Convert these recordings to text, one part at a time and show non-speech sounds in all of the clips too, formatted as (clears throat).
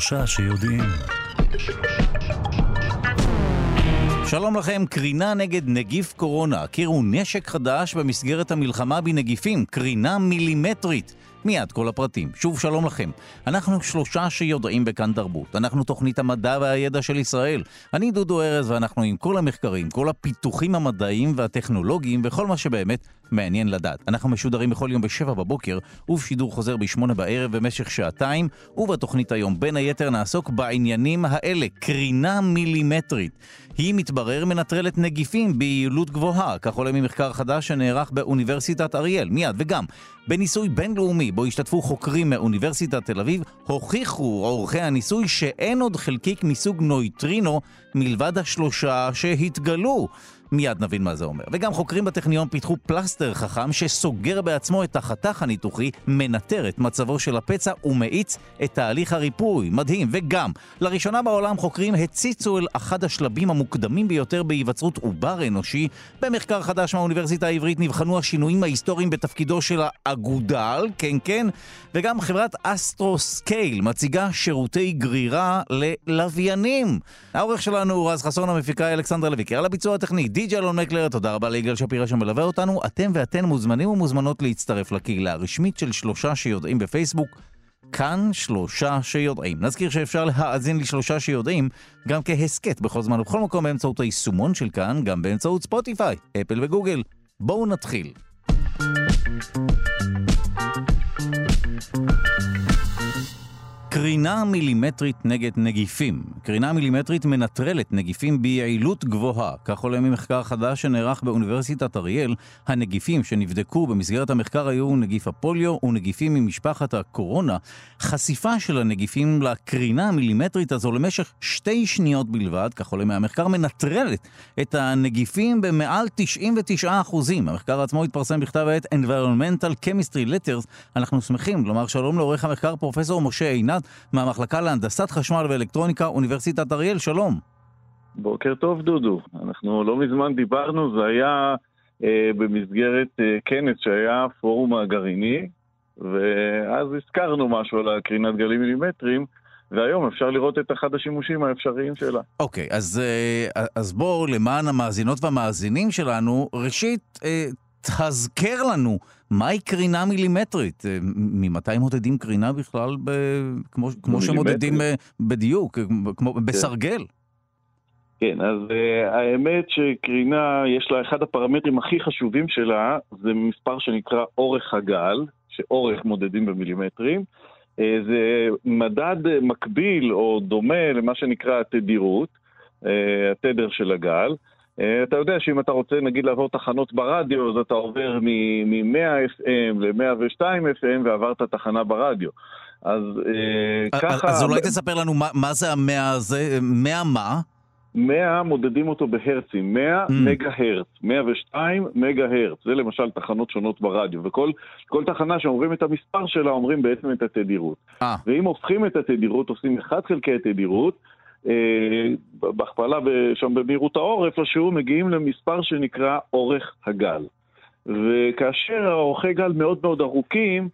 שלושה שיודעים. שלום לכם, קרינה נגד נגיף קורונה. הכירו נשק חדש במסגרת המלחמה בנגיפים, קרינה מילימטרית. מיד כל הפרטים. שוב שלום לכם. אנחנו שלושה שיודעים בכאן תרבות. אנחנו תוכנית המדע והידע של ישראל. אני דודו ארז ואנחנו עם כל המחקרים, כל הפיתוחים המדעיים והטכנולוגיים וכל מה שבאמת מעניין לדעת. אנחנו משודרים בכל יום בשבע בבוקר ובשידור חוזר בשמונה בערב במשך שעתיים, ובתוכנית היום בין היתר נעסוק בעניינים האלה, קרינה מילימטרית. היא מתברר מנטרלת נגיפים ביעילות גבוהה, כך עולה ממחקר חדש שנערך באוניברסיטת אריאל. מיד, וגם, בניסוי בינלאומי בו השתתפו חוקרים מאוניברסיטת תל אביב, הוכיחו עורכי הניסוי שאין עוד חלקיק מסוג נויטרינו מלבד השלושה שהתגלו. מיד נבין מה זה אומר. וגם חוקרים בטכניון פיתחו פלסטר חכם שסוגר בעצמו את החתך הניתוחי, מנטר את מצבו של הפצע ומאיץ את תהליך הריפוי. מדהים. וגם, לראשונה בעולם חוקרים הציצו אל אחד השלבים המוקדמים ביותר בהיווצרות עובר אנושי. במחקר חדש מהאוניברסיטה העברית נבחנו השינויים ההיסטוריים בתפקידו של האגודל, כן כן, וגם חברת Astroscale מציגה שירותי גרירה ללוויינים. העורך שלנו הוא רז חסון, המפיקה אלכסנדרה לויקר, על הביצוע די.ג'י אלון מקלר, תודה רבה ליגאל שפירא שמלווה אותנו. אתם ואתן מוזמנים ומוזמנות להצטרף לקהילה הרשמית של שלושה שיודעים בפייסבוק. כאן שלושה שיודעים. נזכיר שאפשר להאזין לשלושה שיודעים גם כהסכת בכל זמן ובכל מקום באמצעות היישומון של כאן, גם באמצעות ספוטיפיי, אפל וגוגל. בואו נתחיל. קרינה מילימטרית נגד נגיפים. קרינה מילימטרית מנטרלת נגיפים ביעילות גבוהה. כך עולה ממחקר חדש שנערך באוניברסיטת אריאל. הנגיפים שנבדקו במסגרת המחקר היו נגיף הפוליו ונגיפים ממשפחת הקורונה. חשיפה של הנגיפים לקרינה המילימטרית הזו למשך שתי שניות בלבד, כך עולה מהמחקר, מנטרלת את הנגיפים במעל 99%. המחקר עצמו התפרסם בכתב העת Environmental Chemistry Letters. אנחנו שמחים לומר שלום לעורך המחקר פרופסור משה עינת. מהמחלקה להנדסת חשמל ואלקטרוניקה, אוניברסיטת אריאל, שלום. בוקר טוב, דודו. אנחנו לא מזמן דיברנו, זה היה אה, במסגרת אה, כנס שהיה פורום הגרעיני, ואז הזכרנו משהו על הקרינת גלים מילימטריים. והיום אפשר לראות את אחד השימושים האפשריים שלה. אוקיי, okay, אז, אה, אז בואו, למען המאזינות והמאזינים שלנו, ראשית, אה, תזכר לנו מהי קרינה מילימטרית? אה, ממתי מודדים קרינה בכלל, ב... כמו, כמו שמודדים אה, בדיוק, כמו כן. בסרגל? כן, אז uh, האמת שקרינה, יש לה, אחד הפרמטרים הכי חשובים שלה, זה מספר שנקרא אורך הגל, שאורך מודדים במילימטרים. Uh, זה מדד מקביל או דומה למה שנקרא התדירות, uh, התדר של הגל. אה, אתה יודע שאם אתה רוצה נגיד לעבור תחנות ברדיו, אז אתה עובר מ-100 FM ל-102 FM ועברת תחנה ברדיו. אז אה, ככה... אז אולי תספר לנו מה, זה המאה הזה, 100 מה? 100 מודדים אותו בהרצים, 100 mm. מגה הרץ, 102 מגה הרץ, זה למשל תחנות שונות ברדיו, וכל תחנה שאומרים את המספר שלה אומרים בעצם את התדירות. 아. אה. ואם הופכים את התדירות, עושים 1 חלקי התדירות, אה, בהכפלה שם במהירות האור, איפשהו מגיעים למספר שנקרא אורך הגל. וכאשר האורכי גל מאוד מאוד ארוכים,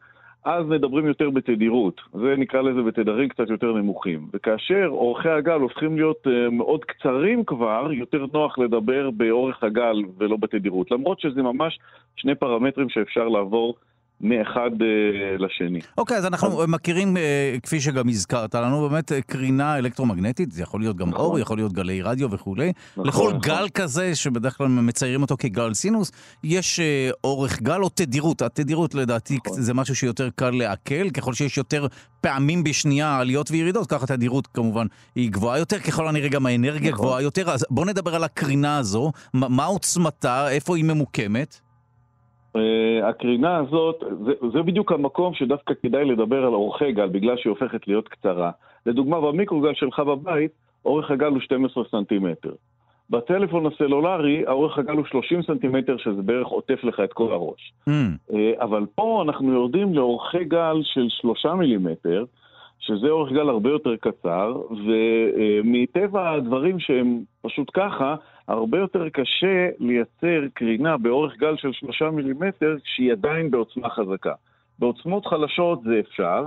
אז מדברים יותר בתדירות. זה נקרא לזה בתדרים קצת יותר נמוכים. וכאשר אורכי הגל הופכים להיות uh, מאוד קצרים כבר, יותר נוח לדבר באורך הגל ולא בתדירות. למרות שזה ממש שני פרמטרים שאפשר לעבור מאחד uh, לשני. אוקיי, okay, אז אנחנו. מכירים, uh, כפי שגם הזכרת לנו, באמת uh, קרינה אלקטרומגנטית, זה יכול להיות גם נכון. אור, יכול להיות גלי רדיו וכולי. נכון, לכל נכון. גל כזה, שבדרך כלל מציירים אותו כגל סינוס, יש אורך גל או תדירות. התדירות לדעתי נכון. זה משהו שיותר קל לעכל, ככל שיש יותר פעמים בשנייה עליות וירידות, ככה התדירות כמובן היא גבוהה יותר, ככל הנראה גם האנרגיה נכון. גבוהה יותר. אז בואו נדבר על הקרינה הזו, מה עוצמתה, איפה היא ממוקמת? Uh, הקרינה הזאת, זה, זה בדיוק המקום שדווקא כדאי לדבר על אורכי גל, בגלל שהיא הופכת להיות קצרה. לדוגמה, במיקרוגל שלך בבית, אורך הגל הוא 12 סנטימטר. בטלפון הסלולרי, האורך הגל הוא 30 סנטימטר, שזה בערך עוטף לך את כל הראש. Mm. Uh, אבל פה אנחנו יורדים לאורכי גל של 3 מילימטר, שזה אורך גל הרבה יותר קצר, ומטבע הדברים שהם פשוט ככה, הרבה יותר קשה לייצר קרינה באורך גל של שלושה מילימטר כשהיא עדיין בעוצמה חזקה. בעוצמות חלשות זה אפשר,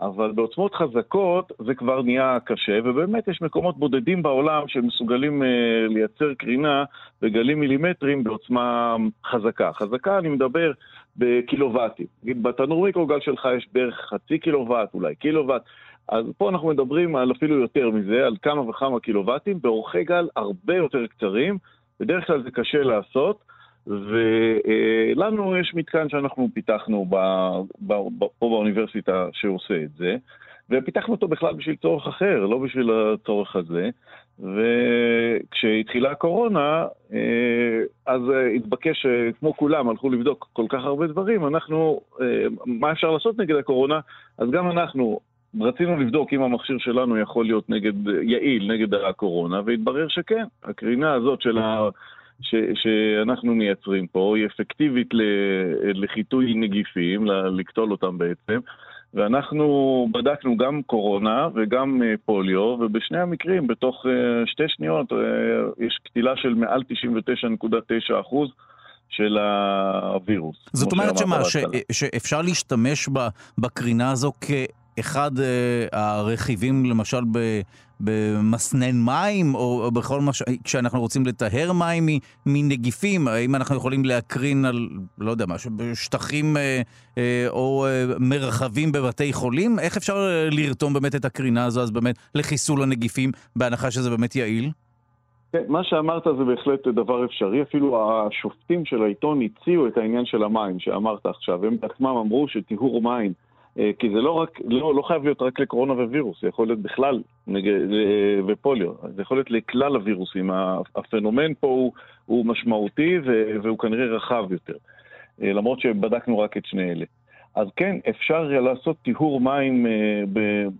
אבל בעוצמות חזקות זה כבר נהיה קשה, ובאמת יש מקומות בודדים בעולם שמסוגלים uh, לייצר קרינה בגלים מילימטריים בעוצמה חזקה. חזקה, אני מדבר בקילוואטים. נגיד, בתנור מיקרוגל שלך יש בערך חצי קילוואט, אולי קילוואט. אז פה אנחנו מדברים על אפילו יותר מזה, על כמה וכמה קילוואטים, באורכי גל הרבה יותר קצרים. בדרך כלל זה קשה לעשות. ולנו יש מתקן שאנחנו פיתחנו ב, ב, ב, פה באוניברסיטה שעושה את זה, ופיתחנו אותו בכלל בשביל צורך אחר, לא בשביל הצורך הזה. וכשהתחילה הקורונה, אה, אז התבקש, כמו כולם, הלכו לבדוק כל כך הרבה דברים, אנחנו, אה, מה אפשר לעשות נגד הקורונה? אז גם אנחנו רצינו לבדוק אם המכשיר שלנו יכול להיות נגד, יעיל נגד הקורונה, והתברר שכן. הקרינה הזאת של ה... ש, שאנחנו מייצרים פה היא אפקטיבית לחיטוי נגיפים, לקטול אותם בעצם. ואנחנו בדקנו גם קורונה וגם אה, פוליו, ובשני המקרים, בתוך אה, שתי שניות, אה, יש קטילה של מעל 99.9 אחוז. של הווירוס. זאת אומרת שמה, ש, שאפשר להשתמש בקרינה הזו כאחד הרכיבים, למשל, במסנן מים, או, בכל מה ש... כשאנחנו רוצים לטהר מים מנגיפים, האם אנחנו יכולים להקרין על, לא יודע מה, שטחים אה, אה, או אה, מרחבים בבתי חולים? איך אפשר אה, לרתום באמת את הקרינה הזו, אז באמת, לחיסול הנגיפים, בהנחה שזה באמת יעיל? כן, מה שאמרת זה בהחלט דבר אפשרי, אפילו השופטים של העיתון הציעו את העניין של המים שאמרת עכשיו, הם בעצמם אמרו שטיהור מים אה, כי זה לא רק, לא, לא חייב להיות רק לקורונה ווירוס, זה יכול להיות בכלל נגד, אה, ופוליו, זה יכול להיות לכלל הווירוסים. הפנומן פה הוא, הוא משמעותי והוא כנראה רחב יותר, אה, למרות שבדקנו רק את שני אלה. אז כן, אפשר לעשות טיהור מים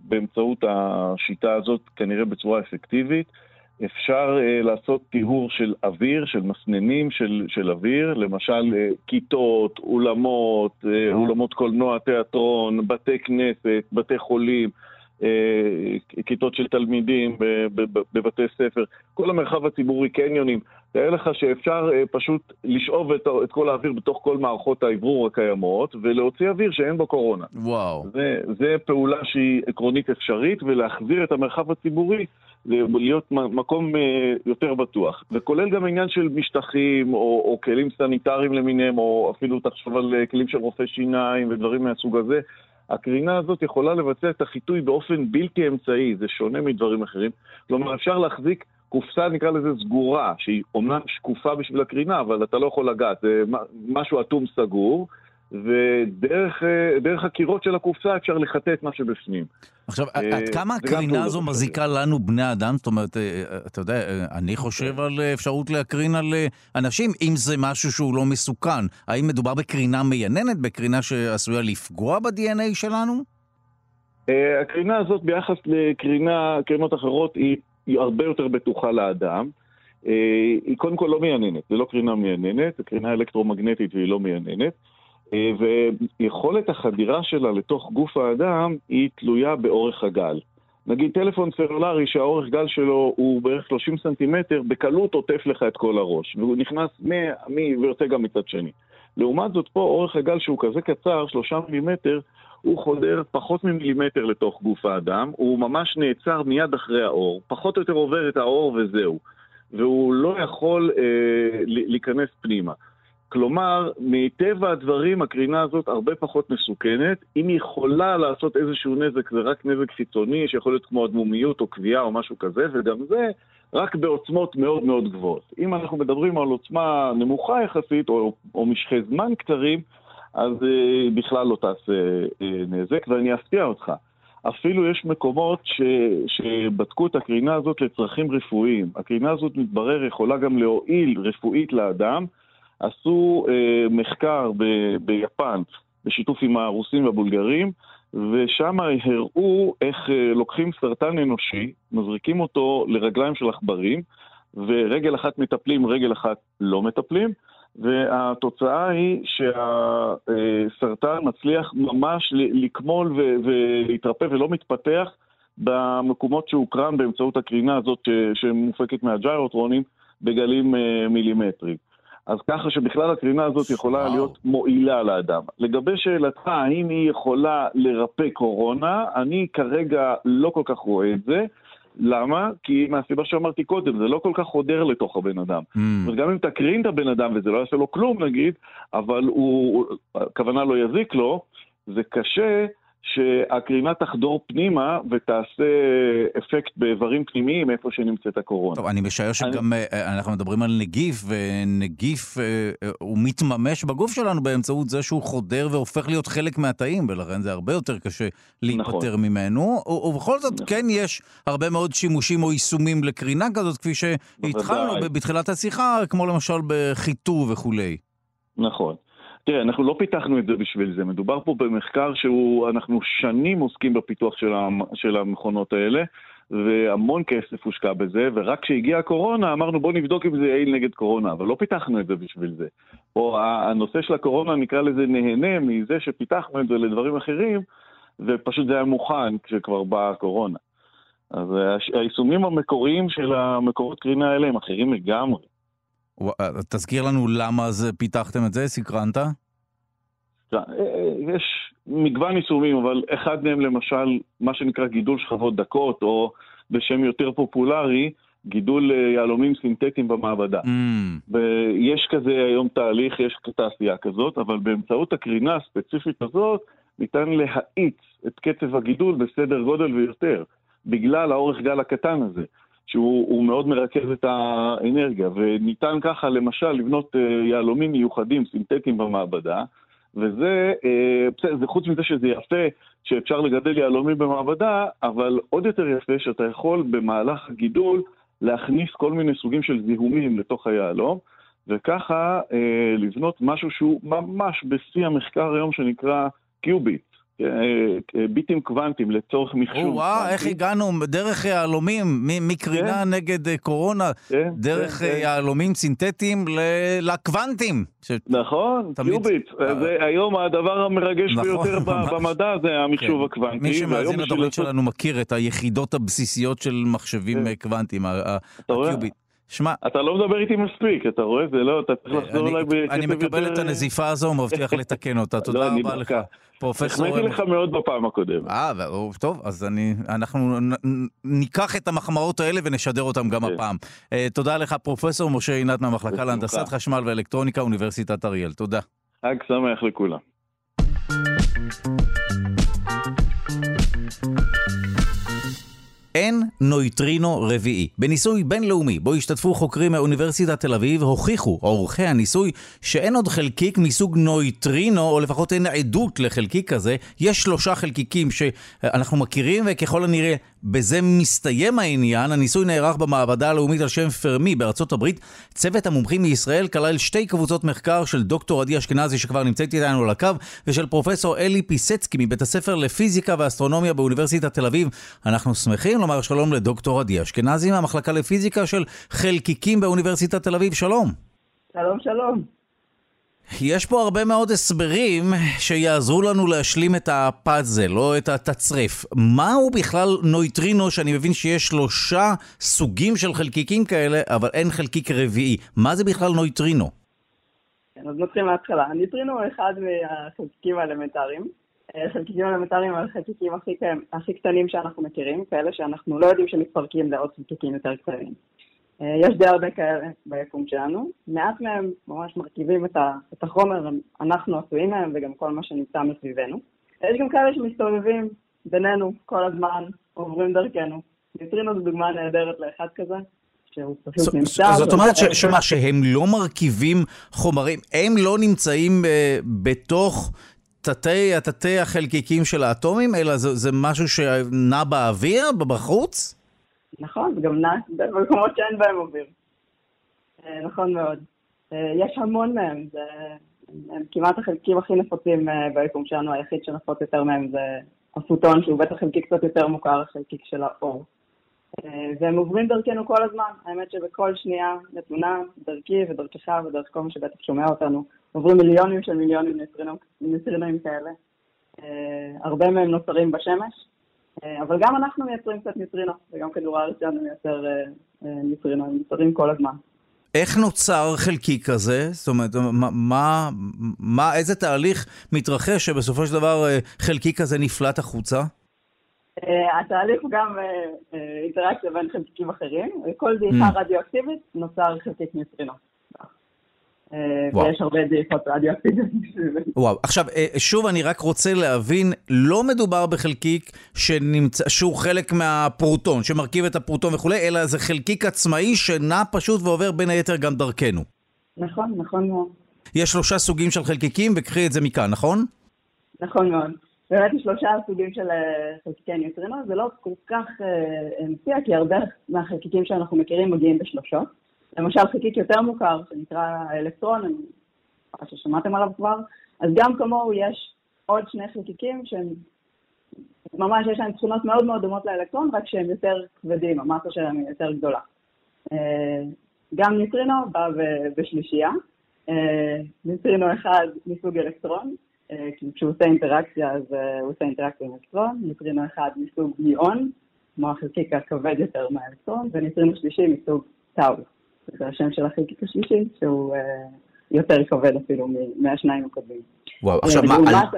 באמצעות השיטה הזאת, כנראה בצורה אפקטיבית. אפשר uh, לעשות טיהור של אוויר, של מסננים של, של אוויר, למשל uh, כיתות, אולמות, uh, אולמות קולנוע, תיאטרון, בתי כנסת, בתי חולים, כיתות של תלמידים בבתי ספר, כל המרחב הציבורי, קניונים. תאר לך שאפשר פשוט לשאוב את, את כל האוויר בתוך כל מערכות האוורור הקיימות ולהוציא אוויר שאין בו קורונה. וואו. זה, זה פעולה שהיא עקרונית אפשרית, ולהחזיר את המרחב הציבורי להיות מקום אה, יותר בטוח. וכולל גם עניין של משטחים, או, או כלים סניטריים למיניהם, או אפילו תחשוב על אה, כלים של רופאי שיניים ודברים מהסוג הזה. הקרינה הזאת יכולה לבצע את החיטוי באופן בלתי אמצעי, זה שונה מדברים אחרים. כלומר, אפשר להחזיק קופסה, נקרא לזה סגורה, שהיא אומנם שקופה בשביל הקרינה, אבל אתה לא יכול לגעת, זה משהו אטום סגור. ודרך הקירות של הקופסה אפשר לחטא את מה שבפנים. עכשיו, אה, עד כמה הקרינה הזו מזיקה לנו, בני אדם? זאת אומרת, אה, אתה יודע, אה, אני חושב על אפשרות להקרין על אנשים, אם זה משהו שהוא לא מסוכן. האם מדובר בקרינה מייננת, בקרינה שעשויה לפגוע ב-DNA שלנו? הקרינה הזאת ביחס לקרינות אחרות היא, היא הרבה יותר בטוחה לאדם. היא קודם כל לא מייננת, זה לא קרינה מייננת, זה קרינה אלקטרומגנטית והיא לא מייננת. ויכולת החדירה שלה לתוך גוף האדם היא תלויה באורך הגל. נגיד טלפון סלולרי שהאורך גל שלו הוא בערך 30 סנטימטר, בקלות עוטף לך את כל הראש, והוא נכנס מי ויוצא גם מצד שני. לעומת זאת פה אורך הגל שהוא כזה קצר, שלושה מילימטר, הוא חודר פחות ממילימטר לתוך גוף האדם, הוא ממש נעצר מיד אחרי האור, פחות או יותר עובר את האור וזהו. והוא לא יכול אה, להיכנס פנימה. כלומר, מטבע הדברים הקרינה הזאת הרבה פחות מסוכנת. אם היא יכולה לעשות איזשהו נזק, זה רק נזק חיצוני, שיכול להיות כמו אדמומיות או קביעה או משהו כזה, וגם זה רק בעוצמות מאוד מאוד גבוהות. אם אנחנו מדברים על עוצמה נמוכה יחסית, או, או משכי זמן קצרים, אז אה, בכלל לא תעשה אה, נזק, ואני אפתיע אותך. אפילו יש מקומות ש, שבדקו את הקרינה הזאת לצרכים רפואיים. הקרינה הזאת, מתברר, יכולה גם להועיל רפואית לאדם, עשו אה, מחקר ב- ביפן בשיתוף עם הרוסים והבולגרים, ושם הראו איך אה, לוקחים סרטן אנושי, מזריקים אותו לרגליים של עכברים, ורגל אחת מטפלים, רגל אחת לא מטפלים, והתוצאה היא שהסרטן מצליח ממש לקמול ולהתרפא ולא מתפתח במקומות שהוקרן באמצעות הקרינה הזאת שמופקת מהג'יירוטרונים בגלים אה, מילימטריים. אז ככה שבכלל הקרינה הזאת יכולה להיות מועילה לאדם. לגבי שאלתך, האם היא יכולה לרפא קורונה, אני כרגע לא כל כך רואה את זה. למה? כי מהסיבה שאמרתי קודם, זה לא כל כך חודר לתוך הבן אדם. Mm. וגם אם תקרין את הבן אדם וזה לא יעשה לו כלום נגיד, אבל הוא, הכוונה לא יזיק לו, זה קשה שהקרינה תחדור פנימה ותעשה אפקט באיברים פנימיים איפה שנמצאת הקורונה. טוב, אני משער שגם אני... אה, אנחנו מדברים על נגיף, ונגיף אה, אה, הוא מתממש בגוף שלנו באמצעות זה שהוא חודר והופך להיות חלק מהתאים, ולכן זה הרבה יותר קשה להיפטר נכון. ממנו. ובכל זאת, נכון. כן יש הרבה מאוד שימושים או יישומים לקרינה כזאת, כפי שהתחלנו בתחילת השיחה, כמו למשל בחיטוב וכולי. נכון. תראה, אנחנו לא פיתחנו את זה בשביל זה. מדובר פה במחקר שהוא, אנחנו שנים עוסקים בפיתוח של, המ, של המכונות האלה, והמון כסף הושקע בזה, ורק כשהגיעה הקורונה אמרנו בואו נבדוק אם זה יעיל נגד קורונה, אבל לא פיתחנו את זה בשביל זה. או הנושא של הקורונה, נקרא לזה נהנה מזה שפיתחנו את זה לדברים אחרים, ופשוט זה היה מוכן כשכבר באה הקורונה. אז היישומים המקוריים של המקורות קרינה האלה הם אחרים לגמרי. אה, תזכיר לנו למה זה פיתחתם את זה, סקרנת? אה, אה, יש מגוון יישומים, אבל אחד מהם למשל, מה שנקרא גידול שכבות דקות, או בשם יותר פופולרי, גידול יהלומים סינתטיים במעבדה. Mm. ויש כזה היום תהליך, יש תעשייה כזאת, אבל באמצעות הקרינה הספציפית הזאת, ניתן להאיץ את קצב הגידול בסדר גודל ויותר, בגלל האורך גל הקטן הזה. שהוא מאוד מרכז את האנרגיה, וניתן ככה למשל לבנות אה, יהלומים מיוחדים, סינתטיים במעבדה, וזה, אה, זה חוץ מזה שזה יפה שאפשר לגדל יהלומים במעבדה, אבל עוד יותר יפה שאתה יכול במהלך הגידול להכניס כל מיני סוגים של זיהומים לתוך היהלום, וככה אה, לבנות משהו שהוא ממש בשיא המחקר היום שנקרא קיוביט. אה, ביטים קוונטיים לצורך מחשוב. וואו, איך הגענו דרך יהלומים, מקרינה כן. נגד אה, קורונה, כן, דרך כן, אה, יהלומים סינתטיים לקוונטים. נכון, קיוביט. זה היום הדבר המרגש נכון, ביותר במדע זה המחשוב הקוונטי. מי שמאזין לתוכנית שלנו מכיר את היחידות הבסיסיות של מחשבים קוונטיים, הקיוביט. שמע... אתה לא מדבר איתי מספיק, אתה רואה? זה לא, אתה צריך לחזור אליי בקצב יותר... אני מקבל את הנזיפה הזו, מבטיח לתקן אותה, (laughs) תודה לא, רבה לך. פרופסור... החמאתי לך מאוד בפעם הקודמת. אה, טוב, אז אני, אנחנו ניקח את המחמאות האלה ונשדר אותם גם כן. הפעם. אה, תודה לך, פרופסור משה עינת מהמחלקה להנדסת חשמל ואלקטרוניקה, אוניברסיטת אריאל. תודה. חג שמח לכולם. אין נויטרינו רביעי. בניסוי בינלאומי בו השתתפו חוקרים מאוניברסיטת תל אביב, הוכיחו עורכי הניסוי שאין עוד חלקיק מסוג נויטרינו, או לפחות אין עדות לחלקיק כזה. יש שלושה חלקיקים שאנחנו מכירים, וככל הנראה בזה מסתיים העניין. הניסוי נערך במעבדה הלאומית על שם פרמי בארצות הברית. צוות המומחים מישראל כלל שתי קבוצות מחקר של דוקטור עדי אשכנזי שכבר נמצאת איתנו על הקו, ושל פרופסור אלי פיסצקי מבית הספר לפיזיקה ואסטרונומיה באוניברסיטת תל אביב. אנחנו שמחים לומר שלום לדוקטור עדי אשכנזי מהמחלקה לפיזיקה של חלקיקים באוניברסיטת תל אביב. שלום. שלום, שלום. יש פה הרבה מאוד הסברים שיעזרו לנו להשלים את הפאזל, או את התצרף. מהו בכלל נויטרינו, שאני מבין שיש שלושה סוגים של חלקיקים כאלה, אבל אין חלקיק רביעי. מה זה בכלל נויטרינו? כן, אז נתחיל מההתחלה. הנויטרינו הוא אחד מהחלקיקים האלמנטריים. חלקיקים אלמנטריים הם החלקיקים הכי, הכי קטנים שאנחנו מכירים, כאלה שאנחנו לא יודעים שמתפרקים לעוד חלקיקים יותר קטנים. אה, יש די הרבה כאלה ביקום שלנו, מעט מהם ממש מרכיבים את, ה, את החומר, אנחנו עשויים מהם וגם כל מה שנמצא מסביבנו. יש גם כאלה שמסתובבים בינינו כל הזמן, עוברים דרכנו. ניטרינו זו דוגמה נהדרת לאחד כזה, שהוא פשוט נמצא. זאת אומרת שמה, שהם לא מרכיבים חומרים, הם לא נמצאים אה, בתוך... תתי, התתי החלקיקים של האטומים, אלא זה, זה משהו שנע באוויר, בחוץ? נכון, וגם נע במקומות שאין בהם אוויר. אה, נכון מאוד. אה, יש המון מהם, זה הם כמעט החלקיקים הכי נפוצים אה, ביקום שלנו, היחיד שנפוץ יותר מהם זה הפוטון, שהוא בטח חלקיק קצת יותר מוכר, החלקיק של האור. והם עוברים דרכנו כל הזמן, האמת שבכל שנייה נתונה, דרכי ודרכך ודרך כל מי שבטח שומע אותנו, עוברים מיליונים של מיליונים ניטרינים כאלה. הרבה מהם נוצרים בשמש, אה, אבל גם אנחנו מייצרים קצת ניטרינו, וגם כדור הארץ שלנו מייצר אה, אה, ניטרינו, הם נוצרים כל הזמן. איך נוצר חלקיק כזה? זאת אומרת, מה, מה, מה, איזה תהליך מתרחש שבסופו של דבר אה, חלקיק כזה נפלט החוצה? אה, התהליך הוא גם אינטראקציה בין חלקיקים אחרים. כל דעיכה mm. רדיואקטיבית נוצר חלקיק ניוטרינו. אה, ויש הרבה דעיכות רדיואקטיביות. וואו, עכשיו, אה, שוב אני רק רוצה להבין, לא מדובר בחלקיק שנמצא, שהוא חלק מהפרוטון, שמרכיב את הפרוטון וכולי, אלא זה חלקיק עצמאי שנע פשוט ועובר בין היתר גם דרכנו. נכון, נכון מאוד. יש שלושה סוגים של חלקיקים, וקחי את זה מכאן, נכון? נכון מאוד. באמת יש שלושה סוגים של אה, חלקיקי ניוטרינו, זה לא כל כך מציע, כי הרבה מהחלקיקים שאנחנו מכירים מגיעים בשלושות. למשל חלקיק יותר מוכר, שנקרא האלקטרון, אני מקווה ששמעתם עליו כבר, אז גם כמוהו יש עוד שני חלקיקים שהם ממש יש להם תכונות מאוד מאוד דומות לאלקטרון, רק שהם יותר כבדים, המסה שלהם היא יותר גדולה. אה, גם ניטרינו בא בשלישייה, אה, ניטרינו אחד מסוג אלקטרון, אה, כשהוא עושה אינטראקציה אז הוא עושה אינטראקציה עם אלקטרון, ניטרינו אחד מסוג ניאון, כמו החלקיק הכבד יותר מהאלקטרון, וניטרינו שלישי מסוג טאו. זה השם של החלקיק השלישי, שהוא אה, יותר כבד אפילו מהשניים הקודמים. וואו, עכשיו אה, מה...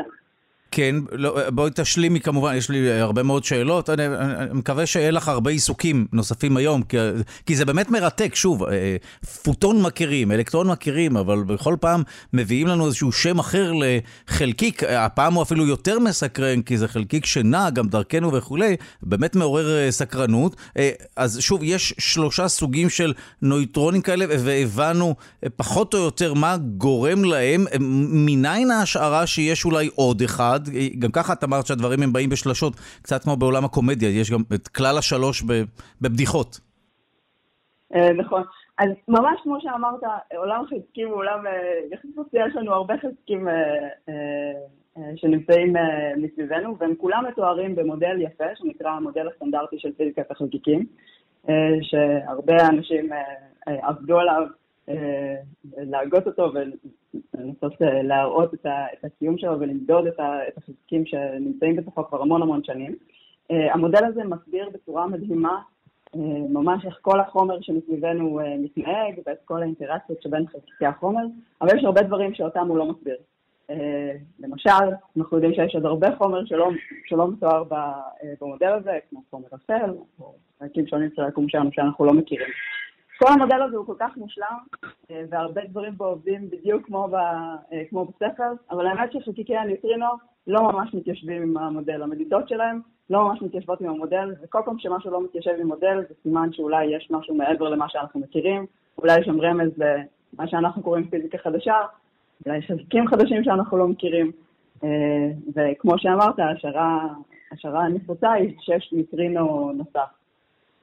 כן, לא, בואי תשלימי כמובן, יש לי הרבה מאוד שאלות. אני, אני מקווה שיהיה לך הרבה עיסוקים נוספים היום, כי, כי זה באמת מרתק. שוב, אה, פוטון מכירים, אלקטרון מכירים, אבל בכל פעם מביאים לנו איזשהו שם אחר לחלקיק. הפעם הוא אפילו יותר מסקרן, כי זה חלקיק שנע גם דרכנו וכולי, באמת מעורר אה, סקרנות. אה, אז שוב, יש שלושה סוגים של נויטרונים כאלה, והבנו פחות או יותר מה גורם להם. מניין ההשערה שיש אולי עוד אחד? גם ככה את אמרת שהדברים הם באים בשלשות, קצת כמו בעולם הקומדיה, יש גם את כלל השלוש בבדיחות. אה, נכון. אז ממש כמו שאמרת, עולם חזקים הוא עולם אה, יחסית יש לנו הרבה חזקים אה, שנמצאים מסביבנו, והם כולם מתוארים במודל יפה, שנקרא המודל הסטנדרטי של פיזיקת החלקיקים, שהרבה אנשים עבדו עליו אה, להגות אותו ולנסות אה, להראות את הקיום שלו ולמדוד את החזקים שנמצאים בתוכו כבר המון המון שנים. אה, המודל הזה מסביר בצורה מדהימה ממש איך כל החומר שמסביבנו מתנהג ואת כל האינטראקציות שבין חלקיקי החומר, אבל יש הרבה דברים שאותם הוא לא מסביר. למשל, אנחנו יודעים שיש עוד הרבה חומר שלא, שלא מתואר במודל הזה, כמו חומר אפל, או חלקים שונים של היקום שלנו שאנחנו לא מכירים. כל המודל הזה הוא כל כך מושלם, אה, והרבה דברים בו עובדים בדיוק כמו, ב, אה, כמו בספר, אבל האמת שחלקיקי הניטרינו לא ממש מתיישבים עם המודל. המדידות שלהם לא ממש מתיישבות עם המודל, וכל פעם שמשהו לא מתיישב עם מודל, זה סימן שאולי יש משהו מעבר למה שאנחנו מכירים, אולי יש שם רמז למה שאנחנו קוראים פיזיקה חדשה, אולי יש חלקים חדשים שאנחנו לא מכירים, אה, וכמו שאמרת, השערה הנפוצה היא שיש ניטרינו נוסף.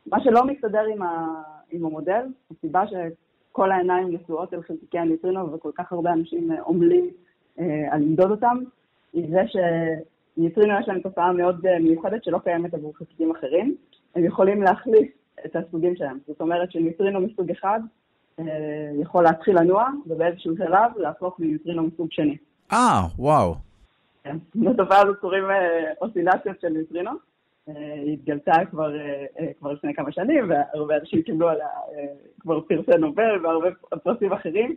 מה שלא מסתדר עם, ה, עם המודל, הסיבה שכל העיניים נשואות אל חלקיקי הניטרינו וכל כך הרבה אנשים אה, עמלים אה, על למדוד אותם, היא זה שניטרינו יש להם תופעה מאוד אה, מיוחדת שלא קיימת עבור חלקיקים אחרים. הם יכולים להחליף את הסוגים שלהם. זאת אומרת שניטרינו מסוג אחד יכול להתחיל לנוע, ובאיזשהו שלב להפוך מניטרינו מסוג שני. אה, וואו. כן, (laughs) לתופעה הזאת קוראים אוסילציות של ניטרינו. התגלתה כבר, אה, כבר לפני כמה שנים, והרבה אנשים קיבלו עליה כבר פרסי נובל והרבה פרסים אחרים.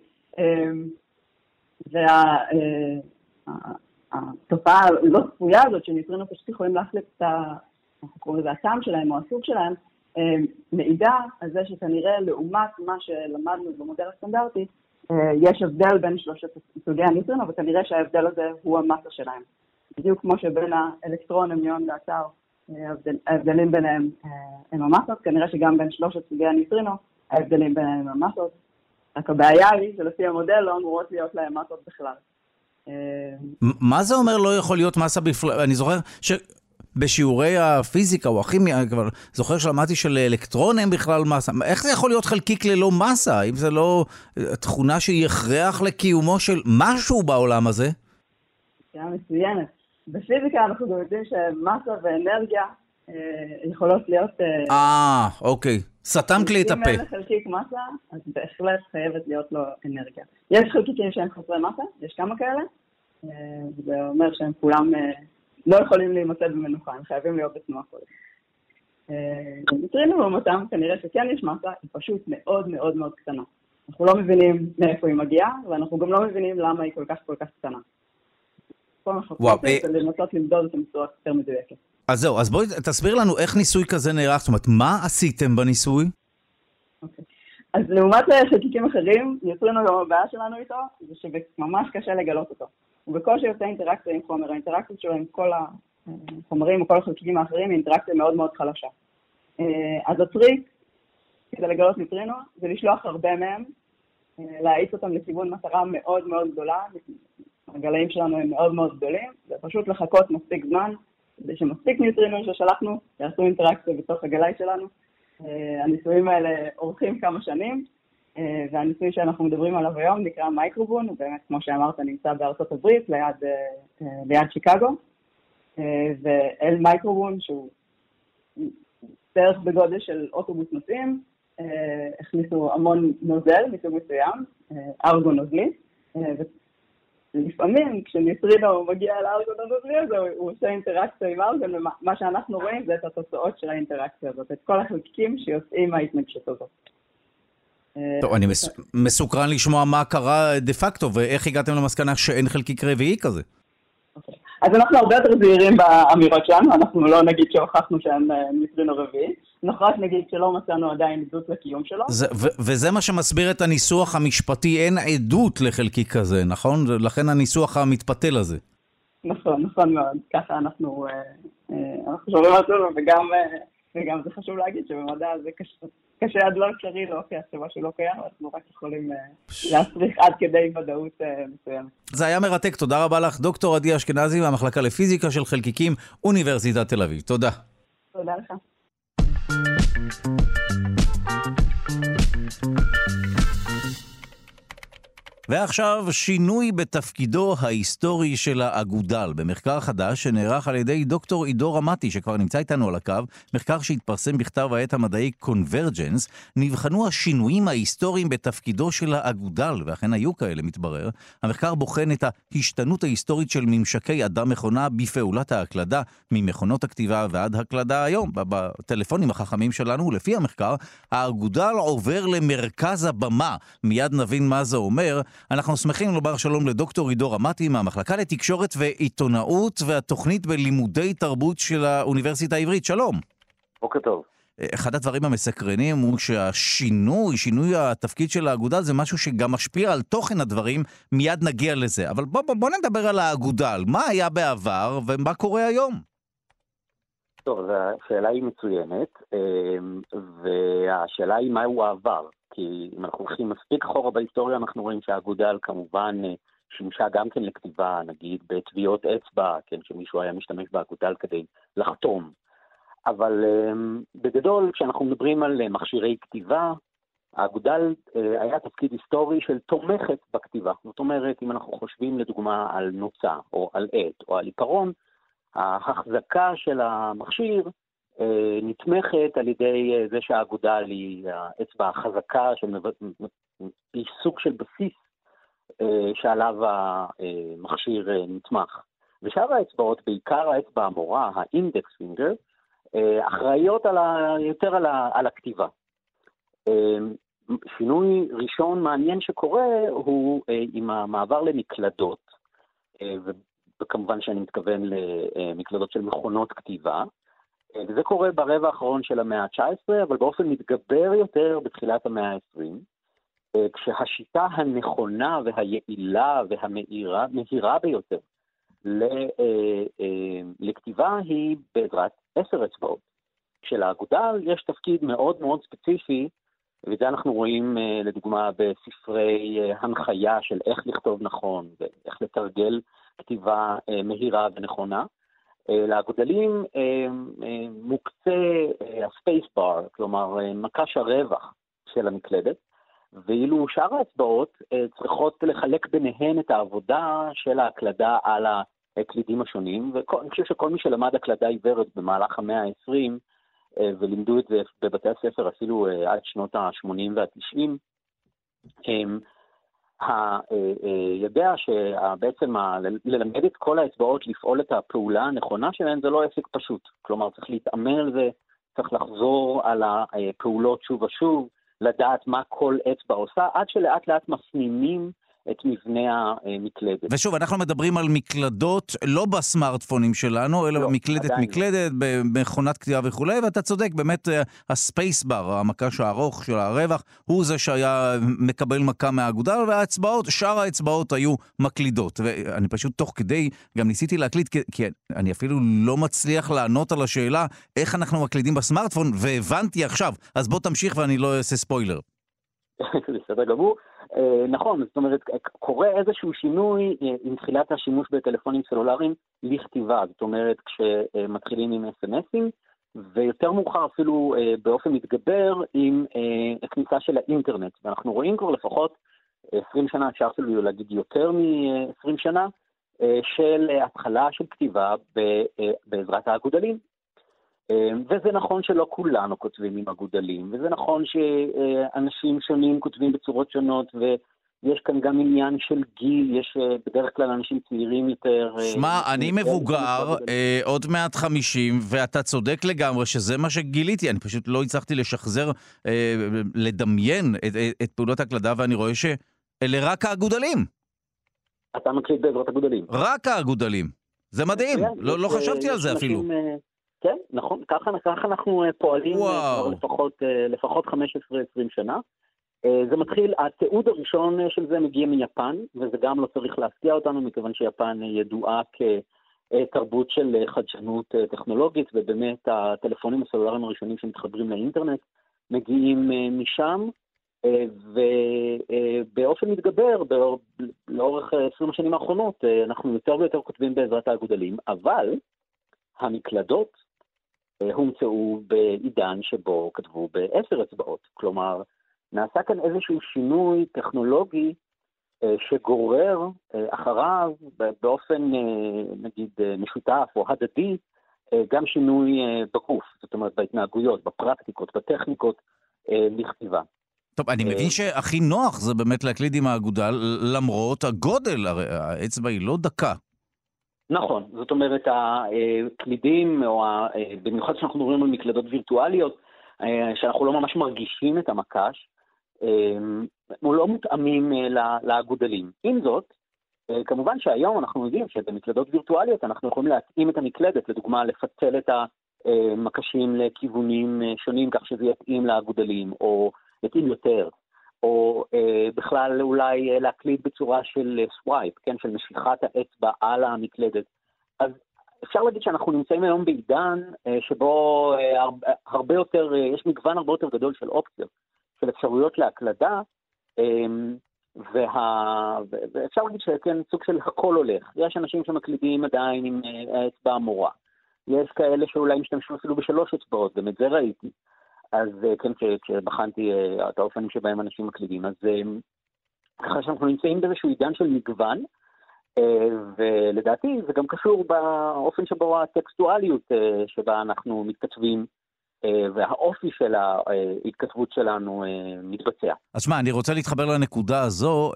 והתופעה הלא צפויה הזאת שניטרינו פשוט יכולים להחליף את ה... אנחנו קוראים לזה הטעם שלהם או הסוג שלהם, מעידה על זה שכנראה לעומת מה שלמדנו במודל הסטנדרטי, יש הבדל בין שלושת סוגי הניטרינו, וכנראה שההבדל הזה הוא המסה שלהם. בדיוק כמו שבין האלקטרון, המיון והתאו ההבדלים ביניהם אה, הם המסות, כנראה שגם בין שלושת סוגי הניטרינו ההבדלים ביניהם הם המסות, רק הבעיה היא שלפי המודל לא אמורות להיות להם מסות בכלל. אה, מה זה אומר לא יכול להיות מסה בכלל? אני זוכר ש... בשיעורי הפיזיקה או הכימיה, כבר זוכר שלמדתי שלאלקטרון אין בכלל מסה. איך זה יכול להיות חלקיק ללא מסה, אם זה לא אה, תכונה שהיא הכרח לקיומו של משהו בעולם הזה? שאלה מצוינת. בפיזיקה אנחנו גם יודעים שמסה ואנרגיה אה, יכולות להיות... אה, אה, אוקיי. סתמת לי את הפה. אם אין חלקיק מסה, אז בהחלט חייבת להיות לו אנרגיה. יש חלקיקים שהם חסרי מסה, יש כמה כאלה. אה, זה אומר שהם כולם לא יכולים להימצא במנוחה, הם חייבים להיות בתנועה כל הזמן. ניטרינו לעומתם, כנראה שכן יש מסה, היא פשוט מאוד מאוד מאוד קטנה. אנחנו לא מבינים מאיפה היא מגיעה, ואנחנו גם לא מבינים למה היא כל כך כל כך קטנה. כל מה זה לנסות למדוד אותה בצורה יותר מדויקת. אז זהו, אז בואי תסביר לנו איך ניסוי כזה נערך, זאת אומרת, מה עשיתם בניסוי? אוקיי. אז לעומת חלקיקים אחרים, יצרנו גם הבעיה שלנו איתו, זה שממש קשה לגלות אותו. הוא בקושי עושה אינטראקציה עם חומר, האינטראקציה שלו עם כל החומרים או כל החלקיקים האחרים היא אינטראקציה מאוד מאוד חלשה. אה, אז הטריק כדי לגלות ניטרינו זה לשלוח הרבה מהם, אה, להאיץ אותם לכיוון מטרה מאוד מאוד גדולה, הגלאים שלנו הם מאוד מאוד גדולים, ופשוט לחכות מספיק זמן כדי שמספיק ניוטרינו ששלחנו יעשו אינטראקציה בתוך הגלאי שלנו. אה, הניסויים האלה אורכים כמה שנים, אה, והניסוי שאנחנו מדברים עליו היום נקרא MicroBooNE, הוא באמת, כמו שאמרת, נמצא בארצות הברית, ליד, אה, ליד שיקגו, ואל MicroBooNE, שהוא בערך בגודל של אוטובוס נוסעים, הכניסו המון נוזל מסוג מסוים, ארגו נוזלי, לפעמים כשניטרינו מגיע לארגון הנוזלי הזה, הוא עושה אינטראקציה עם ארגון, ומה שאנחנו רואים זה את התוצאות של האינטראקציה הזאת, את כל החלקיקים שיוצאים מההתנגשות הזאת. טוב, אני מסוקרן לשמוע מה קרה דה פקטו, ואיך הגעתם למסקנה שאין חלקיק רביעי כזה. אוקיי. אז אנחנו הרבה יותר זהירים באמירות שלנו, אנחנו לא נגיד שהוכחנו שאין אה, ניטרינו רביעי. רק נגיד שלא מצאנו עדיין עדות לקיום שלו. זה, ו- וזה מה שמסביר את הניסוח המשפטי, אין עדות לחלקיק כזה, נכון? לכן הניסוח המתפתל הזה. נכון, נכון מאוד. ככה אנחנו, אה, אה, אנחנו שומעים על זה, וגם, אה, וגם זה חשוב להגיד שבמדע זה קשה, קשה עד לא אפשרי להוכיח שמשהו לא קיים, אנחנו רק יכולים להצריך עד כדי ודאות מסוימת. זה היה מרתק, תודה רבה לך, דוקטור עדי אשכנזי מהמחלקה לפיזיקה של חלקיקים, אוניברסיטת תל אביב. תודה. תודה לך. Thank you. ועכשיו שינוי בתפקידו ההיסטורי של האגודל במחקר חדש שנערך על ידי דוקטור עידו רמתי שכבר נמצא איתנו על הקו, מחקר שהתפרסם בכתב העת המדעי קונברג'נס, נבחנו השינויים ההיסטוריים בתפקידו של האגודל, ואכן היו כאלה מתברר. המחקר בוחן את ההשתנות ההיסטורית של ממשקי אדם-מכונה בפעולת ההקלדה, ממכונות הכתיבה ועד הקלדה היום, בטלפונים החכמים שלנו, ולפי המחקר, האגודל עובר למרכז הבמה. מיד נבין מה זה אומר. אנחנו שמחים לומר שלום לדוקטור עידו רמתי מהמחלקה לתקשורת ועיתונאות והתוכנית בלימודי תרבות של האוניברסיטה העברית. שלום. בוקר טוב. אחד הדברים המסקרנים הוא שהשינוי, שינוי התפקיד של האגודל זה משהו שגם משפיע על תוכן הדברים, מיד נגיע לזה. אבל בוא, בוא, בוא נדבר על האגודל. מה היה בעבר ומה קורה היום? טוב, השאלה היא מצוינת, אמ, והשאלה היא מהו העבר. כי אם אנחנו הולכים מספיק אחורה בהיסטוריה, אנחנו רואים שהאגודל כמובן אה, שימשה גם כן לכתיבה, נגיד בטביעות אצבע, כן, שמישהו היה משתמש באגודל כדי לחתום. אבל um, בגדול, כשאנחנו מדברים על uh, מכשירי כתיבה, האגודל היה תפקיד היסטורי של תומכת בכתיבה. זאת אומרת, אם אנחנו חושבים לדוגמה על נוצה, או על עט, או על עיקרון, ההחזקה של המכשיר אה, נתמכת על ידי אה, זה שהאגודל היא האצבע החזקה, היא סוג של בסיס אה, שעליו המכשיר נתמך. ושאר האצבעות, בעיקר האצבע המורה, האינדקס פינגר, אחראיות על ה, יותר על, ה, על הכתיבה. שינוי ראשון מעניין שקורה הוא עם המעבר למקלדות, וכמובן שאני מתכוון למקלדות של מכונות כתיבה, וזה קורה ברבע האחרון של המאה ה-19, אבל באופן מתגבר יותר בתחילת המאה ה-20, אה, כשהשיטה הנכונה והיעילה והמהירה ביותר אה, אה, לכתיבה היא בעזרת עשר אצבעות. כשלאגודל יש תפקיד מאוד מאוד ספציפי, ואת זה אנחנו רואים לדוגמה בספרי הנחיה של איך לכתוב נכון ואיך לתרגל כתיבה מהירה ונכונה. אה, לאגודלים אה, אה, מוקצה הספייס בר, כלומר מקש הרווח של המקלדת, ואילו שאר האצבעות צריכות לחלק ביניהן את העבודה של ההקלדה על הקלידים השונים, ואני חושב שכל מי שלמד הקלדה עיוורת במהלך המאה ה-20, ולימדו את זה בבתי הספר אפילו עד שנות ה-80 וה-90, יודע שבעצם ללמד את כל האצבעות לפעול את הפעולה הנכונה שלהן זה לא עסק פשוט. כלומר, צריך להתאמן על זה, צריך לחזור על הפעולות שוב ושוב, לדעת מה כל אצבע עושה, עד שלאט לאט מפנימים את מבנה המקלדת. ושוב, אנחנו מדברים על מקלדות לא בסמארטפונים שלנו, אלא לא, מקלדת עדיין. מקלדת, במכונת כתיבה וכולי, ואתה צודק, באמת אה, הספייסבר, המקש הארוך של הרווח, הוא זה שהיה מקבל מכה מהאגודל, והאצבעות, שאר האצבעות היו מקלידות. ואני פשוט תוך כדי גם ניסיתי להקליד, כי, כי אני אפילו לא מצליח לענות על השאלה איך אנחנו מקלידים בסמארטפון, והבנתי עכשיו. אז בוא תמשיך ואני לא אעשה ספוילר. (laughs) בסדר גמור. אה, נכון, זאת אומרת, קורה איזשהו שינוי אה, עם תחילת השימוש בטלפונים סלולריים לכתיבה, זאת אומרת, כשמתחילים עם אס.אם.אסים, ויותר מאוחר אפילו אה, באופן מתגבר עם הכניסה של האינטרנט. ואנחנו רואים כבר לפחות 20 שנה, אפשר אפילו להגיד יותר מ-20 שנה, של התחלה של כתיבה בעזרת האגודלים. אמ, וזה נכון שלא כולנו כותבים עם אגודלים, וזה נכון שאנשים שונים כותבים בצורות שונות, ויש כאן גם עניין של גיל, יש אה, בדרך כלל אנשים צעירים יותר. אה, שמע, אני מבוגר, אה, עוד מעט חמישים, ואתה צודק לגמרי שזה מה שגיליתי, אני פשוט לא הצלחתי לשחזר, אה, לדמיין את, את פעולות ההקלדה, ואני רואה שאלה רק האגודלים. אתה מקליט בעזרת אגודלים. רק האגודלים. זה מדהים, לא, לא חשבתי על זה אפילו. אנשים, כן, נכון, ככה, ככה אנחנו אה, פועלים אה, כבר לפחות, אה, לפחות 15-20 שנה. זה מתחיל, התיעוד הראשון של זה מגיע מיפן, וזה גם לא צריך להפתיע אותנו, מכיוון שיפן ידועה כתרבות של חדשנות טכנולוגית, ובאמת הטלפונים הסלולריים הראשונים שמתחברים לאינטרנט מגיעים משם, ובאופן מתגבר, לאורך 20 השנים האחרונות, אנחנו יותר ויותר כותבים בעזרת האגודלים, אבל המקלדות הומצאו בעידן שבו כתבו בעשר אצבעות. כלומר, נעשה כאן איזשהו שינוי טכנולוגי אה, שגורר אה, אחריו באופן, אה, נגיד, משותף או הדדי, גם שינוי בגוף, זאת אומרת, בהתנהגויות, בפרקטיקות, בטכניקות לכתיבה. טוב, אני מבין שהכי נוח זה באמת להקליד עם האגודל, למרות הגודל, הרי האצבע היא לא דקה. נכון, זאת אומרת, הקלידים, או ה... במיוחד כשאנחנו מדברים על מקלדות וירטואליות, אה, שאנחנו לא ממש מרגישים את המקש, אה, הוא לא מותאמים אה, לאגודלים. עם זאת, כמובן שהיום אנחנו יודעים שבמקלדות וירטואליות אנחנו יכולים להתאים את המקלדת, לדוגמה, לפצל את המקשים לכיוונים שונים כך שזה יתאים לאגודלים, או יתאים יותר. או אה, בכלל אולי אה, להקליד בצורה של swipe, כן, של משיכת האצבע על המקלדת. אז אפשר להגיד שאנחנו נמצאים היום בעידן אה, שבו אה, הרבה, הרבה יותר, אה, יש מגוון הרבה יותר גדול של אופציות, של אפשרויות להקלדה, אה, וה... ואפשר להגיד שכן, סוג של הכל הולך. יש אנשים שמקלידים עדיין עם אה, האצבע המורה. יש כאלה שאולי משתמשו אפילו בשלוש אצבעות, גם את זה ראיתי. אז אה, כן, כשבחנתי אה, את האופנים שבהם אנשים מקלידים, אז אה, ככה שאנחנו נמצאים באיזשהו עידן של מגוון, ולדעתי זה גם קשור באופן שבו הטקסטואליות שבה אנחנו מתכתבים והאופי של ההתכתבות שלנו מתבצע. אז שמע, אני רוצה להתחבר לנקודה הזו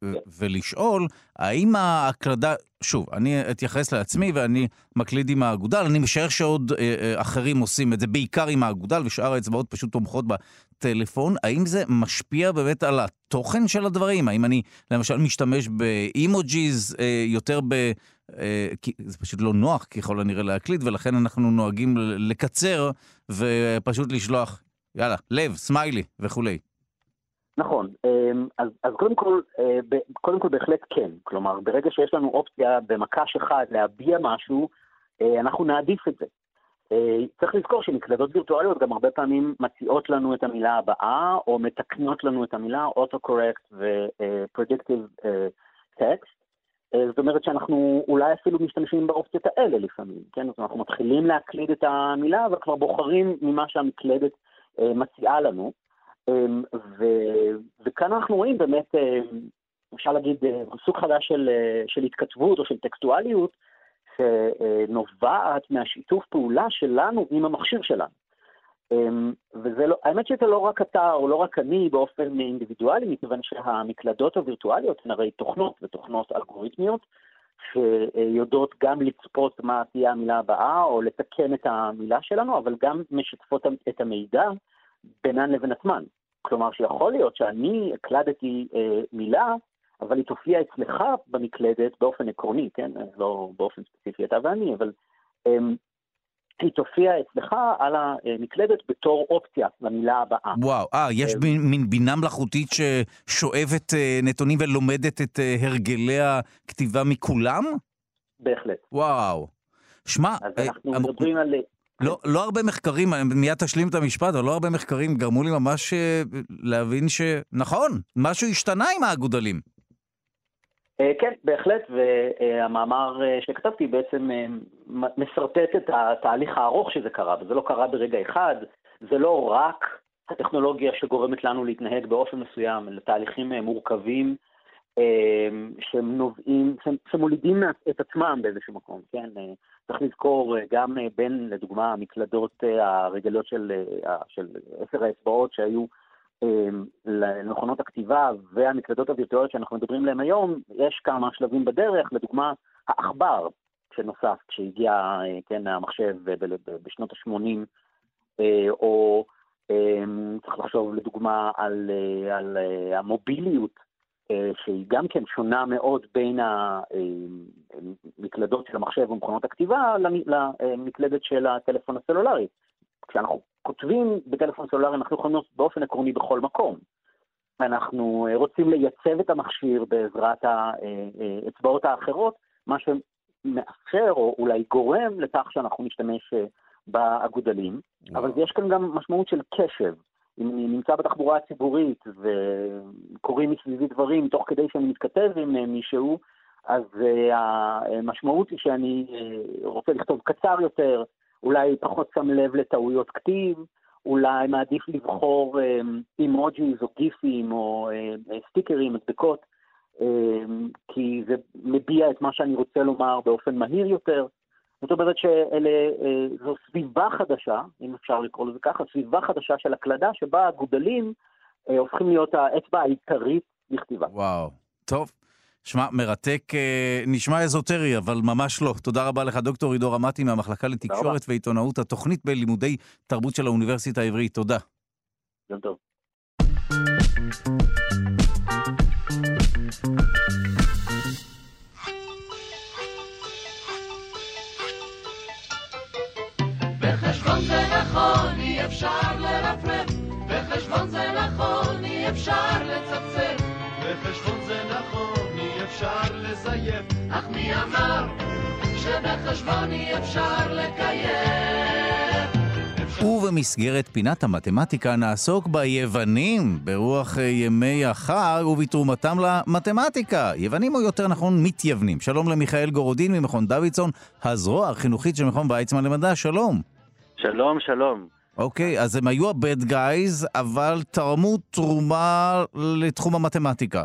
כן. ולשאול, האם ההקלדה, שוב, אני אתייחס לעצמי ואני מקליד עם האגודל, אני משער שעוד אה, אה, אחרים עושים את זה, בעיקר עם האגודל, ושאר האצבעות פשוט תומכות בטלפון. האם זה משפיע באמת על התוכן של הדברים? האם אני למשל משתמש באימוג'יז אה, יותר ב... אה, כי זה פשוט לא נוח ככל הנראה להקליד, ולכן אנחנו נוהגים לקצר ופשוט לשלוח, יאללה, לב, סמיילי וכולי. נכון, אמ, אז, אז קודם כל, אה, קודם כל בהחלט כן, כלומר ברגע שיש לנו אופציה במקש אחד להביע משהו, אה, אנחנו נעדיף את זה. אה, צריך לזכור שמקלדות וירטואליות גם הרבה פעמים מציעות לנו את המילה הבאה, או מתקנות לנו את המילה אוטו-קורקט ו-predictive text. זאת אומרת שאנחנו אולי אפילו משתמשים באופציות האלה לפעמים, כן? אז אנחנו מתחילים להקליד את המילה, אבל כבר בוחרים ממה שהמקלדת מציעה לנו. אמ, ו, וכאן אנחנו רואים באמת, אמ, אפשר להגיד, אה, סוג חדש של, אה, של התכתבות או של טקסטואליות, שנובעת מהשיתוף פעולה שלנו עם המכשיר שלנו. אמ, וזה לא, האמת שזה לא רק אתה או לא רק אני באופן אינדיבידואלי, מכיוון שהמקלדות הווירטואליות הן הרי תוכנות ותוכנות אלגוריתמיות, שיודעות גם לצפות מה תהיה המילה הבאה או לתקן את המילה שלנו, אבל גם משתפות את המידע בינן לבין עצמן. כלומר שיכול להיות שאני הקלדתי אה, מילה, אבל היא תופיע אצלך במקלדת באופן עקרוני, כן? לא באופן ספציפי אתה ואני, אבל אה, היא תופיע אצלך על המקלדת בתור אופציה למילה הבאה. וואו, אה, יש אה, מין בינה מלאכותית ששואבת אה, נתונים ולומדת את אה, הרגלי הכתיבה מכולם? בהחלט. וואו. שמע... אז אנחנו מדברים על... לא, לא הרבה מחקרים, מיד תשלים את המשפט, אבל לא הרבה מחקרים גרמו לי ממש להבין שנכון, משהו השתנה עם האגודלים. אה, כן, בהחלט, והמאמר אה, שכתבתי בעצם אה, משרטט את התהליך הארוך שזה קרה, וזה לא קרה ברגע אחד, זה לא רק הטכנולוגיה שגורמת לנו להתנהג באופן מסוים, לתהליכים מורכבים שנובעים, שמולידים את עצמם באיזשהו מקום, כן? צריך לזכור גם בין, לדוגמה, המקלדות הרגליות של, של עשר האצבעות שהיו אמ, למכונות הכתיבה והמקלדות הווירטואליות שאנחנו מדברים עליהן היום, יש כמה שלבים בדרך, לדוגמה העכבר שנוסף כשהגיע, אה, כן, המחשב בשנות ה-80, אה, או אמ, צריך לחשוב לדוגמה על, אה, על המוביליות, שהיא גם כן שונה מאוד בין המקלדות של המחשב ומכונות הכתיבה למקלדת של הטלפון הסלולרי. כשאנחנו כותבים בטלפון סלולרי, אנחנו יכולים לעשות באופן עקרוני בכל מקום. אנחנו אה, רוצים לייצב את המכשיר בעזרת האצבעות אה, אה, האחרות, מה שמאפשר או אולי גורם לכך שאנחנו נשתמש באגודלים, אבל יש כאן גם משמעות של קשב. אם אני נמצא בתחבורה הציבורית וקורים מסביבי דברים תוך כדי שאני מתכתב עם מישהו, אז המשמעות היא שאני רוצה לכתוב קצר יותר, אולי פחות שם לב לטעויות כתיב, אולי מעדיף לבחור אימוג'יז או גיפים או אה, סטיקרים, מדבקות, כי זה מביע את מה שאני רוצה לומר באופן מהיר יותר. זאת אומרת שזו אה, סביבה חדשה, אם אפשר לקרוא לזה ככה, סביבה חדשה של הקלדה שבה הגודלים אה, הופכים להיות האצבע העיקרית בכתיבה. וואו, טוב. שמע, מרתק, אה, נשמע אזוטרי, אבל ממש לא. תודה רבה לך, דוקטור עידו רמתי מהמחלקה לתקשורת ועיתונאות, התוכנית בלימודי תרבות של האוניברסיטה העברית. תודה. יום טוב. בחשבון זה נכון, אי אפשר לרפרף, בחשבון זה נכון, אי אפשר לצפצף, בחשבון זה נכון. אפשר לזייף, אך מי אמר שבחשבון אי אפשר לקיים? ובמסגרת פינת המתמטיקה נעסוק ביוונים, ברוח ימי החג ובתרומתם למתמטיקה. יוונים או יותר נכון מתייוונים. שלום למיכאל גורודין ממכון דוידסון, הזרוע החינוכית של מכון ויצמן למדע, שלום. שלום, שלום. אוקיי, אז הם היו ה-bad guys, אבל תרמו תרומה לתחום המתמטיקה.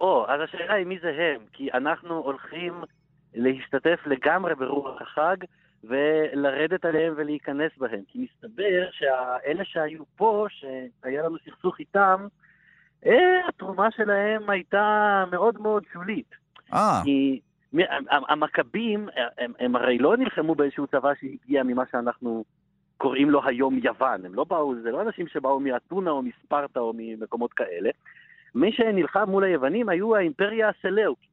או, אז השאלה היא מי זה הם, כי אנחנו הולכים להשתתף לגמרי ברוח החג ולרדת עליהם ולהיכנס בהם. כי מסתבר שאלה שהיו פה, שהיה לנו סכסוך איתם, אה, התרומה שלהם הייתה מאוד מאוד שולית. אה. כי המכבים, הם, הם הרי לא נלחמו באיזשהו צבא שהגיע ממה שאנחנו קוראים לו היום יוון. הם לא באו, זה לא אנשים שבאו מאתונה או מספרטה או ממקומות כאלה. מי שנלחם מול היוונים היו האימפריה הסלאוקית,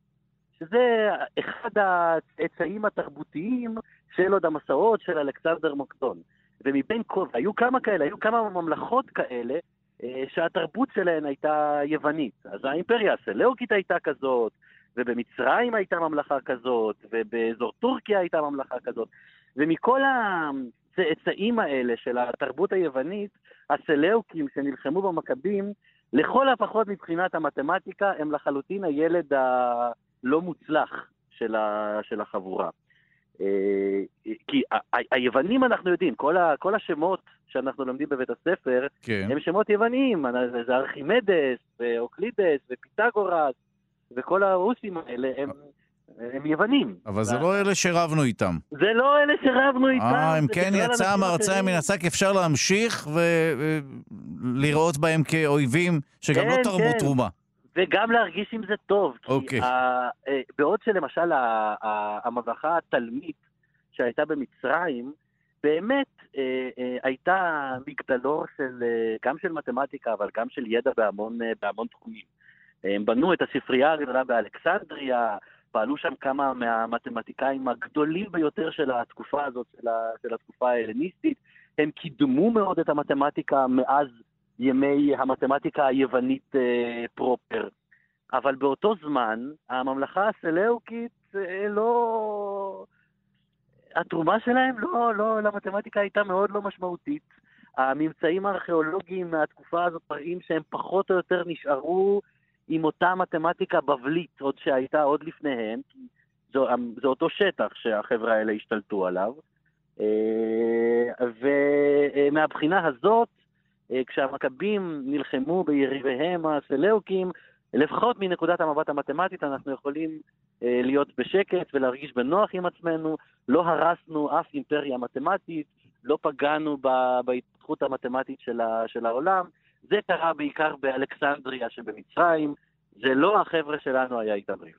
שזה אחד הצאצאים התרבותיים של עוד המסעות של אלכסנדר מוקדון. ומבין כל, היו כמה כאלה, היו כמה ממלכות כאלה, אה, שהתרבות שלהן הייתה יוונית. אז האימפריה הסלאוקית הייתה כזאת, ובמצרים הייתה ממלכה כזאת, ובאזור טורקיה הייתה ממלכה כזאת. ומכל הצאצאים האלה של התרבות היוונית, הסלאוקים שנלחמו במכבים, לכל הפחות מבחינת המתמטיקה, הם לחלוטין הילד הלא מוצלח של, ה, של החבורה. אה, כי היוונים אנחנו יודעים, כל, ה, כל השמות שאנחנו לומדים בבית הספר, כן. הם שמות יווניים, זה ארכימדס, ואוקלידס, ופיתגורס, וכל הרוסים האלה הם הם יוונים. אבל זה לא אלה שרבנו איתם. זה לא אלה שרבנו איתם. אה, אם כן יצא המרצע מן השק, אפשר להמשיך ולראות בהם כאויבים שגם לא כן, תרמו כן. תרומה. וגם להרגיש עם זה טוב. אוקיי. אה, בעוד שלמשל הממלכה התלמית שהייתה במצרים, באמת אה, אה, הייתה מגדלור של, אה, גם של מתמטיקה, אבל גם של ידע בהמון, אה, בהמון תחומים. הם בנו את הספרייה הגדולה באלכסנדריה, פעלו שם כמה מהמתמטיקאים הגדולים ביותר של התקופה הזאת, של, ה, של התקופה ההלניסטית. הם קידמו מאוד את המתמטיקה מאז ימי המתמטיקה היוונית אה, פרופר. אבל באותו זמן, הממלכה הסלאוקית אה, לא... התרומה שלהם לא, לא, למתמטיקה הייתה מאוד לא משמעותית. הממצאים הארכיאולוגיים מהתקופה הזאת מראים שהם פחות או יותר נשארו עם אותה מתמטיקה בבלית, עוד שהייתה עוד לפניהם, כי זו, זה אותו שטח שהחבר'ה האלה השתלטו עליו. אה, ומהבחינה הזאת, אה, כשהמכבים נלחמו ביריביהם הסלאוקים, לפחות מנקודת המבט המתמטית אנחנו יכולים אה, להיות בשקט ולהרגיש בנוח עם עצמנו, לא הרסנו אף אימפריה מתמטית, לא פגענו בהתפתחות המתמטית של, של העולם. זה קרה בעיקר באלכסנדריה שבמצרים, זה לא החבר'ה שלנו היה איתם ריב.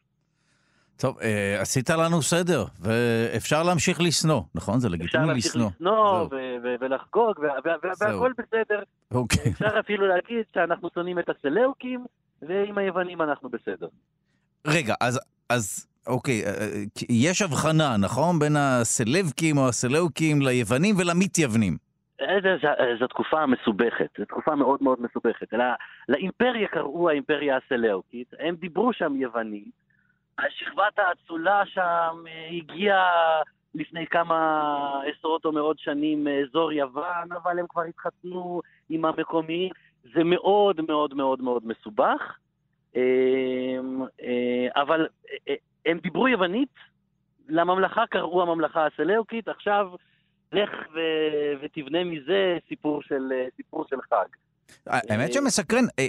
טוב, אה, עשית לנו סדר, ואפשר להמשיך לשנוא, נכון? זה לגיטימי לשנוא. אפשר להמשיך לשנוא ולחגוג, והכל בסדר. אוקיי. אפשר אפילו להגיד שאנחנו שונאים את הסלאוקים, ועם היוונים אנחנו בסדר. רגע, אז, אז אוקיי, אה, אה, יש הבחנה, נכון? בין הסלבקים או הסלאוקים ליוונים ולמתייוונים. זו תקופה מסובכת, זו תקופה מאוד מאוד מסובכת. לא, לאימפריה קראו האימפריה הסלאוקית, הם דיברו שם יוונית, השכבת האצולה שם אה, הגיעה לפני כמה עשרות או מאות שנים מאזור יוון, אבל הם כבר התחתנו עם המקומיים. זה מאוד מאוד מאוד מאוד מסובך, אמ, אה, אבל אה, הם דיברו יוונית, לממלכה קראו הממלכה הסלאוקית, עכשיו לך ו- ותבנה מזה סיפור של, סיפור של חג. האמת שמסקרן, אה,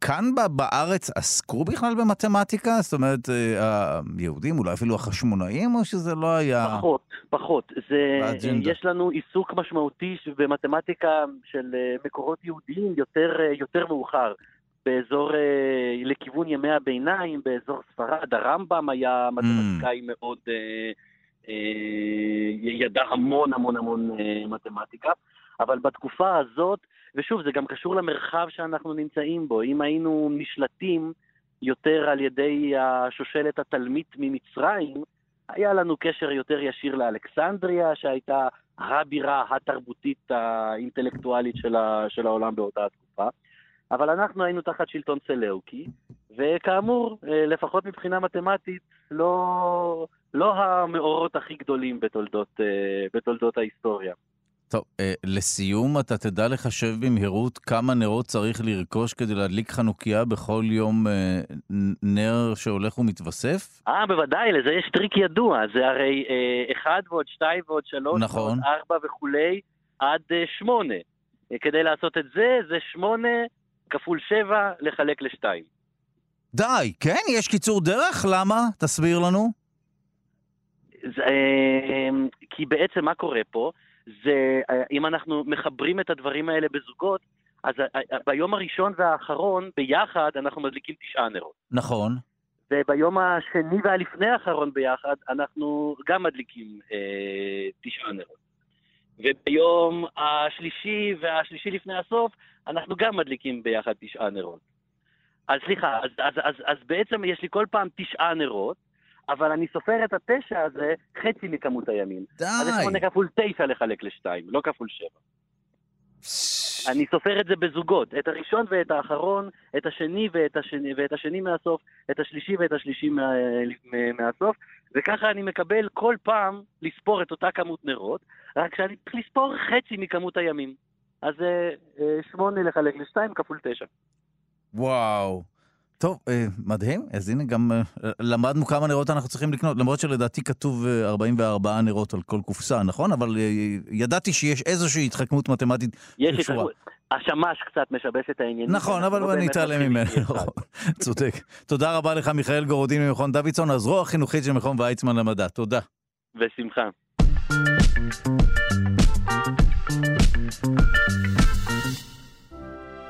כאן בארץ עסקו בכלל במתמטיקה? זאת אומרת, אה, היהודים, אולי אפילו החשמונאים, או שזה לא היה... פחות, פחות. זה, יש לנו עיסוק משמעותי במתמטיקה של אה, מקורות יהודיים יותר, יותר מאוחר. באזור, לכיוון ימי הביניים, באזור ספרד, הרמב"ם היה מתמטיקאי mm. מאוד, ידע המון המון המון מתמטיקה. אבל בתקופה הזאת, ושוב, זה גם קשור למרחב שאנחנו נמצאים בו. אם היינו נשלטים יותר על ידי השושלת התלמית ממצרים, היה לנו קשר יותר ישיר לאלכסנדריה, שהייתה הבירה התרבותית האינטלקטואלית של, של העולם באותה התקופה. אבל אנחנו היינו תחת שלטון סלאוקי, וכאמור, אה, לפחות מבחינה מתמטית, לא, לא המאורות הכי גדולים בתולדות, אה, בתולדות ההיסטוריה. טוב, אה, לסיום, אתה תדע לחשב במהירות כמה נרות צריך לרכוש כדי להדליק חנוכיה בכל יום נר שהולך ומתווסף? אה, בוודאי, לזה יש טריק ידוע. זה הרי אה, אחד ועוד שתיים ועוד שלוש נכון. ועוד ארבע וכולי, עד אה, שמונה. כדי לעשות את זה, זה שמונה כפול שבע לחלק לשתיים. די, כן? יש קיצור דרך? למה? תסביר לנו. זה, אה, כי בעצם מה קורה פה? זה, אה, אם אנחנו מחברים את הדברים האלה בזוגות, אז אה, אה, ביום הראשון והאחרון, ביחד, אנחנו מדליקים תשעה נרות. נכון. וביום השני והלפני האחרון ביחד, אנחנו גם מדליקים אה, תשעה נרות. וביום השלישי והשלישי לפני הסוף, אנחנו גם מדליקים ביחד תשעה נרות. אז סליחה, אז, אז, אז, אז בעצם יש לי כל פעם תשעה נרות, אבל אני סופר את התשע הזה חצי מכמות הימים. די. אז זה שמונה כפול תשע לחלק לשתיים, לא כפול שבע. אני סופר את זה בזוגות, את הראשון ואת האחרון, את השני ואת השני, ואת השני מהסוף, את השלישי ואת השלישי מה, מהסוף, וככה אני מקבל כל פעם לספור את אותה כמות נרות, רק שאני צריך לספור חצי מכמות הימים. אז זה אה, שמונה לחלק לשתיים כפול תשע. וואו. טוב, אה, מדהים. אז הנה גם אה, למדנו כמה נרות אנחנו צריכים לקנות, למרות שלדעתי כתוב 44 אה, נרות על כל קופסה, נכון? אבל ידעתי שיש איזושהי התחכמות מתמטית יש התחכמות. השמש קצת משבש את העניינים. נכון, אבל לא אני אתעלם ממנו. (laughs) צודק. תודה רבה לך, מיכאל גורודין ממכון דוידסון, הזרוע החינוכית של מכון ויצמן למדע. תודה. בשמחה.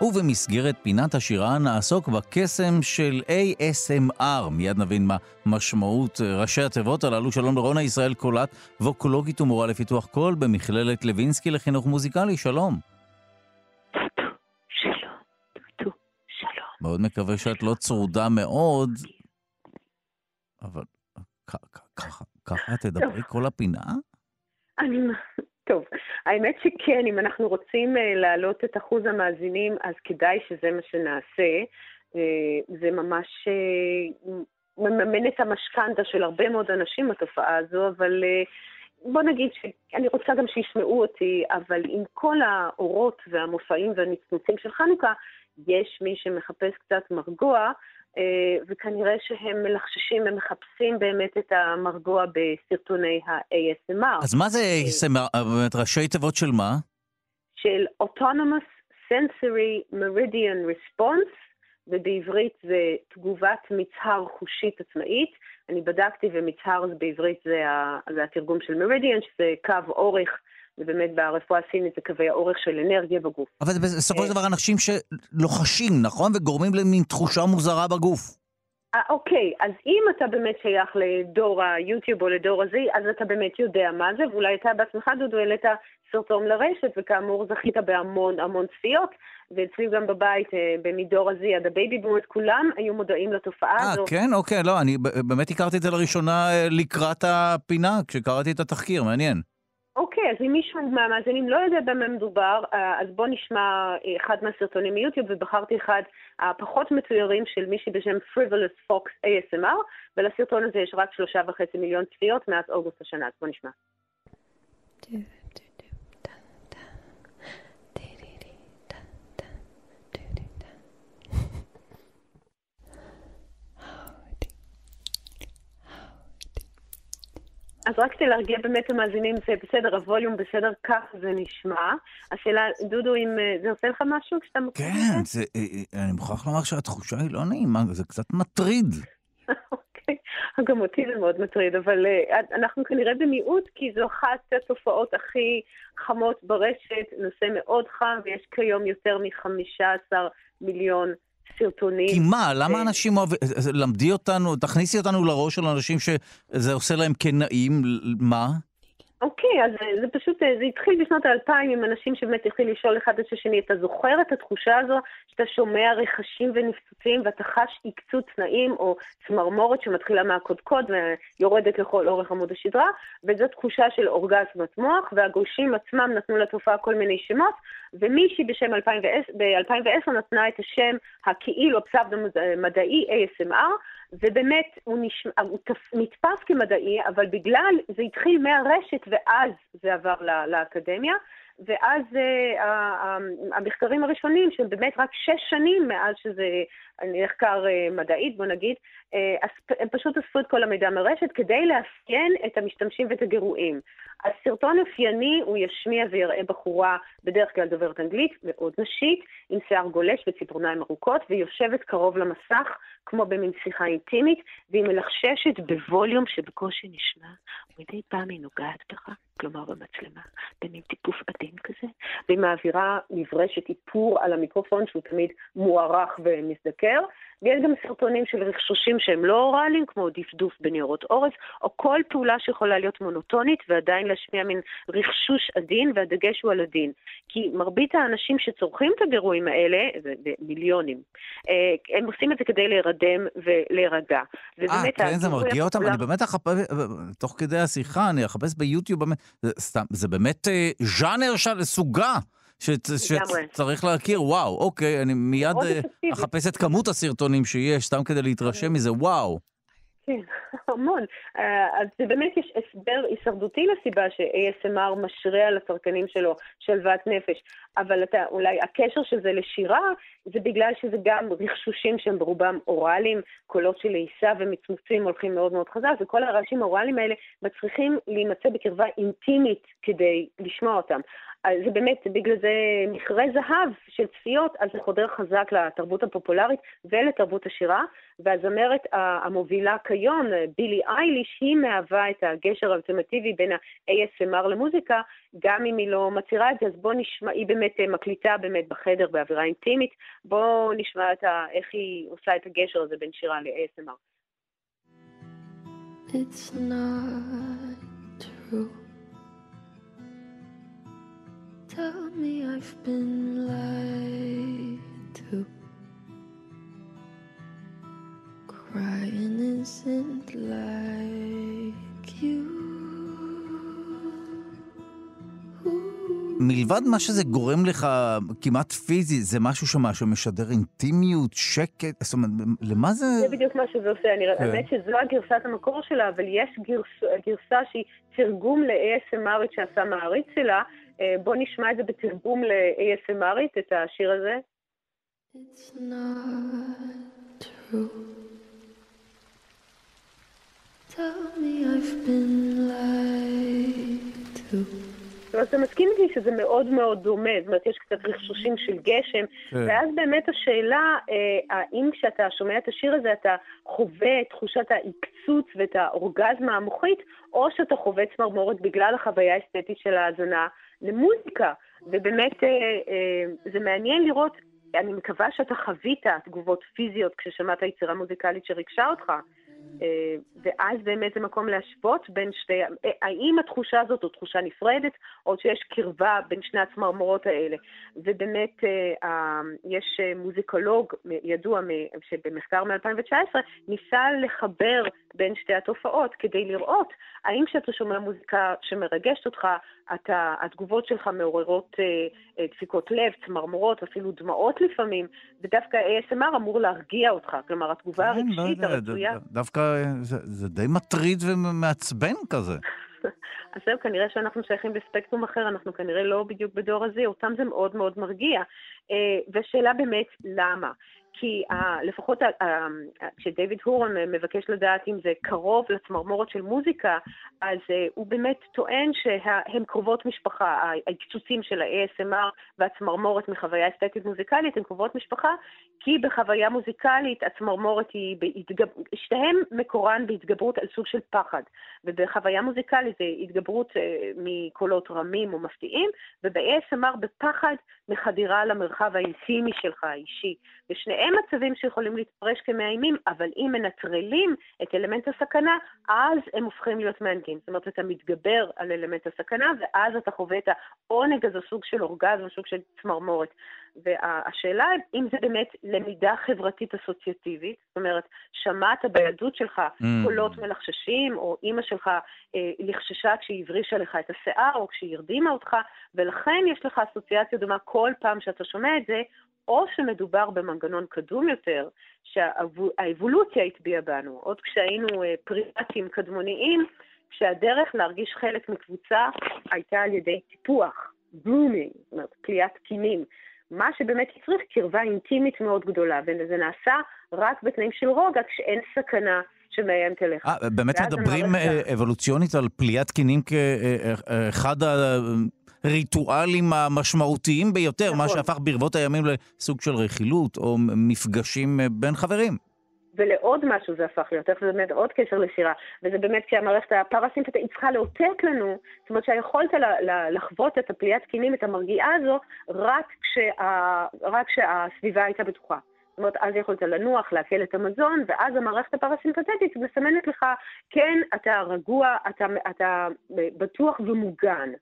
ובמסגרת פינת השירה נעסוק בקסם של ASMR. מיד נבין מה משמעות ראשי התיבות הללו. שלום לרונה ישראל קולט, ווקולוגית ומורה לפיתוח קול במכללת לוינסקי לחינוך מוזיקלי. שלום. מאוד מקווה שאת לא צרודה מאוד, אבל ככה תדברי כל הפינה? אני... טוב, האמת שכן, אם אנחנו רוצים uh, להעלות את אחוז המאזינים, אז כדאי שזה מה שנעשה. Uh, זה ממש uh, מממן את המשכנתה של הרבה מאוד אנשים, התופעה הזו, אבל בוא נגיד שאני רוצה גם שישמעו אותי, אבל עם כל האורות והמופעים והנצנוצים של חנוכה, יש מי שמחפש קצת מרגוע, אה, וכנראה שהם מלחששים, הם מחפשים באמת את המרגוע בסרטוני ה-ASMR. אז מה זה ASMR? באמת, ראשי תיבות של מה? של Autonomous Sensory Meridian Response, ובעברית זה תגובת מצהר חושית עצמאית. אני בדקתי ומצהר בעברית זה, זה התרגום של מרידיאן, שזה קו אורך ובאמת ברפואה הסינית זה קווי האורך של אנרגיה בגוף. אבל זה בסופו של אה, דבר אנשים שלוחשים, נכון? וגורמים למין תחושה מוזרה בגוף. אה, אוקיי, אז אם אתה באמת שייך לדור היוטיוב או לדור הזה, אז אתה באמת יודע מה זה, ואולי אתה בעצמך, דודו, העלית סרטון לרשת, וכאמור זכית בהמון המון צפיות, ואצלי גם בבית, אה, מדור ה Z עד ה baby boomers, כולם היו מודעים לתופעה הזו. אה, כן? אוקיי, לא, אני באמת הכרתי את זה לראשונה לקראת הפינה, כשקראתי את התחקיר, מעניין. אוקיי, אז אם מישהו מהמאזינים לא יודע במה מדובר, אה, אז בואו נשמע אה, אחד מהסרטונים מיוטיוב, ובחרתי אחד הפחות מצוירים של מישהי בשם Frivolous Fox ASMR, ולסרטון הזה יש רק שלושה וחצי מיליון צפיות מאז אוגוסט השנה, אז בואו נשמע. אז רק כדי להרגיע באמת המאזינים, זה בסדר, הווליום בסדר, כך זה נשמע. השאלה, דודו, אם אה, זה עושה לך משהו כשאתה מקשיב כן, זה, אה, אה, אני מוכרח לומר שהתחושה היא לא נעימה, זה קצת מטריד. (laughs) אוקיי, גם אותי זה מאוד מטריד, אבל אנחנו כנראה במיעוט, כי זו אחת התופעות הכי חמות ברשת, נושא מאוד חם, ויש כיום יותר מ-15 מיליון סרטונים. כי מה, למה אנשים אוהבים, למדי אותנו, תכניסי אותנו לראש של אנשים שזה עושה להם כנעים, מה? אוקיי, אז זה פשוט, זה התחיל בשנות האלפיים עם אנשים שבאמת התחילו לשאול אחד את השני. אתה זוכר את התחושה הזו שאתה שומע רכשים ונפצוצים ואתה חש עקצוץ נעים או צמרמורת שמתחילה מהקודקוד ויורדת לכל אורך עמוד השדרה, וזו תחושה של אורגזמת מוח, והגושים עצמם נתנו לתופעה כל מיני שמות, ומישהי בשם 2010, ב-2010 נתנה את השם הכאילו הפסבדו-מדעי ASMR, ובאמת הוא, נשמע, הוא נתפס כמדעי, אבל בגלל, זה התחיל מהרשת ואז זה עבר לאקדמיה, ואז uh, המחקרים הראשונים, שהם באמת רק שש שנים מאז שזה נחקר uh, מדעית, בוא נגיד, הם פשוט אספו את כל המידע מרשת כדי לאפיין את המשתמשים ואת הגירויים. הסרטון אופייני, הוא ישמיע ויראה בחורה, בדרך כלל דוברת אנגלית, מאוד נשית, עם שיער גולש וציפורניים ארוכות, והיא יושבת קרוב למסך, כמו במין שיחה אינטימית, והיא מלחששת בווליום שבקושי נשמע, ומדי פעם היא נוגעת בך, כלומר במצלמה, במין טיפוף עדין כזה, והיא מעבירה מברשת איפור על המיקרופון, שהוא תמיד מוערך ומזדקר, ויש גם סרטונים של רכשושים שהם לא אוראליים, כמו דפדוף בניירות עורף, או כל פעולה שיכולה להיות מונוטונית ועדיין להשמיע מין רכשוש עדין, והדגש הוא על הדין. כי מרבית האנשים שצורכים את הגירויים האלה, זה מיליונים, אה, הם עושים את זה כדי להירדם ולהירגע. אה, כן, זה מרגיע אותם? אני באמת אחפש, תוך כדי השיחה, אני אחפש ביוטיוב, זה באמת אה, ז'אנר של סוגה. שצריך להכיר, וואו, אוקיי, אני מיד אה, אחפש את כמות הסרטונים שיש, סתם כדי להתרשם מזה, וואו. כן, (laughs) המון. אה, אז באמת יש הסבר הישרדותי לסיבה ש-ASMR משרה על הצרכנים שלו שלוות נפש, אבל אתה, אולי הקשר של זה לשירה, זה בגלל שזה גם רכשושים שהם ברובם אוראליים, קולות של עיסה ומצמוצים הולכים מאוד מאוד חזק, וכל הרעשים האוראליים האלה מצריכים להימצא בקרבה אינטימית כדי לשמוע אותם. זה באמת, בגלל זה מכרה זהב של צפיות, אז זה חודר חזק לתרבות הפופולרית ולתרבות השירה, והזמרת המובילה כיום, בילי אייליש, היא מהווה את הגשר האולטימטיבי בין ה-ASMR למוזיקה, גם אם היא לא מצהירה את זה, אז בואו נשמע, היא באמת מקליטה באמת בחדר באווירה אינטימית, בואו נשמע ה, איך היא עושה את הגשר הזה בין שירה ל-ASMR. It's not true. Tell me I've been lied to. Crying isn't like you. מלבד מה שזה גורם לך כמעט פיזי, זה משהו שמה שמשדר אינטימיות, שקט, זאת אומרת, למה זה... זה בדיוק מה שזה עושה, אני כן. האמת שזו הגרסת המקור שלה, אבל יש גרס, גרסה שהיא תרגום ל-ASMRית שעשה מעריץ שלה, אה, בוא נשמע את זה בתרגום ל-ASMRית, את השיר הזה. It's not true. Tell me I've been lied to. אומרת, אתה מסכים איתי שזה מאוד מאוד דומה, זאת אומרת, יש קצת רכשושים של גשם, כן. ואז באמת השאלה, אה, האם כשאתה שומע את השיר הזה, אתה חווה את תחושת העקצוץ ואת האורגזמה המוחית, או שאתה חווה צמרמורת בגלל החוויה האסתטית של ההאזנה למוזיקה. ובאמת, אה, אה, זה מעניין לראות, אני מקווה שאתה חווית תגובות פיזיות כששמעת יצירה מוזיקלית שריגשה אותך. אה, ואז באמת זה מקום להשוות בין שתי, אה, האם התחושה הזאת הוא תחושה נפרדת, או שיש קרבה בין שני הצמרמורות האלה. ובאמת אה, יש מוזיקולוג ידוע שבמחקר מ-2019 ניסה לחבר בין שתי התופעות כדי לראות האם כשאתה שומע מוזיקה שמרגשת אותך, אתה, התגובות שלך מעוררות דפיקות לב, צמרמורות, אפילו דמעות לפעמים, ודווקא ASMR אמור להרגיע אותך, כלומר התגובה כן, לא הרגשית, הרצויה. דווקא זה, זה די מטריד ומעצבן כזה. (laughs) אז זהו, כנראה שאנחנו שייכים לספקטרום אחר, אנחנו כנראה לא בדיוק בדור הזה, אותם זה מאוד מאוד מרגיע. אה, ושאלה באמת, למה? כי uh, לפחות uh, כשדייוויד הורון מבקש לדעת אם זה קרוב לצמרמורת של מוזיקה, אז uh, הוא באמת טוען שהם קרובות משפחה. ההקצוצים של ה-ASMR והצמרמורת מחוויה אסתטית מוזיקלית הם קרובות משפחה, כי בחוויה מוזיקלית הצמרמורת היא, בהתגב... שתיהן מקורן בהתגברות על סוג של פחד, ובחוויה מוזיקלית זה התגברות uh, מקולות רמים או מפתיעים, וב-ASMR בפחד מחדירה למרחב האינטימי שלך, האישי. ושניהם מצבים שיכולים להתפרש כמאיימים, אבל אם מנטרלים את אלמנט הסכנה, אז הם הופכים להיות מענגים. זאת אומרת, אתה מתגבר על אלמנט הסכנה, ואז אתה חווה את העונג הזה, סוג של אורגזם, סוג של צמרמורת. והשאלה אם זה באמת למידה חברתית אסוציאטיבית, זאת אומרת, שמעת בילדות שלך mm. קולות מלחששים, או אימא שלך אה, לחששה כשהיא הברישה לך את השיער, או כשהיא הרדימה אותך, ולכן יש לך אסוציאציה דומה כל פעם שאתה שומע את זה, או שמדובר במנגנון קדום יותר, שהאבולוציה הטביעה בנו, עוד כשהיינו אה, פריטים קדמוניים, כשהדרך להרגיש חלק מקבוצה הייתה על ידי טיפוח, בלומינג, זאת אומרת, פליאת קינים. מה שבאמת הצריך קרבה אינטימית מאוד גדולה, וזה נעשה רק בתנאים של רוגע, כשאין סכנה שמאיימת עליך. אה, באמת מדברים המערכת... אבולוציונית על פליאת קינים כאחד הריטואלים המשמעותיים ביותר, נכון. מה שהפך ברבות הימים לסוג של רכילות או מפגשים בין חברים. ולעוד משהו זה הפך להיות, איך זה באמת עוד קשר לשירה, וזה באמת כשהמערכת הפרסימפטית היא צריכה לאותת לנו, זאת אומרת שיכולת לחוות את הפליאת קינים, את המרגיעה הזו, רק, כשה, רק כשהסביבה הייתה בטוחה. זאת אומרת, אז יכולת לנוח, לעכל את המזון, ואז המערכת הפרסימפטית מסמנת לך, כן, אתה רגוע, אתה, אתה בטוח ומוגן.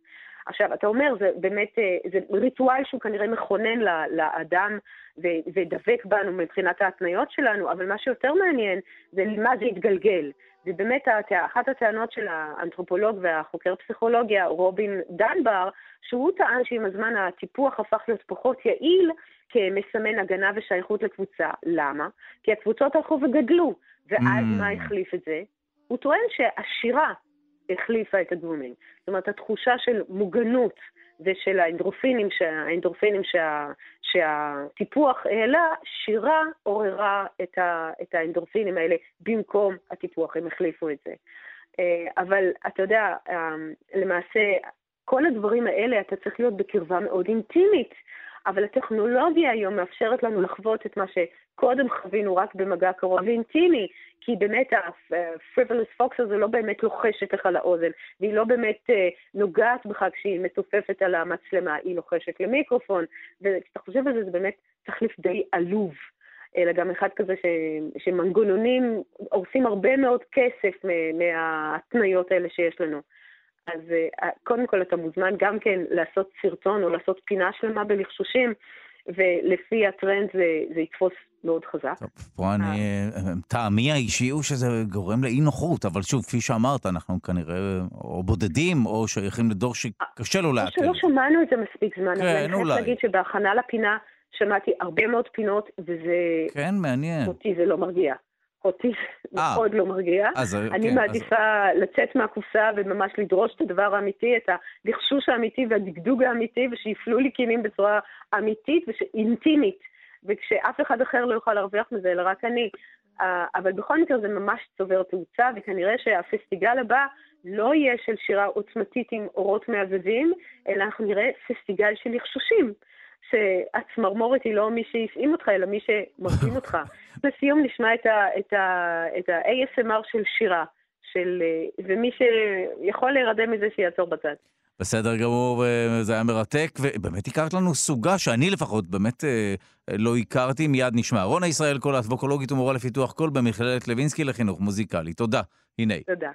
עכשיו, אתה אומר, זה באמת, אה, זה ריטואל שהוא כנראה מכונן לאדם ודבק בנו מבחינת ההתניות שלנו, אבל מה שיותר מעניין זה למה זה יתגלגל. זה באמת אחת הטענות של האנתרופולוג והחוקר פסיכולוגיה, רובין דנבר, שהוא טען שעם הזמן הטיפוח הפך להיות פחות יעיל כמסמן הגנה ושייכות לקבוצה. למה? כי הקבוצות הלכו וגדלו, ואז mm. מה החליף את זה? הוא טוען שהשירה החליפה את הגרומינג. זאת אומרת, התחושה של מוגנות ושל האנדרופינים, האנדרופינים שה, שהטיפוח העלה, שירה עוררה את, ה, את האנדרופינים האלה במקום הטיפוח, הם החליפו את זה. אה, אבל אתה יודע, אה, למעשה, כל הדברים האלה אתה צריך להיות בקרבה מאוד אינטימית. אבל הטכנולוגיה היום מאפשרת לנו לחוות את מה שקודם חווינו רק במגע קרוב ואינטימי, כי באמת ה-frivolous fox הזה לא באמת לוחשת לך לאוזן, והיא לא באמת uh, נוגעת בך כשהיא מתופפת על המצלמה, היא לוחשת למיקרופון, וכשאתה חושב על זה, זה באמת תחליף די עלוב. אלא גם אחד כזה ש, שמנגנונים הורסים הרבה מאוד כסף מההתניות האלה שיש לנו. אז uh, קודם כל אתה מוזמן גם כן לעשות סרטון או לעשות פינה שלמה בלחשושים, ולפי הטרנד זה, זה יתפוס מאוד חזק. טוב, פה אני, אה. טעמי האישי הוא שזה גורם לאי נוחות, אבל שוב, כפי שאמרת, אנחנו כנראה או בודדים או שייכים לדור שקשה לו לעכל. או שלא שמענו את זה מספיק זמן, כן, אבל אני חייבת להגיד שבהכנה לפינה שמעתי הרבה מאוד פינות, וזה... כן, מעניין. אותי זה לא מרגיע. אותי אה. מאוד לא מרגיע. אז, אני כן, מעדיפה אז... לצאת מהקופסה וממש לדרוש את הדבר האמיתי, את הלחשוש האמיתי והדגדוג האמיתי, ושיפלו לי קינים בצורה אמיתית ואינטימית, וכשאף אחד אחר לא יוכל להרוויח מזה, אלא רק אני. אבל בכל מקרה זה ממש צובר תאוצה, וכנראה שהפסטיגל הבא לא יהיה של שירה עוצמתית עם אורות מהבהבים, אלא אנחנו נראה פסטיגל של לחשושים. שהצמרמורת היא לא מי שהפעים אותך, אלא מי שמרדים אותך. (laughs) לסיום נשמע את ה-ASMR של שירה, של, ומי שיכול להירדם מזה שיעצור בצד. בסדר גמור, זה היה מרתק, ובאמת הכרת לנו סוגה שאני לפחות באמת אה, לא הכרתי, מיד נשמע. רונה ישראל, כל אדבוקולוגית ומורה לפיתוח קול במכללת לוינסקי לחינוך מוזיקלי. תודה. הנה. תודה.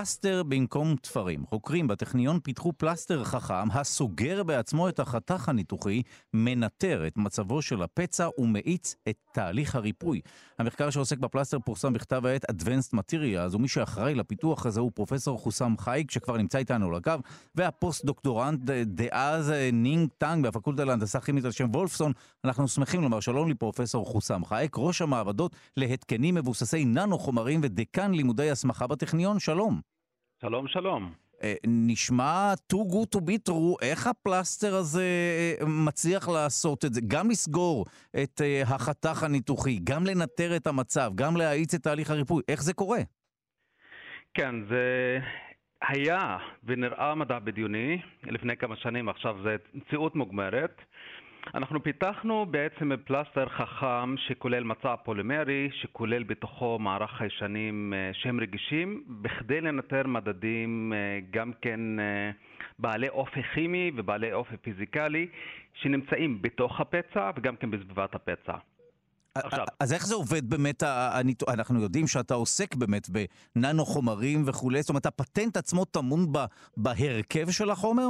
פלסטר במקום תפרים. חוקרים בטכניון פיתחו פלסטר חכם הסוגר בעצמו את החתך הניתוחי, מנטר את מצבו של הפצע ומאיץ את תהליך הריפוי. המחקר שעוסק בפלסטר פורסם בכתב העת Advanced Materials, ומי שאחראי לפיתוח הזה הוא פרופסור חוסאם חאיק, שכבר נמצא איתנו על הקו, והפוסט-דוקטורנט דאז נינג טאנג בפקולטה להנדסה כימית על שם וולפסון. אנחנו שמחים לומר שלום לפרופסור חוסאם חאיק, ראש המעבדות להתקנים מבוססי ננו חומרים ודיקן לימודי הסמכה בטכניון. שלום. שלום, שלום. אה, נשמע too good to be true, איך הפלסטר הזה אה, מצליח לעשות את זה? גם לסגור את אה, החתך הניתוחי, גם לנטר את המצב, גם להאיץ את תהליך הריפוי, איך זה קורה? כן, זה היה ונראה מדע בדיוני לפני כמה שנים, עכשיו זה מציאות מוגמרת. אנחנו פיתחנו בעצם פלסטר חכם שכולל מצע פולימרי, שכולל בתוכו מערך חיישנים אה, שהם רגישים, בכדי לנטר מדדים אה, גם כן אה, בעלי אופי כימי ובעלי אופי פיזיקלי, שנמצאים בתוך הפצע וגם כן בסביבת הפצע. עכשיו. אז איך זה עובד באמת, אנחנו יודעים שאתה עוסק באמת בננו חומרים וכולי, זאת אומרת הפטנט עצמו טמון בהרכב של החומר?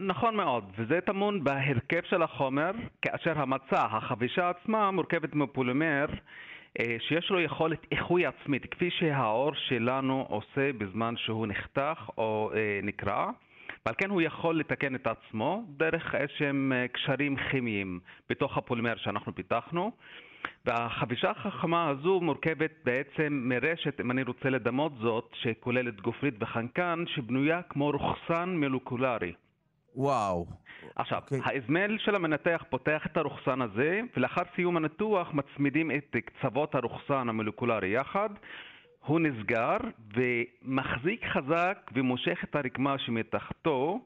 נכון מאוד, וזה טמון בהרכב של החומר, כאשר המצע, החבישה עצמה, מורכבת מפולימר אה, שיש לו יכולת איחוי עצמית, כפי שהאור שלנו עושה בזמן שהוא נחתך או אה, נקרע. ועל כן הוא יכול לתקן את עצמו דרך איזשהם אה, קשרים כימיים בתוך הפולימר שאנחנו פיתחנו. והחבישה החכמה הזו מורכבת בעצם מרשת, אם אני רוצה לדמות זאת, שכוללת גופרית וחנקן, שבנויה כמו רוכסן מולקולרי. וואו. עכשיו, okay. אוקיי. האזמל של המנתח פותח את הרוכסן הזה, ולאחר סיום הניתוח מצמידים את קצוות הרוכסן המולקולרי יחד. הוא נסגר ומחזיק חזק ומושך את הרקמה שמתחתו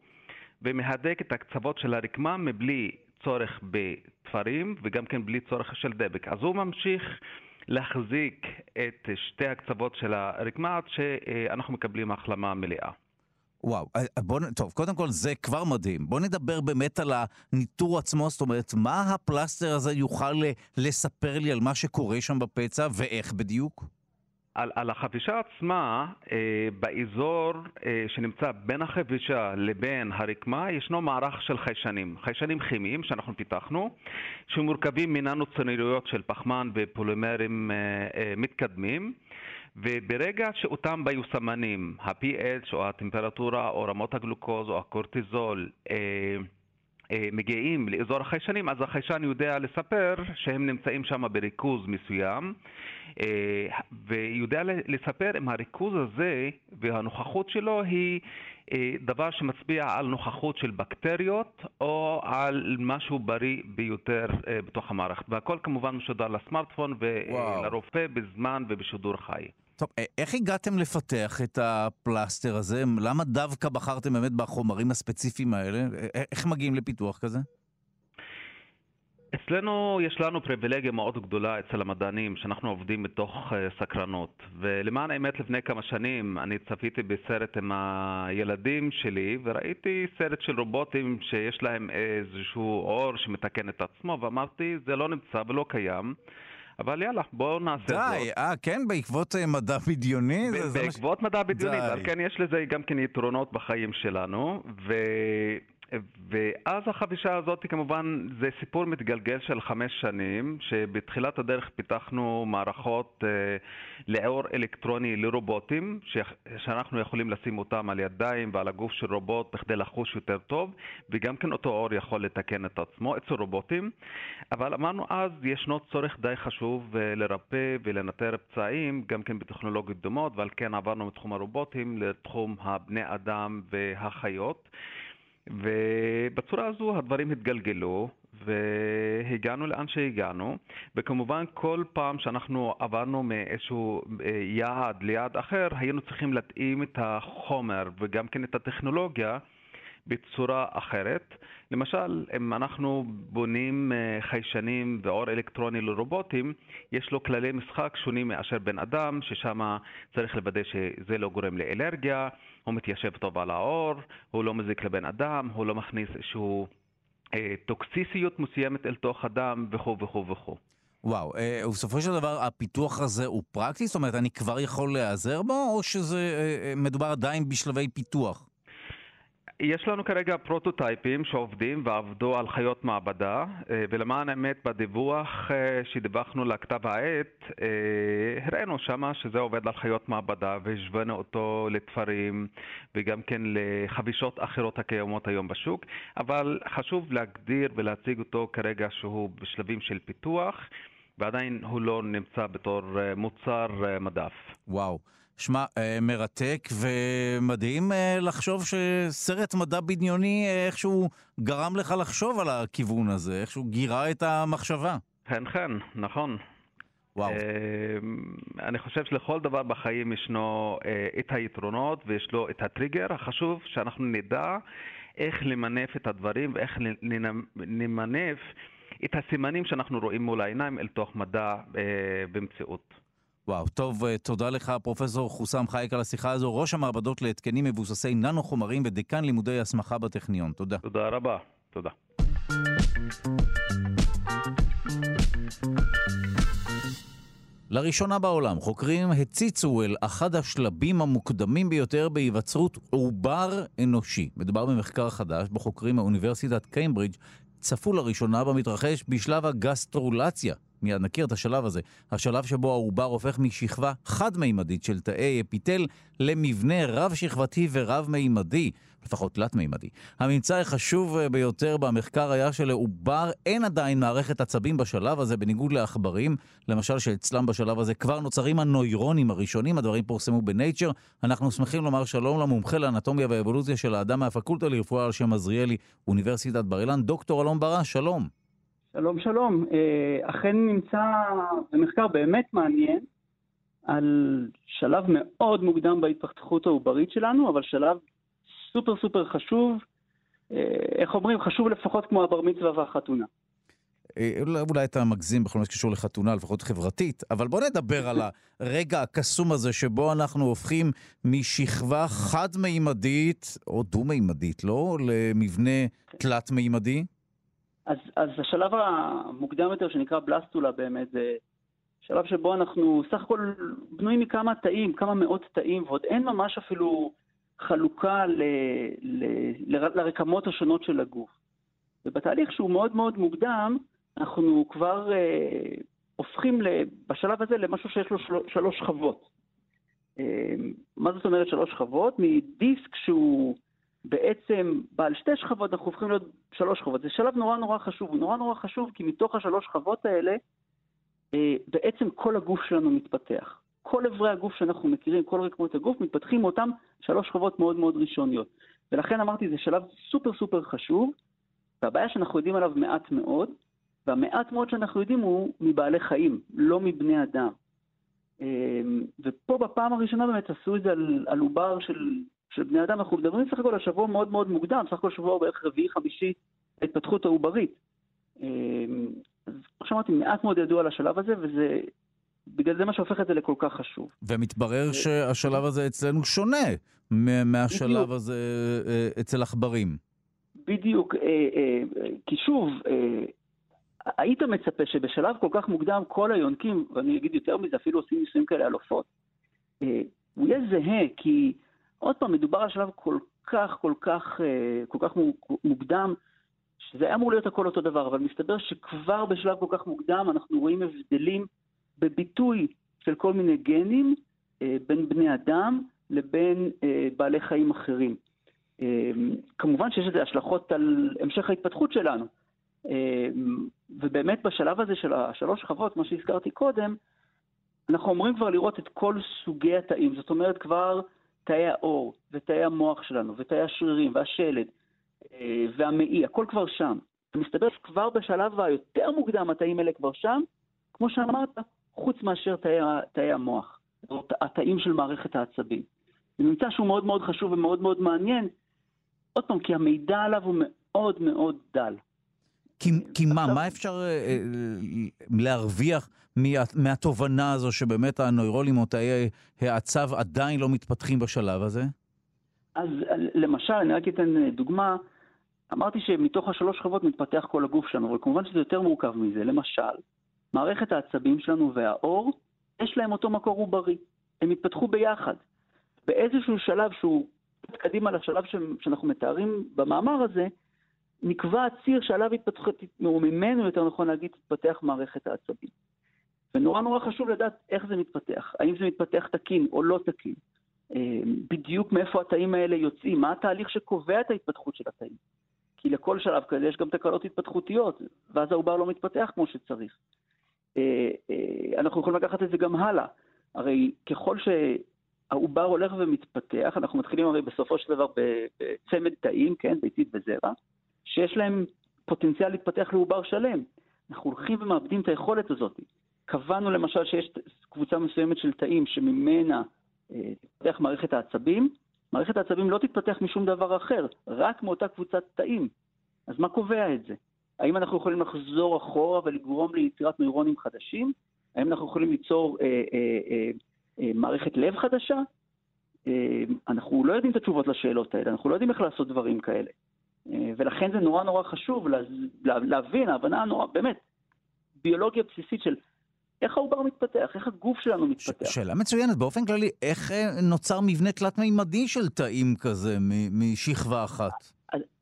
ומהדק את הקצוות של הרקמה מבלי צורך בתפרים וגם כן בלי צורך של דבק. אז הוא ממשיך להחזיק את שתי הקצוות של הרקמה עד שאנחנו מקבלים החלמה מלאה. וואו, אה, אה, בוא, טוב, קודם כל זה כבר מדהים. בוא נדבר באמת על הניטור עצמו, זאת אומרת, מה הפלסטר הזה יוכל לספר לי על מה שקורה שם בפצע ואיך בדיוק? על, על החבישה עצמה, אה, באזור אה, שנמצא בין החבישה לבין הרקמה, ישנו מערך של חיישנים, חיישנים כימיים שאנחנו פיתחנו, שמורכבים מננו צנריות של פחמן ופולימרים אה, אה, מתקדמים. וברגע שאותם ביוסמנים, ה-pH או הטמפרטורה או רמות הגלוקוז או הקורטיזול, אה, אה, מגיעים לאזור החיישנים, אז החיישן יודע לספר שהם נמצאים שם בריכוז מסוים, אה, ויודע לספר אם הריכוז הזה והנוכחות שלו היא אה, דבר שמצביע על נוכחות של בקטריות או על משהו בריא ביותר בתוך המערכת. והכל כמובן משודר לסמארטפון ולרופא בזמן ובשידור חי. טוב, איך הגעתם לפתח את הפלסטר הזה? למה דווקא בחרתם באמת בחומרים הספציפיים האלה? איך מגיעים לפיתוח כזה? אצלנו יש לנו פריבילגיה מאוד גדולה אצל המדענים, שאנחנו עובדים מתוך סקרנות. ולמען האמת, לפני כמה שנים אני צפיתי בסרט עם הילדים שלי, וראיתי סרט של רובוטים שיש להם איזשהו אור שמתקן את עצמו, ואמרתי, זה לא נמצא ולא קיים. אבל יאללה, בואו נעשה די, זאת. די, אה, כן? בעקבות uh, מדע בדיוני? בעקבות מדע בדיוני, אבל כן יש לזה גם כן יתרונות בחיים שלנו, ו... ואז החבישה הזאת כמובן זה סיפור מתגלגל של חמש שנים, שבתחילת הדרך פיתחנו מערכות אה, לאור אלקטרוני לרובוטים, ש... שאנחנו יכולים לשים אותם על ידיים ועל הגוף של רובוט בכדי לחוש יותר טוב, וגם כן אותו אור יכול לתקן את עצמו אצל רובוטים. אבל אמרנו אז, ישנו צורך די חשוב אה, לרפא ולנטר פצעים, גם כן בטכנולוגיות דומות, ועל כן עברנו מתחום הרובוטים לתחום הבני אדם והחיות. ובצורה הזו הדברים התגלגלו והגענו לאן שהגענו, וכמובן כל פעם שאנחנו עברנו מאיזשהו אה, יעד ליעד אחר, היינו צריכים להתאים את החומר וגם כן את הטכנולוגיה בצורה אחרת. למשל, אם אנחנו בונים אה, חיישנים ואור אלקטרוני לרובוטים, יש לו כללי משחק שונים מאשר בן אדם, ששם צריך לוודא שזה לא גורם לאלרגיה, הוא מתיישב טוב על האור, הוא לא מזיק לבן אדם, הוא לא מכניס איזשהו אה, טוקסיסיות מסוימת אל תוך הדם וכו' וכו' וכו'. וואו, אה, ובסופו של דבר הפיתוח הזה הוא פרקטי? זאת אומרת, אני כבר יכול להיעזר בו, או שזה אה, מדובר עדיין בשלבי פיתוח? יש לנו כרגע פרוטוטייפים שעובדים ועבדו על חיות מעבדה, אה, ולמען האמת בדיווח אה, שדיווחנו לכתב העת, אה, הראינו שמה שזה עובד על חיות מעבדה והשווינו אותו לתפרים וגם כן לחבישות אחרות הקיימות היום בשוק, אבל חשוב להגדיר ולהציג אותו כרגע שהוא בשלבים של פיתוח. ועדיין הוא לא נמצא בתור מוצר מדף. וואו. שמע, אה, מרתק ומדהים אה, לחשוב שסרט מדע בדיוני אה, איכשהו גרם לך לחשוב על הכיוון הזה, איכשהו גירה את המחשבה. כן, כן, נכון. וואו. אני חושב שלכל דבר בחיים ישנו את היתרונות ויש לו את הטריגר. החשוב שאנחנו נדע איך למנף את הדברים ואיך נמנף את הסימנים שאנחנו רואים מול העיניים אל תוך מדע במציאות. וואו, טוב, אה, תודה לך, פרופסור חוסם חייק, על השיחה הזו, ראש המעבדות להתקנים מבוססי ננו חומרים ודיקן לימודי הסמכה בטכניון. תודה. תודה רבה, תודה. לראשונה בעולם, חוקרים הציצו אל אחד השלבים המוקדמים ביותר בהיווצרות עובר אנושי. מדובר במחקר חדש בו חוקרים מאוניברסיטת קיימברידג' צפו לראשונה במתרחש בשלב הגסטרולציה מיד נכיר את השלב הזה, השלב שבו העובר הופך משכבה חד-מימדית של תאי אפיטל למבנה רב-שכבתי ורב-מימדי, לפחות תלת-מימדי. הממצא החשוב ביותר במחקר היה שלעובר אין עדיין מערכת עצבים בשלב הזה, בניגוד לעכברים, למשל שאצלם בשלב הזה כבר נוצרים הנוירונים הראשונים, הדברים פורסמו בנייצ'ר. אנחנו שמחים לומר שלום למומחה לאנטומיה ואבולוציה של האדם מהפקולטה לרפואה על שם עזריאלי, אוניברסיטת בר אילן, דוקטור אלון ברש, שלום. שלום שלום, אה, אכן נמצא במחקר באמת מעניין על שלב מאוד מוקדם בהתפתחות העוברית שלנו, אבל שלב סופר סופר חשוב, אה, איך אומרים, חשוב לפחות כמו הבר מצווה והחתונה. אה, אולי אתה מגזים בכל מה שקשור לחתונה, לפחות חברתית, אבל בוא נדבר על הרגע הקסום הזה שבו אנחנו הופכים משכבה חד-מימדית, או דו-מימדית, לא? למבנה תלת-מימדי. אז, אז השלב המוקדם יותר, שנקרא בלסטולה באמת, זה שלב שבו אנחנו סך הכל בנויים מכמה תאים, כמה מאות תאים, ועוד אין ממש אפילו חלוקה ל, ל, ל, לרקמות השונות של הגוף. ובתהליך שהוא מאוד מאוד מוקדם, אנחנו כבר אה, הופכים בשלב הזה למשהו שיש לו של, שלוש שכבות. מה זאת אומרת שלוש שכבות? מדיסק שהוא בעצם בעל שתי שכבות, אנחנו הופכים להיות שלוש שכבות. זה שלב נורא נורא חשוב, הוא נורא נורא חשוב כי מתוך השלוש שכבות האלה, בעצם כל הגוף שלנו מתפתח. כל אברי הגוף שאנחנו מכירים, כל רקמות הגוף, מתפתחים מאותם שלוש שכבות מאוד מאוד ראשוניות. ולכן אמרתי, זה שלב סופר סופר חשוב, והבעיה שאנחנו יודעים עליו מעט מאוד, והמעט מאוד שאנחנו יודעים הוא מבעלי חיים, לא מבני אדם. אמ, ופה בפעם הראשונה באמת עשו את זה על, על עובר של, של בני אדם, אנחנו מדברים סך הכל על שבוע מאוד מאוד מוקדם, סך הכל שבוע בערך רביעי-חמישי להתפתחות העוברית. אמ, אז כמו שאמרתי, מעט מאוד ידוע על השלב הזה, וזה בגלל זה מה שהופך את זה לכל כך חשוב. ומתברר שהשלב הזה אצלנו שונה מהשלב בדיוק. הזה אה, אצל עכברים. בדיוק, אה, אה, כי שוב, היית מצפה שבשלב כל כך מוקדם כל היונקים, ואני אגיד יותר מזה, אפילו עושים ניסויים כאלה על עופות, הוא יהיה זהה, כי עוד פעם, מדובר על שלב כל כך, כל כך, כל כך מוקדם, שזה היה אמור להיות הכל אותו דבר, אבל מסתבר שכבר בשלב כל כך מוקדם אנחנו רואים הבדלים בביטוי של כל מיני גנים אה, בין בני אדם לבין אה, בעלי חיים אחרים. אה, כמובן שיש לזה השלכות על המשך ההתפתחות שלנו. ובאמת בשלב הזה של השלוש שכבות, כמו שהזכרתי קודם, אנחנו אומרים כבר לראות את כל סוגי התאים, זאת אומרת כבר תאי העור ותאי המוח שלנו ותאי השרירים והשלד והמעי, הכל כבר שם. ומסתבר שכבר בשלב היותר מוקדם התאים האלה כבר שם, כמו שאמרת, חוץ מאשר תאי, תאי המוח, או התאים של מערכת העצבים. זה ממצא שהוא מאוד מאוד חשוב ומאוד מאוד מעניין, עוד פעם, כי המידע עליו הוא מאוד מאוד דל. כי, כי מה, מה אפשר אה, אה, להרוויח מה, מהתובנה הזו שבאמת הנוירולים או תאי העצב עדיין לא מתפתחים בשלב הזה? אז למשל, אני רק אתן אה, דוגמה, אמרתי שמתוך השלוש שכבות מתפתח כל הגוף שלנו, אבל כמובן שזה יותר מורכב מזה. למשל, מערכת העצבים שלנו והאור, יש להם אותו מקור עוברי. הם התפתחו ביחד. באיזשהו שלב שהוא קדימה לשלב שאנחנו מתארים במאמר הזה, נקבע הציר שעליו התפתח, או ממנו יותר נכון להגיד, תתפתח מערכת העצבים. ונורא נורא חשוב לדעת איך זה מתפתח, האם זה מתפתח תקין או לא תקין, אה, בדיוק מאיפה התאים האלה יוצאים, מה התהליך שקובע את ההתפתחות של התאים. כי לכל שלב כזה יש גם תקלות התפתחותיות, ואז העובר לא מתפתח כמו שצריך. אה, אה, אנחנו יכולים לקחת את זה גם הלאה. הרי ככל שהעובר הולך ומתפתח, אנחנו מתחילים הרי בסופו של דבר בצמד תאים, כן, ביצית וזרע, שיש להם פוטנציאל להתפתח לעובר שלם. אנחנו הולכים ומאבדים את היכולת הזאת. קבענו למשל שיש קבוצה מסוימת של תאים שממנה אה, תתפתח מערכת העצבים, מערכת העצבים לא תתפתח משום דבר אחר, רק מאותה קבוצת תאים. אז מה קובע את זה? האם אנחנו יכולים לחזור אחורה ולגרום ליצירת נוירונים חדשים? האם אנחנו יכולים ליצור אה, אה, אה, אה, מערכת לב חדשה? אה, אנחנו לא יודעים את התשובות לשאלות האלה, אנחנו לא יודעים איך לעשות דברים כאלה. אה, ולכן זה נורא נורא חשוב לה, לה, להבין, ההבנה הנורא, באמת, ביולוגיה בסיסית של איך העובר מתפתח, איך הגוף שלנו מתפתח. ש- שאלה מצוינת, באופן כללי, איך אה, נוצר מבנה תלת-מימדי של תאים כזה משכבה אחת?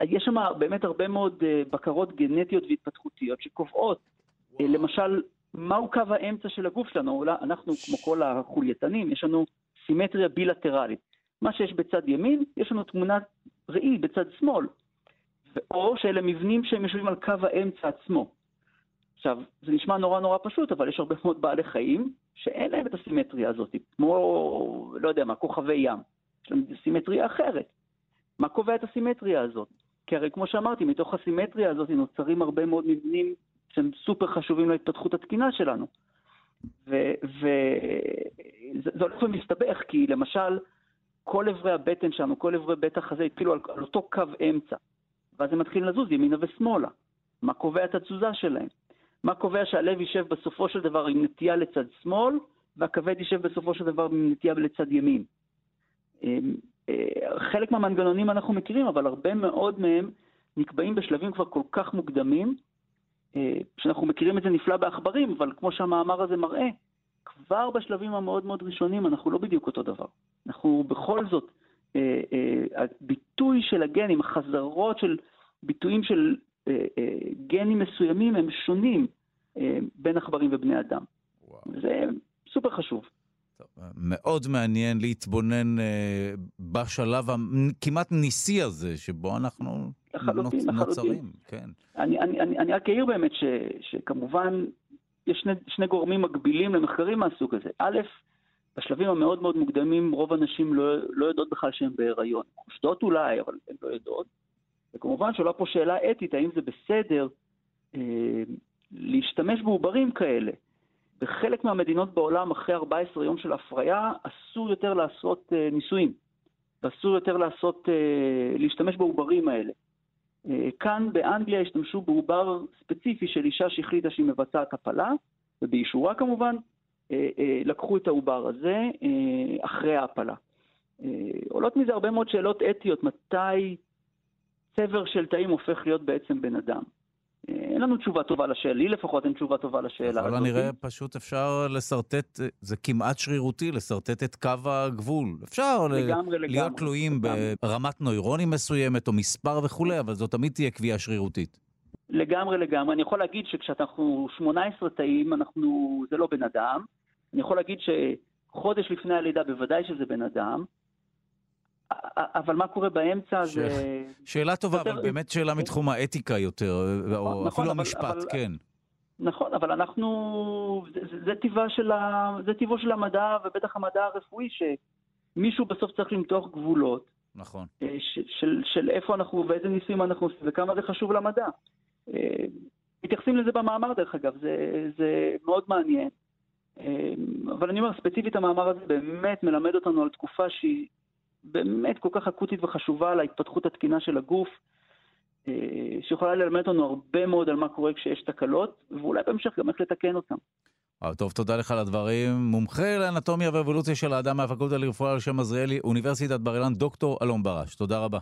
יש שם באמת הרבה מאוד אה, בקרות גנטיות והתפתחותיות שקובעות, וואו. למשל, מהו קו האמצע של הגוף שלנו. אנחנו, כמו כל החולייתנים, יש לנו סימטריה בילטרלית. מה שיש בצד ימין, יש לנו תמונת ראי בצד שמאל. או שאלה מבנים שהם יושבים על קו האמצע עצמו. עכשיו, זה נשמע נורא נורא פשוט, אבל יש הרבה מאוד בעלי חיים שאין להם את הסימטריה הזאת, כמו, לא יודע מה, כוכבי ים. יש להם סימטריה אחרת. מה קובע את הסימטריה הזאת? כי הרי כמו שאמרתי, מתוך הסימטריה הזאת נוצרים הרבה מאוד מבנים שהם סופר חשובים להתפתחות התקינה שלנו. וזה הולך ומסתבך, כי למשל, כל אברי הבטן שלנו, כל אברי בית החזה התחילו על, על אותו קו אמצע, ואז הם מתחילים לזוז ימינה ושמאלה. מה קובע את התזוזה שלהם? מה קובע שהלב יישב בסופו של דבר עם נטייה לצד שמאל, והכבד יישב בסופו של דבר עם נטייה לצד ימין? אמ, אה, חלק מהמנגנונים אנחנו מכירים, אבל הרבה מאוד מהם נקבעים בשלבים כבר כל כך מוקדמים, אה, שאנחנו מכירים את זה נפלא בעכברים, אבל כמו שהמאמר הזה מראה, כבר בשלבים המאוד מאוד ראשונים אנחנו לא בדיוק אותו דבר. אנחנו בכל זאת, הביטוי של הגנים, החזרות של ביטויים של גנים מסוימים הם שונים בין עכברים ובני אדם. וואו. זה סופר חשוב. טוב, מאוד מעניין להתבונן אה, בשלב הכמעט ניסי הזה, שבו אנחנו לחלוטין, נוצרים. כן. אני, אני, אני, אני רק אעיר באמת ש, שכמובן יש שני, שני גורמים מקבילים למחקרים מהסוג הזה. א', בשלבים המאוד מאוד מוקדמים רוב הנשים לא, לא יודעות בכלל שהן בהיריון. חושדות אולי, אבל הן לא יודעות. וכמובן שעולה פה שאלה אתית, האם זה בסדר אה, להשתמש בעוברים כאלה. בחלק מהמדינות בעולם, אחרי 14 יום של הפריה, אסור יותר לעשות אה, ניסויים. ואסור יותר לעשות, אה, להשתמש בעוברים האלה. אה, כאן באנגליה השתמשו בעובר ספציפי של אישה שהחליטה שהיא מבצעת הפלה, ובאישורה כמובן, לקחו את העובר הזה אה, אחרי ההפלה. אה, עולות מזה הרבה מאוד שאלות אתיות, מתי צבר של תאים הופך להיות בעצם בן אדם. אין לנו תשובה טובה לשאלה, לי לפחות אין תשובה טובה לשאלה הזאת. אבל נראה פשוט אפשר לשרטט, זה כמעט שרירותי, לשרטט את קו הגבול. אפשר לגמרי, להיות לגמרי, תלויים לגמרי. ברמת נוירונים מסוימת או מספר וכולי, אבל זו תמיד תהיה קביעה שרירותית. לגמרי לגמרי. אני יכול להגיד שכשאנחנו 18 תאים, אנחנו, זה לא בן אדם. אני יכול להגיד שחודש לפני הלידה בוודאי שזה בן אדם. אבל מה קורה באמצע ש... זה... שאלה טובה, יותר... אבל באמת שאלה מתחום האתיקה יותר, או נכון, אפילו אבל, המשפט, אבל... כן. נכון, אבל אנחנו... זה, זה, זה, טבע של ה... זה טבעו של המדע, ובטח המדע הרפואי, שמישהו בסוף צריך למתוח גבולות. נכון. אה, ש, של, של איפה אנחנו ואיזה ניסים אנחנו עושים וכמה זה חשוב למדע. אה, מתייחסים לזה במאמר, דרך אגב, זה, זה מאוד מעניין. אה, אבל אני אומר, ספציפית המאמר הזה באמת מלמד אותנו על תקופה שהיא באמת כל כך אקוטית וחשובה להתפתחות התקינה של הגוף, אה, שיכולה ללמד אותנו הרבה מאוד על מה קורה כשיש תקלות, ואולי בהמשך גם איך לתקן אותן. טוב, תודה לך על הדברים. מומחה לאנטומיה ואבולוציה של האדם מהפקולטה לרפואה על שם עזריאלי, אוניברסיטת בר אילן, דוקטור אלון ברש. תודה רבה.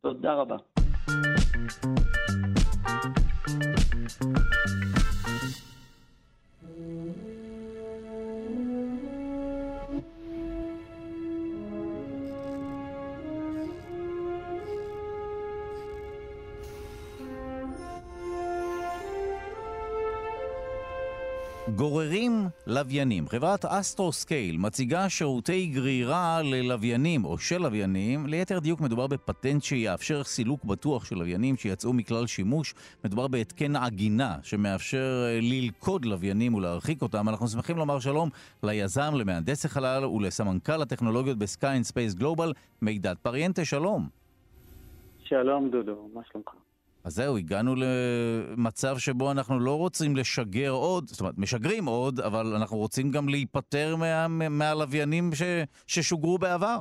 תודה רבה. גוררים לוויינים. חברת Astroscale מציגה שירותי גרירה ללוויינים או של לוויינים. ליתר דיוק מדובר בפטנט שיאפשר סילוק בטוח של לוויינים שיצאו מכלל שימוש. מדובר בהתקן עגינה שמאפשר אה, ללכוד לוויינים ולהרחיק אותם. אנחנו שמחים לומר שלום ליזם, למהנדס החלל ולסמנכ"ל הטכנולוגיות ב Sky and Space Global, מידד פריאנטה, שלום. שלום דודו, מה שלומך? אז זהו, הגענו למצב שבו אנחנו לא רוצים לשגר עוד, זאת אומרת, משגרים עוד, אבל אנחנו רוצים גם להיפטר מה, מהלוויינים ש, ששוגרו בעבר.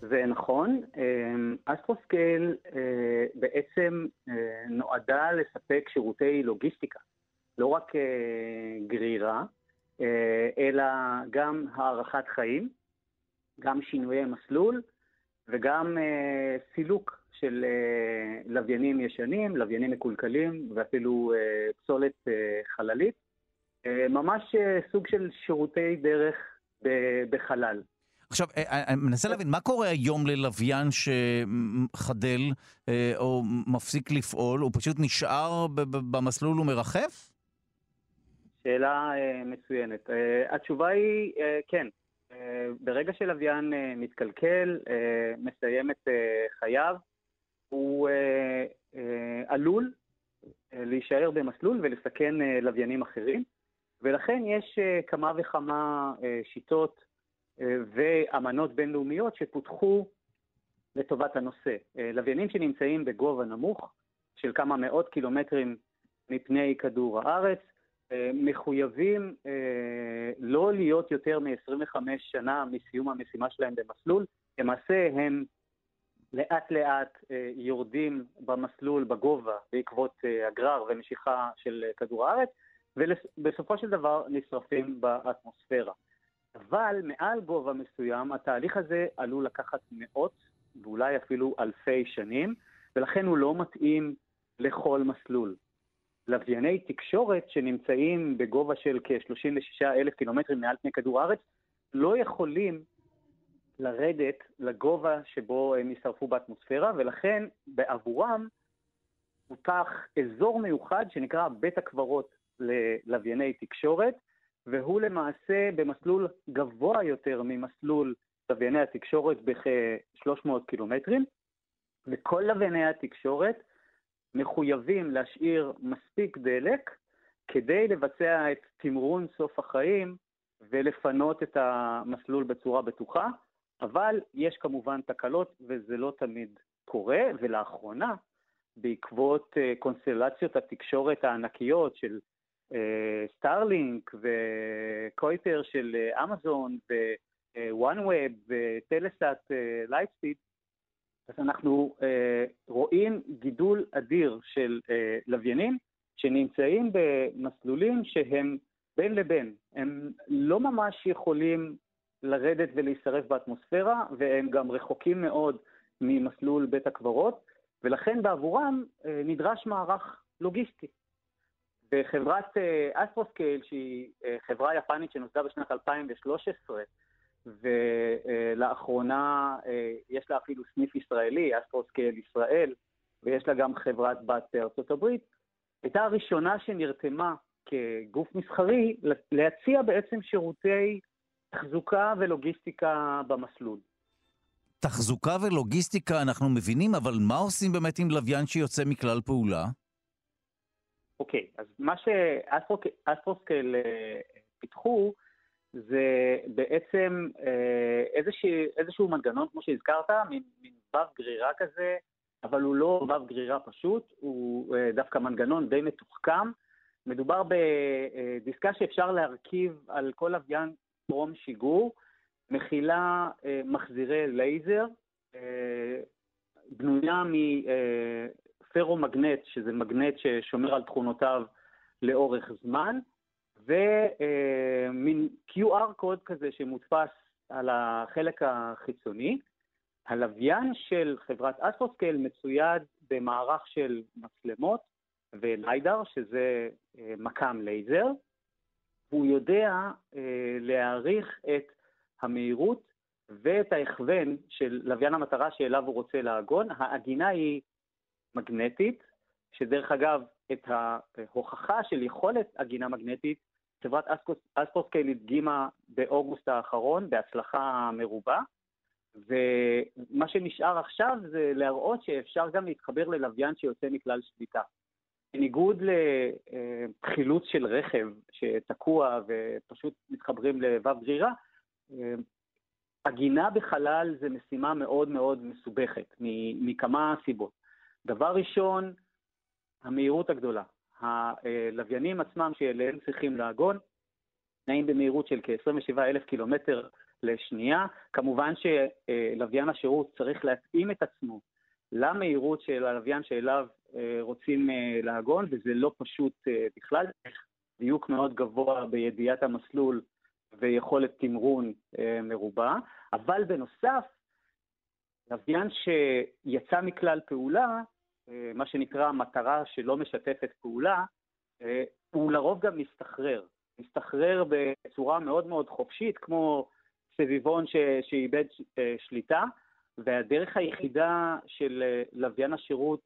זה נכון. אמ, Astroscale אה, בעצם אה, נועדה לספק שירותי לוגיסטיקה, לא רק אה, גרירה, אלא גם הארכת חיים, גם שינויי מסלול וגם סילוק של אה, לוויינים ישנים, לוויינים מקולקלים ואפילו אה, פסולת אה, חללית. ממש סוג של שירותי דרך בחלל. עכשיו, אני מנסה להבין, מה קורה היום ללוויין שחדל או מפסיק לפעול? הוא פשוט נשאר במסלול ומרחף? שאלה מצוינת. התשובה היא כן. ברגע שלוויין מתקלקל, מסיים את חייו, הוא אה, אה, עלול אה, להישאר במסלול ולסכן אה, לוויינים אחרים, ולכן יש אה, כמה וכמה אה, שיטות אה, ואמנות בינלאומיות שפותחו לטובת הנושא. אה, לוויינים שנמצאים בגובה נמוך של כמה מאות קילומטרים מפני כדור הארץ, אה, מחויבים אה, לא להיות יותר מ-25 שנה מסיום המשימה שלהם במסלול. למעשה הם לאט לאט אה, יורדים במסלול, בגובה, בעקבות אה, הגרר ומשיכה של אה, כדור הארץ, ובסופו של דבר נשרפים באטמוספירה. אבל מעל גובה מסוים, התהליך הזה עלול לקחת מאות ואולי אפילו אלפי שנים, ולכן הוא לא מתאים לכל מסלול. לווייני תקשורת שנמצאים בגובה של כ-36 אלף קילומטרים מעל פני כדור הארץ, לא יכולים לרדת לגובה שבו הם יישרפו באטמוספירה, ולכן בעבורם פותח אזור מיוחד שנקרא בית הקברות ללווייני תקשורת, והוא למעשה במסלול גבוה יותר ממסלול לווייני התקשורת בכ-300 קילומטרים, וכל לווייני התקשורת מחויבים להשאיר מספיק דלק כדי לבצע את תמרון סוף החיים ולפנות את המסלול בצורה בטוחה, אבל יש כמובן תקלות וזה לא תמיד קורה, ולאחרונה, בעקבות אה, קונסטלציות התקשורת הענקיות של Starlink אה, ו Kuiper של אה, אמזון ו OneWeb ו Telesat Lightspeed, אז אנחנו רואים גידול אדיר של לוויינים שנמצאים במסלולים שהם בין לבין. הם לא ממש יכולים לרדת ולהישרף באטמוספירה, והם גם רחוקים מאוד ממסלול בית הקברות, ולכן בעבורם אה, נדרש מערך לוגיסטי. וחברת Astroscale, שהיא אה, חברה יפנית שנוסדה בשנת 2013, ולאחרונה אה, יש לה אפילו סניף ישראלי, Astroscale ישראל, ויש לה גם חברת בת בארצות הברית, הייתה הראשונה שנרתמה כגוף מסחרי להציע בעצם שירותי תחזוקה ולוגיסטיקה במסלול. תחזוקה ולוגיסטיקה אנחנו מבינים, אבל מה עושים באמת עם לוויין שיוצא מכלל פעולה? אוקיי, okay, אז מה שאסטרוסקל אה, פיתחו זה בעצם אה, איזשהו, איזשהו מנגנון, כמו שהזכרת, מין, מין וו גרירה כזה, אבל הוא לא וו גרירה פשוט, הוא אה, דווקא מנגנון די מתוחכם. מדובר בדיסקה שאפשר להרכיב על כל לוויין טרום שיגור, מכילה אה, מחזירי לייזר, אה, בנויה מפרומגנט, שזה מגנט ששומר על תכונותיו לאורך זמן, ומין QR code כזה שמודפס על החלק החיצוני. הלוויין של חברת אסטרוסקייל מצויד במערך של מצלמות ולידר, שזה אה, מקם לייזר, והוא יודע אה, להעריך את המהירות ואת ההכוון של לוויין המטרה שאליו הוא רוצה לעגון. העגינה היא מגנטית, שדרך אגב, את ההוכחה של יכולת עגינה מגנטית, חברת אסטרוסקייל הדגימה באוגוסט האחרון בהצלחה מרובה, ומה שנשאר עכשיו זה להראות שאפשר גם להתחבר ללוויין שיוצא מכלל שליטה. בניגוד לחילוץ של רכב שתקוע ופשוט מתחברים לבב גרירה, עגינה בחלל זה משימה מאוד מאוד מסובכת, מכמה סיבות. דבר ראשון, המהירות הגדולה. הלוויינים עצמם שאליהם צריכים לעגון, נעים במהירות של כ-27 אלף קילומטר לשנייה. כמובן שלוויין השירות צריך להתאים את עצמו למהירות של הלוויין שאליו רוצים אה, לעגון, וזה לא פשוט אה, בכלל, דיוק מאוד גבוה בידיעת המסלול ויכולת תמרון מרובה, אבל בנוסף, לוויין שיצא מכלל פעולה, מה שנקרא מטרה שלא משתפת פעולה, הוא לרוב גם מסתחרר. מסתחרר בצורה מאוד מאוד חופשית, כמו סביבון שאיבד שליטה, והדרך היחידה של לוויין השירות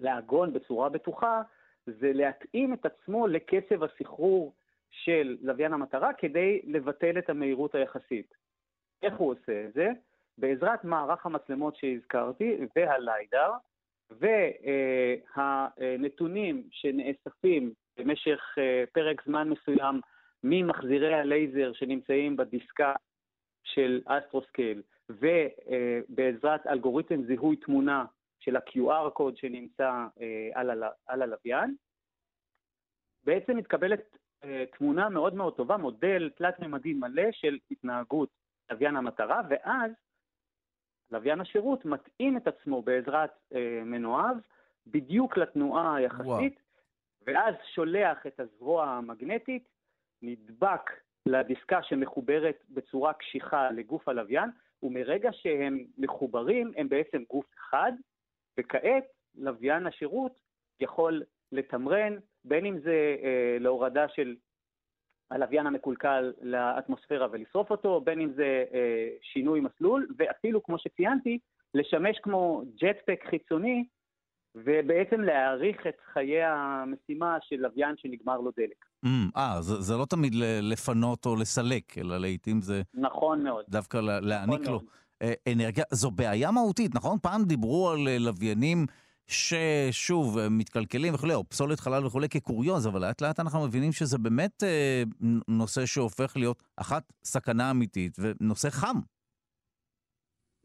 לעגון בצורה בטוחה, זה להתאים את עצמו לקצב הסחרור של לוויין המטרה כדי לבטל את המהירות היחסית. איך הוא עושה את זה? בעזרת מערך המצלמות שהזכרתי והליידר, והנתונים שנאספים במשך אה, פרק זמן מסוים ממחזירי הלייזר שנמצאים בדיסקה של אסטרוסקייל, ובעזרת אלגוריתם זיהוי תמונה של ה-QR code שנמצא אה, על, ה- על הלוויין, בעצם מתקבלת אה, תמונה מאוד מאוד טובה, מודל תלת-ממדי מלא של התנהגות לוויין המטרה, ואז לוויין השירות מתאים את עצמו בעזרת אה, מנועיו בדיוק לתנועה היחסית, וואו. ואז שולח את הזרוע המגנטית, נדבק לדיסקה שמחוברת בצורה קשיחה לגוף הלוויין, ומרגע שהם מחוברים הם בעצם גוף אחד, וכעת לוויין השירות יכול לתמרן, בין אם זה אה, להורדה של הלוויין המקולקל לאטמוספירה ולשרוף אותו, בין אם זה אה, שינוי מסלול, ואפילו, כמו שציינתי, לשמש כמו ג'טפק חיצוני ובעצם להאריך את חיי המשימה של לוויין שנגמר לו דלק. Mm, אה, זה, זה לא תמיד לפנות או לסלק, אלא לעיתים זה... נכון מאוד. דווקא להעניק נכון לו מאוד. אנרגיה. זו בעיה מהותית, נכון? פעם דיברו על לוויינים ששוב, מתקלקלים וכולי, או פסולת חלל וכולי כקוריוז, אבל לאט לאט אנחנו מבינים שזה באמת אה, נושא שהופך להיות אחת סכנה אמיתית ונושא חם.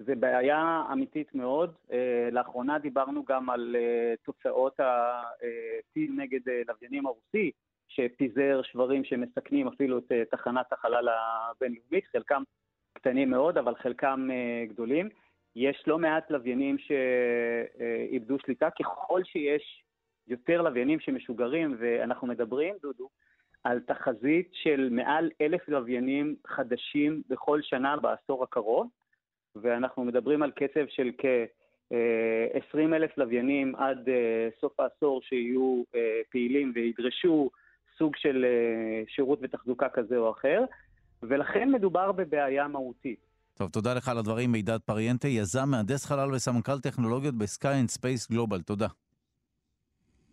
זה בעיה אמיתית מאוד. אה, לאחרונה דיברנו גם על אה, תוצאות הטיל נגד אה, לוויינים הרוסי, שפיזר שברים שמסכנים אפילו את תחנת החלל הבינלאומית, חלקם קטנים מאוד, אבל חלקם גדולים. יש לא מעט לוויינים שאיבדו שליטה. ככל שיש יותר לוויינים שמשוגרים, ואנחנו מדברים, דודו, על תחזית של מעל אלף לוויינים חדשים בכל שנה בעשור הקרוב, ואנחנו מדברים על קצב של כ-20 אלף לוויינים עד אה, סוף העשור שיהיו אה, פעילים וידרשו סוג של אה, שירות ותחזוקה כזה או אחר, ולכן מדובר בבעיה מהותית. טוב, תודה לך על הדברים, מידד פריאנטה, יזם, מהנדס חלל וסמנכ"ל טכנולוגיות ב-Sky and Space Global. תודה.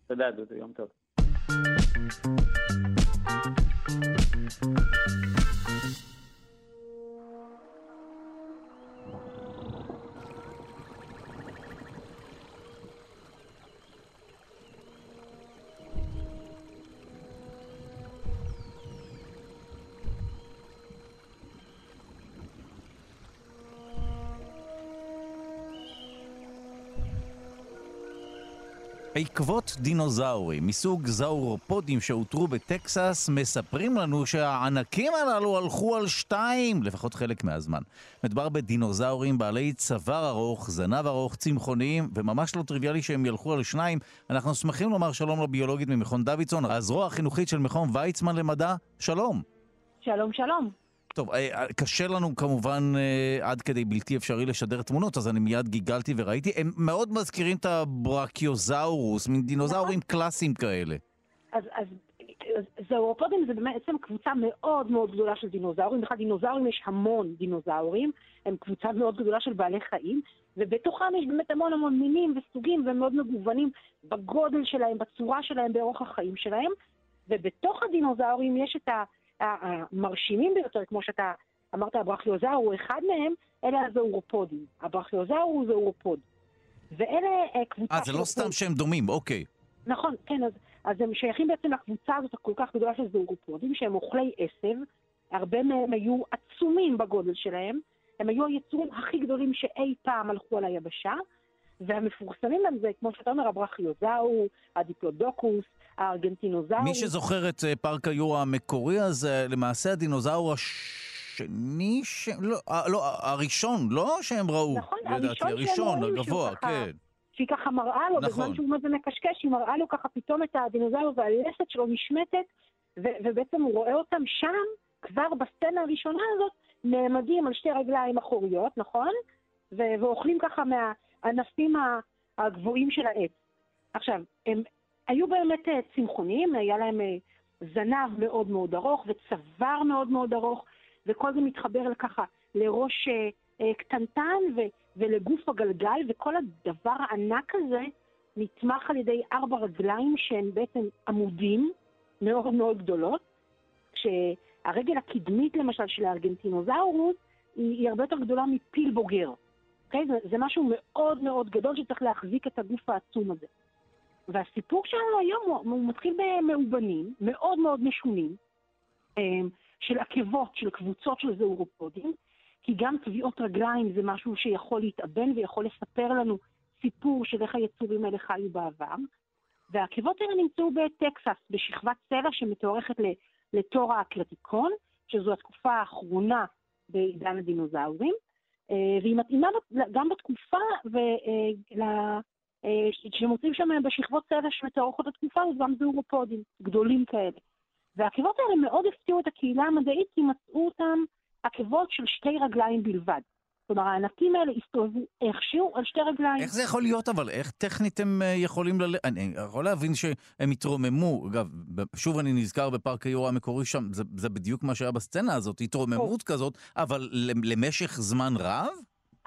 תודה, דודו, יום טוב. עקבות דינוזאורים מסוג זאורופודים שאותרו בטקסס מספרים לנו שהענקים הללו הלכו על שתיים, לפחות חלק מהזמן. מדובר בדינוזאורים בעלי צוואר ארוך, זנב ארוך, צמחוניים, וממש לא טריוויאלי שהם ילכו על שניים. אנחנו שמחים לומר שלום לביולוגית ממכון דוידסון, הזרוע החינוכית של מכון ויצמן למדע. שלום. שלום, שלום. טוב, אה, אה, קשה לנו כמובן אה, עד כדי בלתי אפשרי לשדר תמונות, אז אני מיד גיגלתי וראיתי. הם מאוד מזכירים את הברקיוזאורוס, מין דינוזאורים נכון. קלאסיים כאלה. אז, אז זאורופודים זה בעצם קבוצה מאוד מאוד גדולה של דינוזאורים. בכלל דינוזאורים יש המון דינוזאורים, הם קבוצה מאוד גדולה של בעלי חיים, ובתוכם יש באמת המון המון מינים וסוגים והם מאוד מגוונים בגודל שלהם, בצורה שלהם, באורח החיים שלהם. ובתוך הדינוזאורים יש את ה... המרשימים ביותר, כמו שאתה אמרת, הברכיוזאור הוא אחד מהם, אלה הזאורופודים. הברכיוזאור הוא זאורופוד. ואלה אה, קבוצה... אה, זה לא סתם שהם דומים, אוקיי. נכון, כן, אז, אז הם שייכים בעצם לקבוצה הזאת הכל כך גדולה של זאורופודים, שהם אוכלי עשב, הרבה מהם היו עצומים בגודל שלהם, הם היו היצורים הכי גדולים שאי פעם הלכו על היבשה, והמפורסמים להם זה, כמו שאתה אומר, הברכיוזאור, הדיפלודוקוס, הארגנטינוזאור. מי שזוכר את אה, פארק היורה המקורי, אז אה, למעשה הדינוזאור השני, ש... לא, אה, לא, הראשון, לא שהם ראו, נכון, לדעתי, הראשון, הגבוה, כן. שהיא ככה מראה לו, נכון. בזמן שהוא עומד ומקשקש, היא מראה לו ככה פתאום את הדינוזאור והלסת שלו נשמטת, ו- ובעצם הוא רואה אותם שם, כבר בסצנה הראשונה הזאת, נעמדים על שתי רגליים אחוריות, נכון? ו- ואוכלים ככה מהענפים הגבוהים של העץ. עכשיו, הם היו באמת אה, צמחוניים, היה להם אה, זנב מאוד מאוד ארוך וצוואר מאוד מאוד ארוך, וכל זה מתחבר ככה לראש אה, קטנטן ו- ולגוף הגלגל, וכל הדבר הענק הזה נתמך על ידי ארבע רגליים שהן בעצם עמודים מאוד מאוד גדולות, כשהרגל הקדמית למשל של הארגנטינוזאורוס היא, הרבה יותר גדולה מפיל בוגר. Okay? אוקיי? זה, זה משהו מאוד מאוד גדול שצריך להחזיק את הגוף העצום הזה. והסיפור שלנו היום הוא, הוא מתחיל במאובנים מאוד מאוד משונים, אמ, של עקבות, של קבוצות של זאורופודים, כי גם טביעות רגליים זה משהו שיכול להתאבן ויכול לספר לנו סיפור של איך היצורים האלה חיו בעבר. והעקבות האלה נמצאו בטקסס, בשכבת סלע שמתוארכת לתור האקלטיקון, שזו התקופה האחרונה בעידן הדינוזאורים, אה, והיא מתאימה גם בתקופה אה, שמוצאים שם בשכבות צבע שמתארכות התקופה הזאת גם זאורופודים, גדולים כאלה. והעקבות האלה מאוד הפתיעו את הקהילה המדעית כי מצאו אותם עקבות של שתי רגליים בלבד. כלומר, הענקים האלה הסתובבו איכשהו על שתי רגליים. איך זה יכול להיות אבל? איך טכנית הם אה, יכולים ל... אני יכול להבין שהם התרוממו. אגב, שוב אני נזכר בפארק היורה המקורי שם, זה, זה בדיוק מה שהיה בסצנה הזאת, התרוממות כזאת, אבל למשך זמן רב?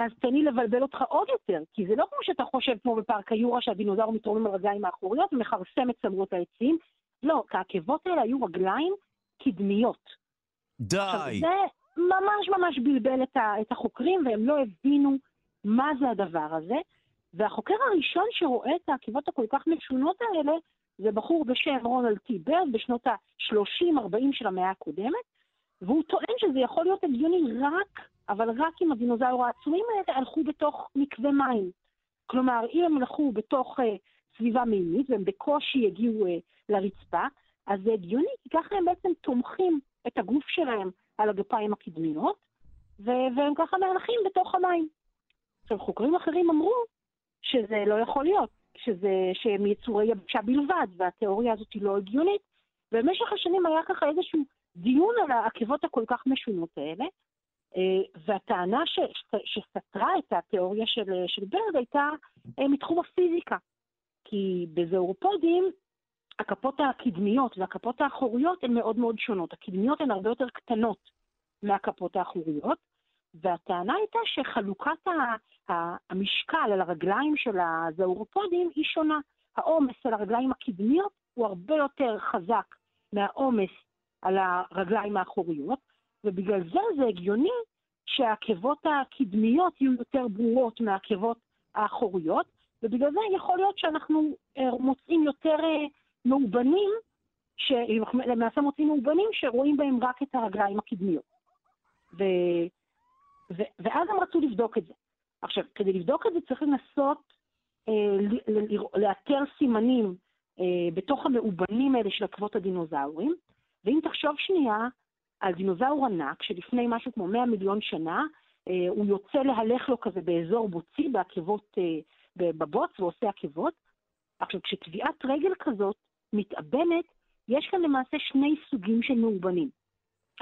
אז תן לי לבלבל אותך עוד יותר, כי זה לא כמו שאתה חושב כמו בפארק היורה שהדינוזאור מתרומם על רגליים האחוריות ומכרסם את צמרות העצים. לא, העקבות האלה היו רגליים קדמיות. די. עכשיו, זה ממש ממש בלבל את, ה, את החוקרים, והם לא הבינו מה זה הדבר הזה. והחוקר הראשון שרואה את העקבות הכל כך משונות האלה, זה בחור בשם רונלד טי ברד בשנות ה-30-40 של המאה הקודמת, והוא טוען שזה יכול להיות הגיוני רק, אבל רק אם הדינוזאור העצומים האלה הלכו בתוך מקווה מים. כלומר, אם הם הלכו בתוך uh, סביבה מימית והם בקושי הגיעו uh, לרצפה, אז זה הגיוני, כי ככה הם בעצם תומכים את הגוף שלהם על הגפיים הקדמיות, ו- והם ככה מהלכים בתוך המים. עכשיו, חוקרים אחרים אמרו שזה לא יכול להיות, שזה, שהם יצורי יבשה בלבד, והתיאוריה הזאת היא לא הגיונית. במשך השנים היה ככה איזשהו דיון על העקבות הכל כך משונות האלה, אה, והטענה ש, שסתרה את התיאוריה של, של ברד הייתה אה, מתחום הפיזיקה. כי בזאורופודים הכפות הקדמיות והכפות האחוריות הן מאוד מאוד שונות. הקדמיות הן הרבה יותר קטנות מהכפות האחוריות, והטענה הייתה שחלוקת המשקל על הרגליים של הזאורופודים היא שונה. העומס על הרגליים הקדמיות הוא הרבה יותר חזק מהעומס על הרגליים האחוריות, ובגלל זה זה הגיוני שהעקבות הקדמיות יהיו יותר ברורות מהעקבות האחוריות, ובגלל זה יכול להיות שאנחנו אה, מוצאים יותר אה, מאובנים, למעשה מוצאים מאובנים שרואים בהם רק את הרגליים הקדמיות. ו... ו... ואז הם רצו לבדוק את זה. עכשיו, כדי לבדוק את זה צריך לנסות אה, לאתר סימנים אה, בתוך המאובנים האלה של עקבות הדינוזאורים, ואם תחשוב שנייה על דינוזאור ענק שלפני משהו כמו 100 מיליון שנה, אה, הוא יוצא להלך לו כזה באזור בוצי בעקבות, אה, בבוץ ועושה עקבות. עכשיו, כשטביעת רגל כזאת מתאבנת, יש כאן למעשה שני סוגים של מאובנים.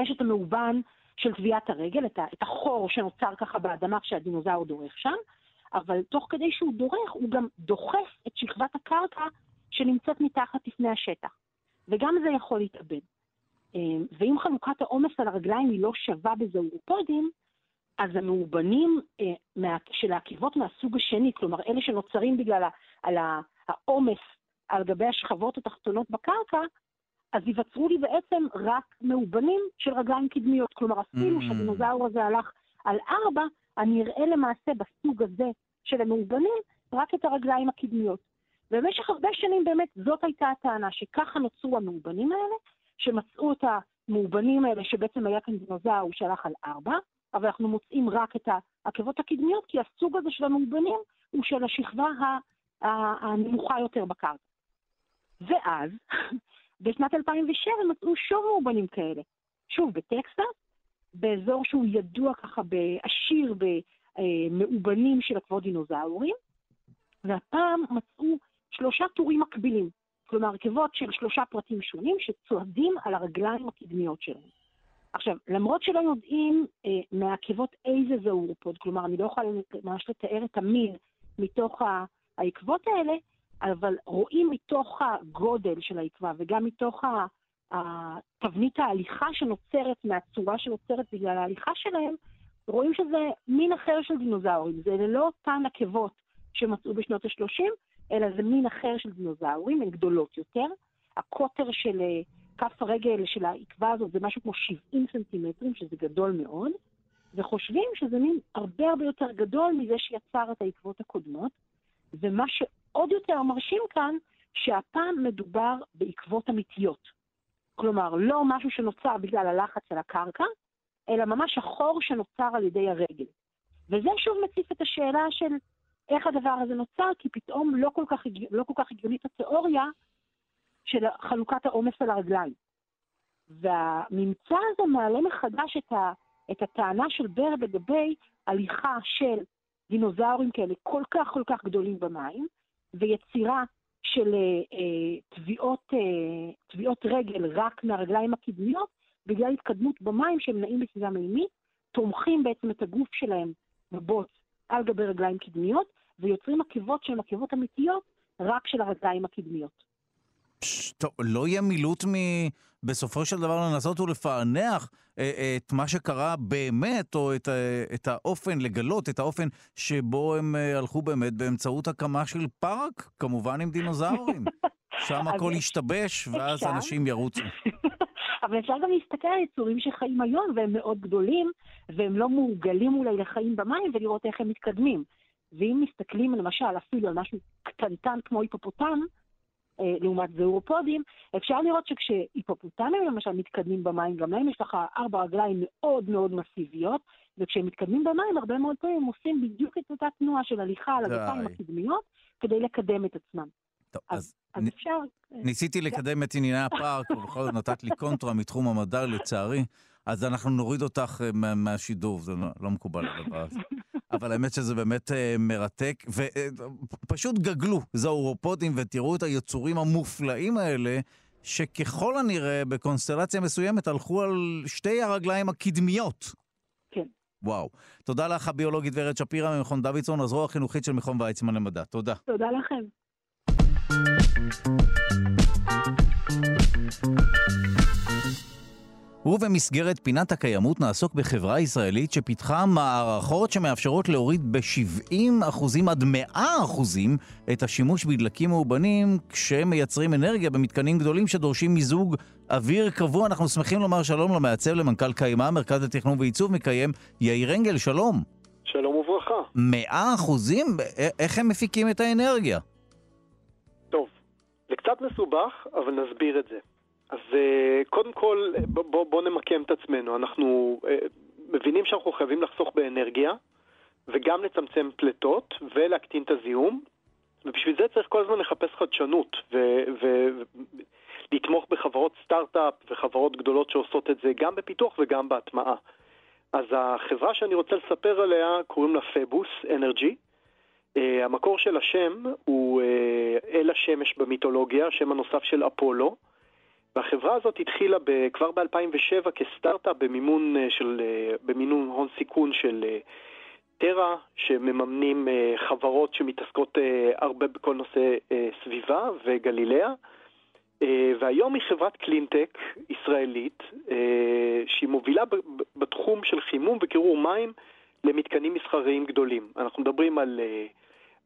יש את המאובן של טביעת הרגל, את, החור שנוצר ככה באדמה כשהדינוזאור דורך שם, אבל תוך כדי שהוא דורך, הוא גם דוחף את שכבת הקרקע שנמצאת מתחת לפני השטח. וגם זה יכול להתאבד. אמ, ואם חלוקת העומס על הרגליים היא לא שווה בזאורופודים, אז המאובנים אה, של העקיבות מהסוג השני, כלומר אלה שנוצרים בגלל העומס על גבי השכבות התחתונות בקרקע, אז ייווצרו לי בעצם רק מאובנים של רגליים קדמיות. כלומר, אפילו mm-hmm. שהדינוזאור הזה הלך על ארבע, אני אראה למעשה בסוג הזה של המאובנים רק את הרגליים הקדמיות. במשך הרבה שנים באמת זאת הייתה הטענה, שככה נוצרו המאובנים האלה, שמצאו את המאובנים האלה, שבעצם היה כאן דינוזאור שהלך על ארבע, אבל אנחנו מוצאים רק את העקבות הקדמיות, כי הסוג הזה של המאובנים הוא של השכבה הנמוכה יותר בקרקע. ואז, (laughs) בשנת 2007 מצאו שוב מאובנים כאלה. שוב, בטקסס, באזור שהוא ידוע ככה בעשיר במאובנים של עקבות דינוזאורים, והפעם מצאו שלושה טורים מקבילים. כלומר, עקבות של שלושה פרטים שונים שצועדים על הרגליים הקדמיות שלהם. עכשיו, למרות שלא יודעים אה, מהעקבות איזה זאורופוד, כלומר, אני לא יכולה ממש לתאר את המין מתוך העקבות האלה, אבל רואים מתוך הגודל של העקבה וגם מתוך תבנית ההליכה שנוצרת מהצורה שנוצרת בגלל ההליכה שלהם, רואים שזה מין אחר של דינוזאורים. זה ללא אותן עקבות שמצאו בשנות ה-30, אלא זה מין אחר של דינוזאורים, הן גדולות יותר. הקוטר של אה, כף הרגל של העקבה הזאת זה משהו כמו 70 סנטימטרים, שזה גדול מאוד, וחושבים שזה מין הרבה הרבה יותר גדול מזה שיצר את העקבות הקודמות. ומה שעוד יותר מרשים כאן, שהפעם מדובר בעקבות אמיתיות. כלומר, לא משהו שנוצר בגלל הלחץ על הקרקע, אלא ממש החור שנוצר על ידי הרגל. וזה שוב מציף את השאלה של איך הדבר הזה נוצר, כי פתאום לא כל כך, לא כל כך הגיונית התיאוריה של חלוקת העומס על הרגליים. והממצא הזה מעלה מחדש את, ה, את הטענה של ברד לגבי הליכה של דינוזאורים כאלה כל כך כל כך גדולים במים, ויצירה של אה, אה, תביעות רגל רק מהרגליים הקדמיות, בגלל התקדמות במים שהם נעים בסביבה מימית, תומכים בעצם את הגוף שלהם בבוץ על גבי רגליים קדמיות, ויוצרים עקבות שהן עקבות אמיתיות רק של הרגליים הקדמיות. טוב, לא יהיה מילוט מ... בסופו של דבר לנסות ולפענח אה, אה, את מה שקרה באמת, או את, אה, את האופן, לגלות את האופן שבו הם הלכו באמת באמצעות הקמה של פארק, כמובן עם דינוזאורים. (laughs) שם הכל ישתבש, ואז אנשים ירוצו. (laughs) אבל אפשר גם להסתכל על יצורים שחיים היום, והם מאוד גדולים, והם לא מורגלים אולי לחיים במים, ולראות איך הם מתקדמים. ואם מסתכלים למשל אפילו על משהו קטנטן כמו היפופוטם, אה, לעומת זאורופודים, אפשר לראות שכשהיפופוטמים למשל מתקדמים במים, גם להם יש לך ארבע רגליים מאוד מאוד מסיביות, וכשהם מתקדמים במים, הרבה מאוד פעמים הם עושים בדיוק את אותה תנועה של הליכה על הגפיים הקדמיות, כדי לקדם את עצמם. טוב, אז, אז, אז נ... אפשר... ניסיתי לקדם את ענייני הפארק, ובכל זאת נתת לי קונטרה מתחום המדע לצערי, אז אנחנו נוריד אותך אה, מהשידור, זה לא, לא מקובל הדבר הזה. (laughs) אבל האמת שזה באמת אה, מרתק, ופשוט אה, גגלו זאורופודים ותראו את היצורים המופלאים האלה, שככל הנראה בקונסטלציה מסוימת הלכו על שתי הרגליים הקדמיות. כן. וואו. תודה לך, הביולוגית ורד שפירא ממכון דוידסון, הזרוע החינוכית של מכון ויצמן למדע. תודה. תודה לכם. ובמסגרת פינת הקיימות נעסוק בחברה ישראלית שפיתחה מערכות שמאפשרות להוריד ב-70% עד 100% את השימוש בדלקים מאובנים כשהם מייצרים אנרגיה במתקנים גדולים שדורשים מיזוג אוויר קבוע. אנחנו שמחים לומר שלום למעצב למנכ"ל קיימה, מרכז לתכנון ועיצוב מקיים, יאיר אנגל, שלום. שלום וברכה. 100%? איך הם מפיקים את האנרגיה? טוב, זה קצת מסובך, אבל נסביר את זה. אז אה, קודם כל, בואו בוא נמקם את עצמנו. אנחנו אה, מבינים שאנחנו חייבים לחסוך באנרגיה, וגם לצמצם פליטות, ולהקטין את הזיהום, ובשביל זה צריך כל הזמן לחפש חדשנות, ולתמוך בחברות סטארט-אפ וחברות גדולות שעושות את זה גם בפיתוח וגם בהטמעה. אז החברה שאני רוצה לספר עליה קוראים לה פבוס אנרגי. Uh, המקור של השם הוא uh, אל השמש במיתולוגיה, השם הנוסף של אפולו. והחברה הזאת התחילה כבר ב-2007 כסטארט-אפ במימון, אה, של, אה, במימון הון סיכון של אה, טרה, שמממנים חברות שמתעסקות הרבה בכל נושא סביבה וגלילאה. והיום היא חברת קלינטק ישראלית, שהיא מובילה בתחום של חימום וקירור מים למתקנים מסחריים גדולים. אנחנו מדברים על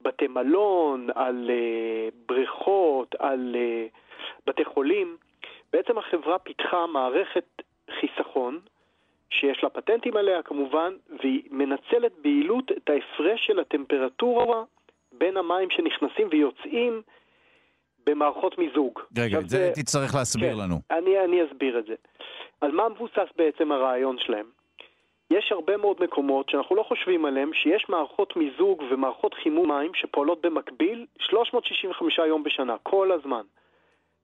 בתי מלון, על בריכות, על בתי חולים. בעצם החברה פיתחה מערכת חיסכון, שיש לה פטנטים עליה כמובן, והיא מנצלת ביעילות את ההפרש של הטמפרטורה בין המים שנכנסים ויוצאים במערכות מיזוג. רגע, את זה תצטרך להסביר כן, לנו. אני, אני אסביר את זה. על מה מבוסס בעצם הרעיון שלהם? יש הרבה מאוד מקומות שאנחנו לא חושבים עליהם, שיש מערכות מיזוג ומערכות חימום מים שפועלות במקביל 365 יום בשנה, כל הזמן.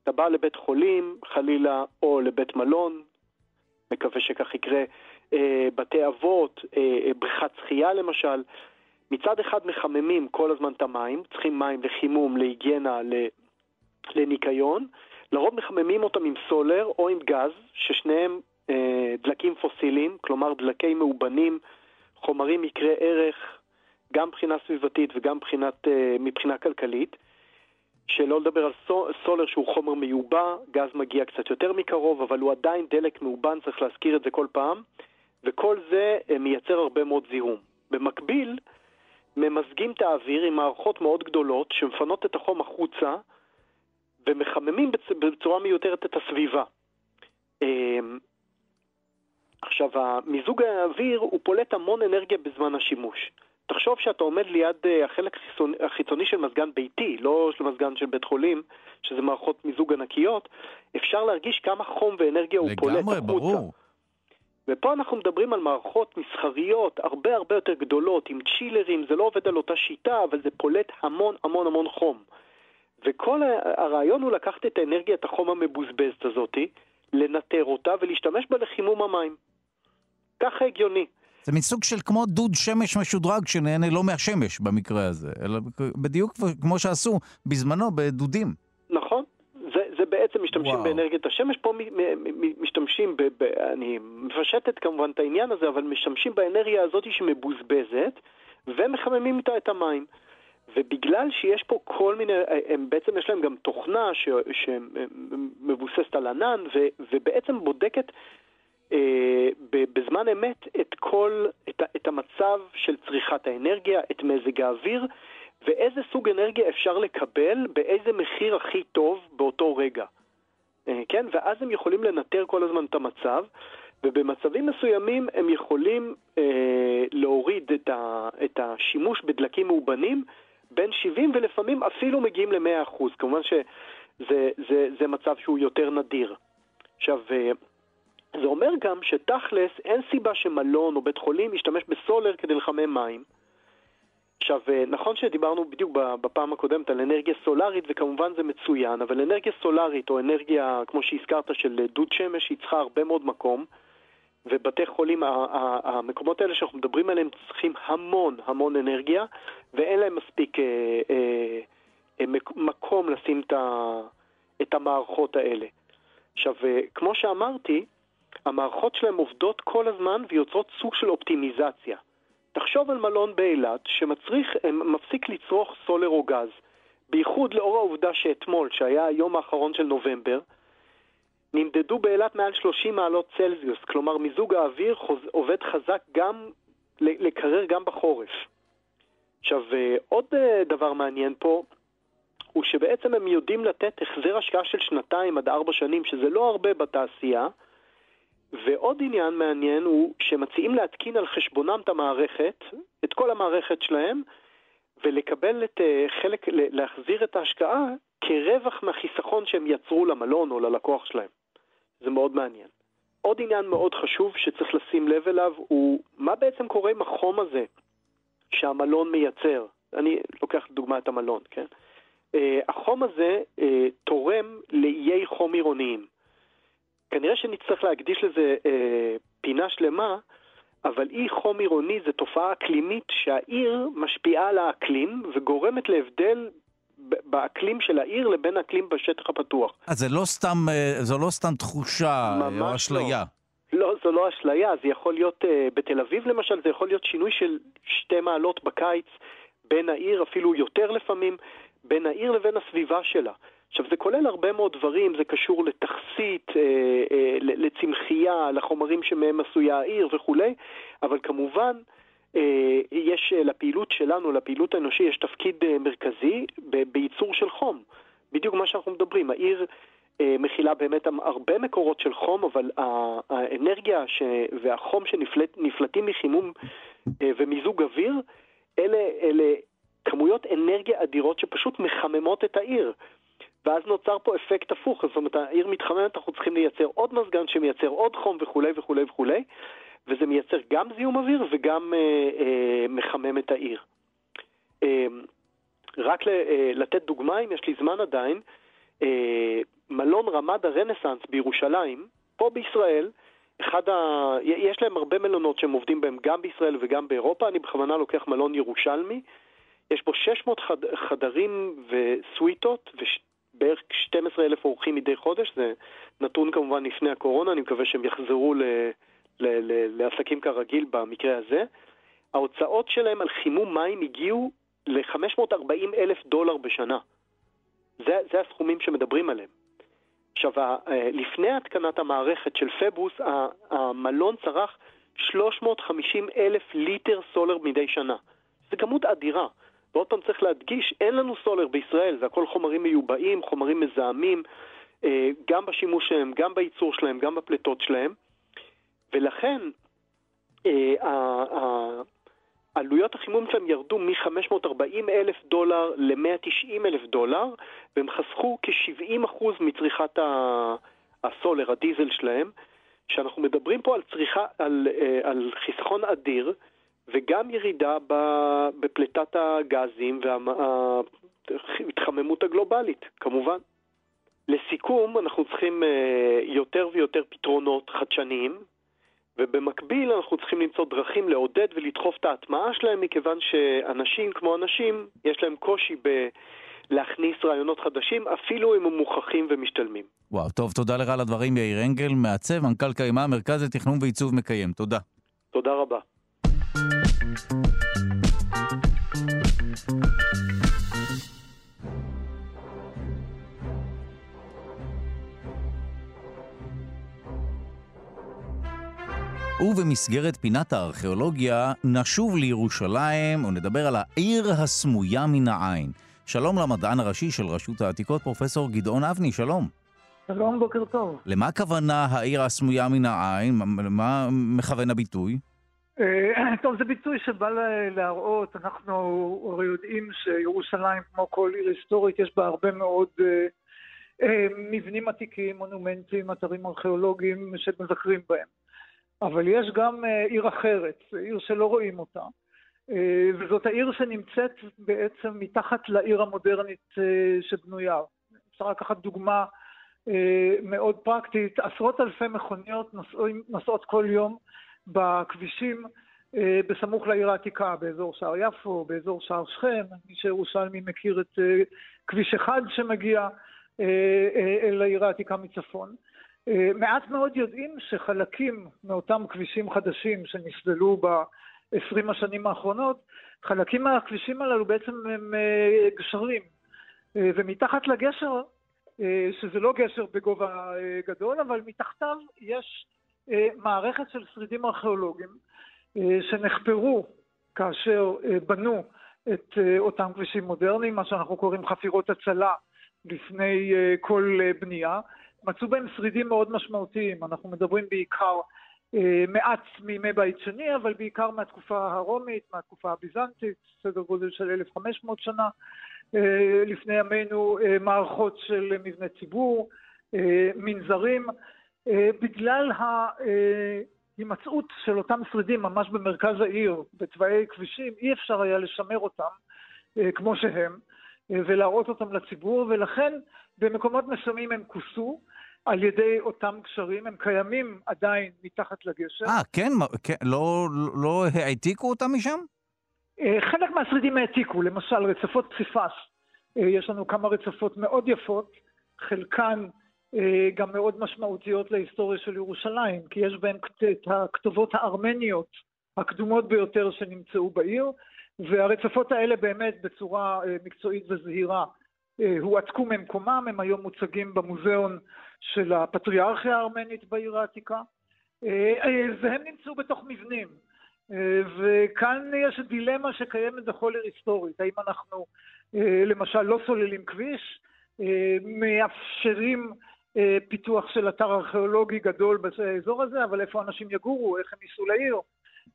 אתה בא לבית חולים, חלילה, או לבית מלון, מקווה שכך יקרה, אה, בתי אבות, אה, אה, בריכת שחייה למשל. מצד אחד מחממים כל הזמן את המים, צריכים מים לחימום, להיגיינה, לניקיון. לרוב מחממים אותם עם סולר או עם גז, ששניהם אה, דלקים פוסיליים, כלומר דלקי מאובנים, חומרים יקרי ערך, גם מבחינה סביבתית וגם מבחינת, אה, מבחינה כלכלית. שלא לדבר על סולר שהוא חומר מיובא, גז מגיע קצת יותר מקרוב, אבל הוא עדיין דלק מאובן, צריך להזכיר את זה כל פעם, וכל זה אה, מייצר הרבה מאוד זיהום. במקביל, ממזגים את האוויר עם מערכות מאוד גדולות שמפנות את החום החוצה ומחממים בצורה מיותרת את הסביבה. אמ, עכשיו, מיזוג האוויר הוא פולט המון אנרגיה בזמן השימוש. תחשוב שאתה עומד ליד אה, החלק החיצוני של מזגן ביתי, לא של מזגן של בית חולים, שזה מערכות מיזוג ענקיות, אפשר להרגיש כמה חום ואנרגיה הוא פולט החוצה. לגמרי, ברור. ופה אנחנו מדברים על מערכות מסחריות הרבה הרבה יותר גדולות, עם צ'ילרים, זה לא עובד על אותה שיטה, אבל זה פולט המון המון המון חום. וכל הרעיון הוא לקחת את האנרגיית החום המבוזבזת הזאתי, לנטר אותה ולהשתמש בה לחימום המים. ככה הגיוני. זה מסוג של כמו דוד שמש משודרג שנהנה לא מהשמש במקרה הזה, אלא בדיוק כמו שעשו בזמנו בדודים. נכון. זה, זה בעצם משתמשים וואו. באנרגיית השמש, פה מ, מ, מ, משתמשים, ב, ב, אני מפשטת כמובן את העניין הזה, אבל משתמשים באנרגיה הזאת שמבוזבזת ומחממים איתה את המים. ובגלל שיש פה כל מיני, הם בעצם יש להם גם תוכנה שמבוססת על ענן, ו, ובעצם בודקת בזמן אמת את כל, את, את המצב של צריכת האנרגיה, את מזג האוויר, ואיזה סוג אנרגיה אפשר לקבל, באיזה מחיר הכי טוב באותו רגע. אה, כן? ואז הם יכולים לנטר כל הזמן את המצב, ובמצבים מסוימים הם יכולים אה, להוריד את, ה, את השימוש בדלקים מאובנים בין 70 ולפעמים אפילו מגיעים ל-100%. כמובן שזה זה, זה מצב שהוא יותר נדיר. עכשיו, אה, זה אומר גם שתכלס אין סיבה שמלון או בית חולים ישתמש בסולר כדי לחמם מים. עכשיו, אה, נכון שדיברנו בדיוק בפעם הקודמת על אנרגיה סולארית, וכמובן זה מצוין, אבל אנרגיה סולארית או אנרגיה, כמו שהזכרת, של דוד שמש, היא צריכה הרבה מאוד מקום, ובתי חולים, המקומות האלה שאנחנו מדברים עליהם צריכים המון המון אנרגיה, ואין להם מספיק אה, אה, אה, מקום לשים את המערכות האלה. עכשיו, אה, כמו שאמרתי, המערכות שלהם עובדות כל הזמן ויוצרות סוג של אופטימיזציה. תחשוב על מלון באילת שמפסיק לצרוך סולר או גז, בייחוד לאור העובדה שאתמול, שהיה היום האחרון של נובמבר, נמדדו באילת מעל 30 מעלות צלזיוס, כלומר מיזוג האוויר חוז... עובד חזק גם לקרר גם בחורף. עכשיו, אה, עוד אה, דבר מעניין פה, הוא שבעצם הם יודעים לתת החזר השקעה של שנתיים עד ארבע שנים, שזה לא הרבה בתעשייה, ועוד עניין מעניין הוא שמציעים להתקין על חשבונם את המערכת, את כל המערכת שלהם, ולקבל את אה, חלק, להחזיר את ההשקעה כרווח מהחיסכון שהם יצרו למלון או ללקוח שלהם. זה מאוד מעניין. עוד עניין מאוד חשוב שצריך לשים לב אליו הוא מה בעצם קורה עם החום הזה שהמלון מייצר. אני לוקח לדוגמה את המלון, כן? Uh, החום הזה uh, תורם לאיי חום עירוניים. כנראה שנצטרך להקדיש לזה אה, פינה שלמה, אבל אי חום עירוני זה תופעה אקלימית שהעיר משפיעה על האקלים וגורמת להבדל באקלים של העיר לבין האקלים בשטח הפתוח. אז זה לא סתם, אה, זו לא סתם תחושה או לא. אשליה. לא. לא, זו לא אשליה, זה יכול להיות, uh, בתל אביב למשל, זה יכול להיות שינוי של שתי מעלות בקיץ בין העיר, אפילו יותר לפעמים, בין העיר לבין הסביבה שלה. עכשיו, זה כולל הרבה מאוד דברים, זה קשור לתכסית, אה, אה, לצמחייה, לחומרים שמהם עשויה העיר וכולי, אבל כמובן, אה, יש אה, לפעילות שלנו, לפעילות האנושי, יש תפקיד אה, מרכזי בייצור של חום. בדיוק מה שאנחנו מדברים, העיר מכילה באמת הרבה מקורות של חום, אבל האנרגיה ש... והחום שנפלטים מחימום ומיזוג אוויר, אלה, אלה כמויות אנרגיה אדירות שפשוט מחממות את העיר. ואז נוצר פה אפקט הפוך, זאת אומרת, העיר מתחממת, אנחנו צריכים לייצר עוד מזגן שמייצר עוד חום וכולי וכולי וכולי, וזה מייצר גם זיהום אוויר וגם אה, אה, מחמם את העיר. אה, רק ל, אה, לתת דוגמה, אם יש לי זמן עדיין, אה, מלון רמד הרנסאנס בירושלים, פה בישראל, אחד ה... יש להם הרבה מלונות שהם עובדים בהם גם בישראל וגם באירופה, אני בכוונה לוקח מלון ירושלמי, יש בו 600 חד... חדרים וסוויטות בערך 12 אלף אורחים מדי חודש, זה נתון כמובן לפני הקורונה, אני מקווה שהם יחזרו ל, ל, ל, לעסקים כרגיל במקרה הזה. ההוצאות שלהם על חימום מים הגיעו ל-540 אלף דולר בשנה. זה, זה הסכומים שמדברים עליהם. עכשיו, לפני התקנת המערכת של פבוס, המלון צרך 350 אלף ליטר סולר מדי שנה. זו כמות אדירה. ועוד פעם צריך להדגיש, אין לנו סולר בישראל, זה הכל חומרים מיובאים, חומרים מזהמים, אה, גם בשימוש שלהם, גם בייצור שלהם, גם בפליטות שלהם, ולכן אה, עלויות החימום שלהם ירדו מ-540 אלף דולר ל-190 אלף דולר, והם חסכו כ-70% מצריכת הסולר, הדיזל שלהם, שאנחנו מדברים פה על צריכה, על, אה, על חיסכון אדיר, וגם ירידה בפליטת הגזים וההתחממות הגלובלית, כמובן. לסיכום, אנחנו צריכים אה, יותר ויותר פתרונות חדשניים, ובמקביל אנחנו צריכים למצוא דרכים לעודד ולדחוף את ההטמעה שלהם, מכיוון שאנשים כמו אנשים, יש להם קושי ב... להכניס רעיונות חדשים, אפילו אם הם מוכחים ומשתלמים. וואו, טוב, תודה לך על הדברים, יאיר אנגל, מעצב, מנכ"ל קיימה, מרכז לתכנון ועיצוב מקיים. תודה. תודה רבה. ובמסגרת פינת הארכיאולוגיה נשוב לירושלים ונדבר על העיר הסמויה מן העין. שלום למדען הראשי של רשות העתיקות, פרופסור גדעון אבני, שלום. שלום, בוקר טוב. למה הכוונה העיר הסמויה מן העין? מה מכוון הביטוי? אה, טוב, זה ביטוי שבא להראות, אנחנו הרי יודעים שירושלים, כמו כל עיר היסטורית, יש בה הרבה מאוד אה, אה, מבנים עתיקים, מונומנטים, אתרים ארכיאולוגיים שמבקרים בהם. אבל יש גם עיר אחרת, עיר שלא רואים אותה, וזאת העיר שנמצאת בעצם מתחת לעיר המודרנית שבנויה. אפשר לקחת דוגמה מאוד פרקטית, עשרות אלפי מכוניות נוסעות כל יום בכבישים אה, בסמוך לעיר העתיקה, באזור שער יפו, באזור שער שכם, מי שירושלמי מכיר את אה, כביש אחד שמגיע אה, אל העיר העתיקה מצפון. מעט מאוד יודעים שחלקים מאותם כבישים חדשים שנסללו ב-20 השנים האחרונות, חלקים מהכבישים הללו בעצם הם גשרים. ומתחת לגשר, שזה לא גשר בגובה גדול, אבל מתחתיו יש מערכת של שרידים ארכיאולוגיים אה, שנחפרו כאשר אה, בנו את אה, אותם כבישים מודרניים, מה שאנחנו קוראים חפירות הצלה לפני כל בנייה. מצאו בהם שרידים מאוד משמעותיים, אנחנו מדברים בעיקר מעט מימי בית שני, אבל בעיקר מהתקופה הרומית, מהתקופה הביזנטית, סדר גודל של 1,500 שנה לפני ימינו, מערכות של מבני ציבור, מנזרים. בגלל ההימצאות של אותם שרידים ממש במרכז העיר, בתוואי כבישים, אי אפשר היה לשמר אותם אה, כמו שהם אה, ולהראות אותם לציבור, ולכן במקומות מסוימים הם כוסו. על ידי אותם קשרים, הם קיימים עדיין מתחת לגשר. אה, כן? כן לא, לא העתיקו אותם משם? אה, חלק מהשרידים העתיקו, למשל רצפות פסיפס. יש לנו כמה רצפות מאוד יפות, חלקן אה, גם מאוד משמעותיות להיסטוריה של ירושלים, כי יש בהן את הכתובות הארמניות הקדומות ביותר שנמצאו בעיר, והרצפות האלה באמת בצורה אה, מקצועית וזהירה אה, הועתקו ממקומם, הם היום מוצגים במוזיאון של הפטריארכיה הארמנית בעיר העתיקה, והם נמצאו בתוך מבנים. וכאן יש דילמה שקיימת בכל עיר היסטורית, האם אנחנו למשל לא סוללים כביש, מאפשרים אה, פיתוח של אתר ארכיאולוגי גדול באזור הזה, אבל איפה אנשים יגורו, איך הם ייסעו לעיר.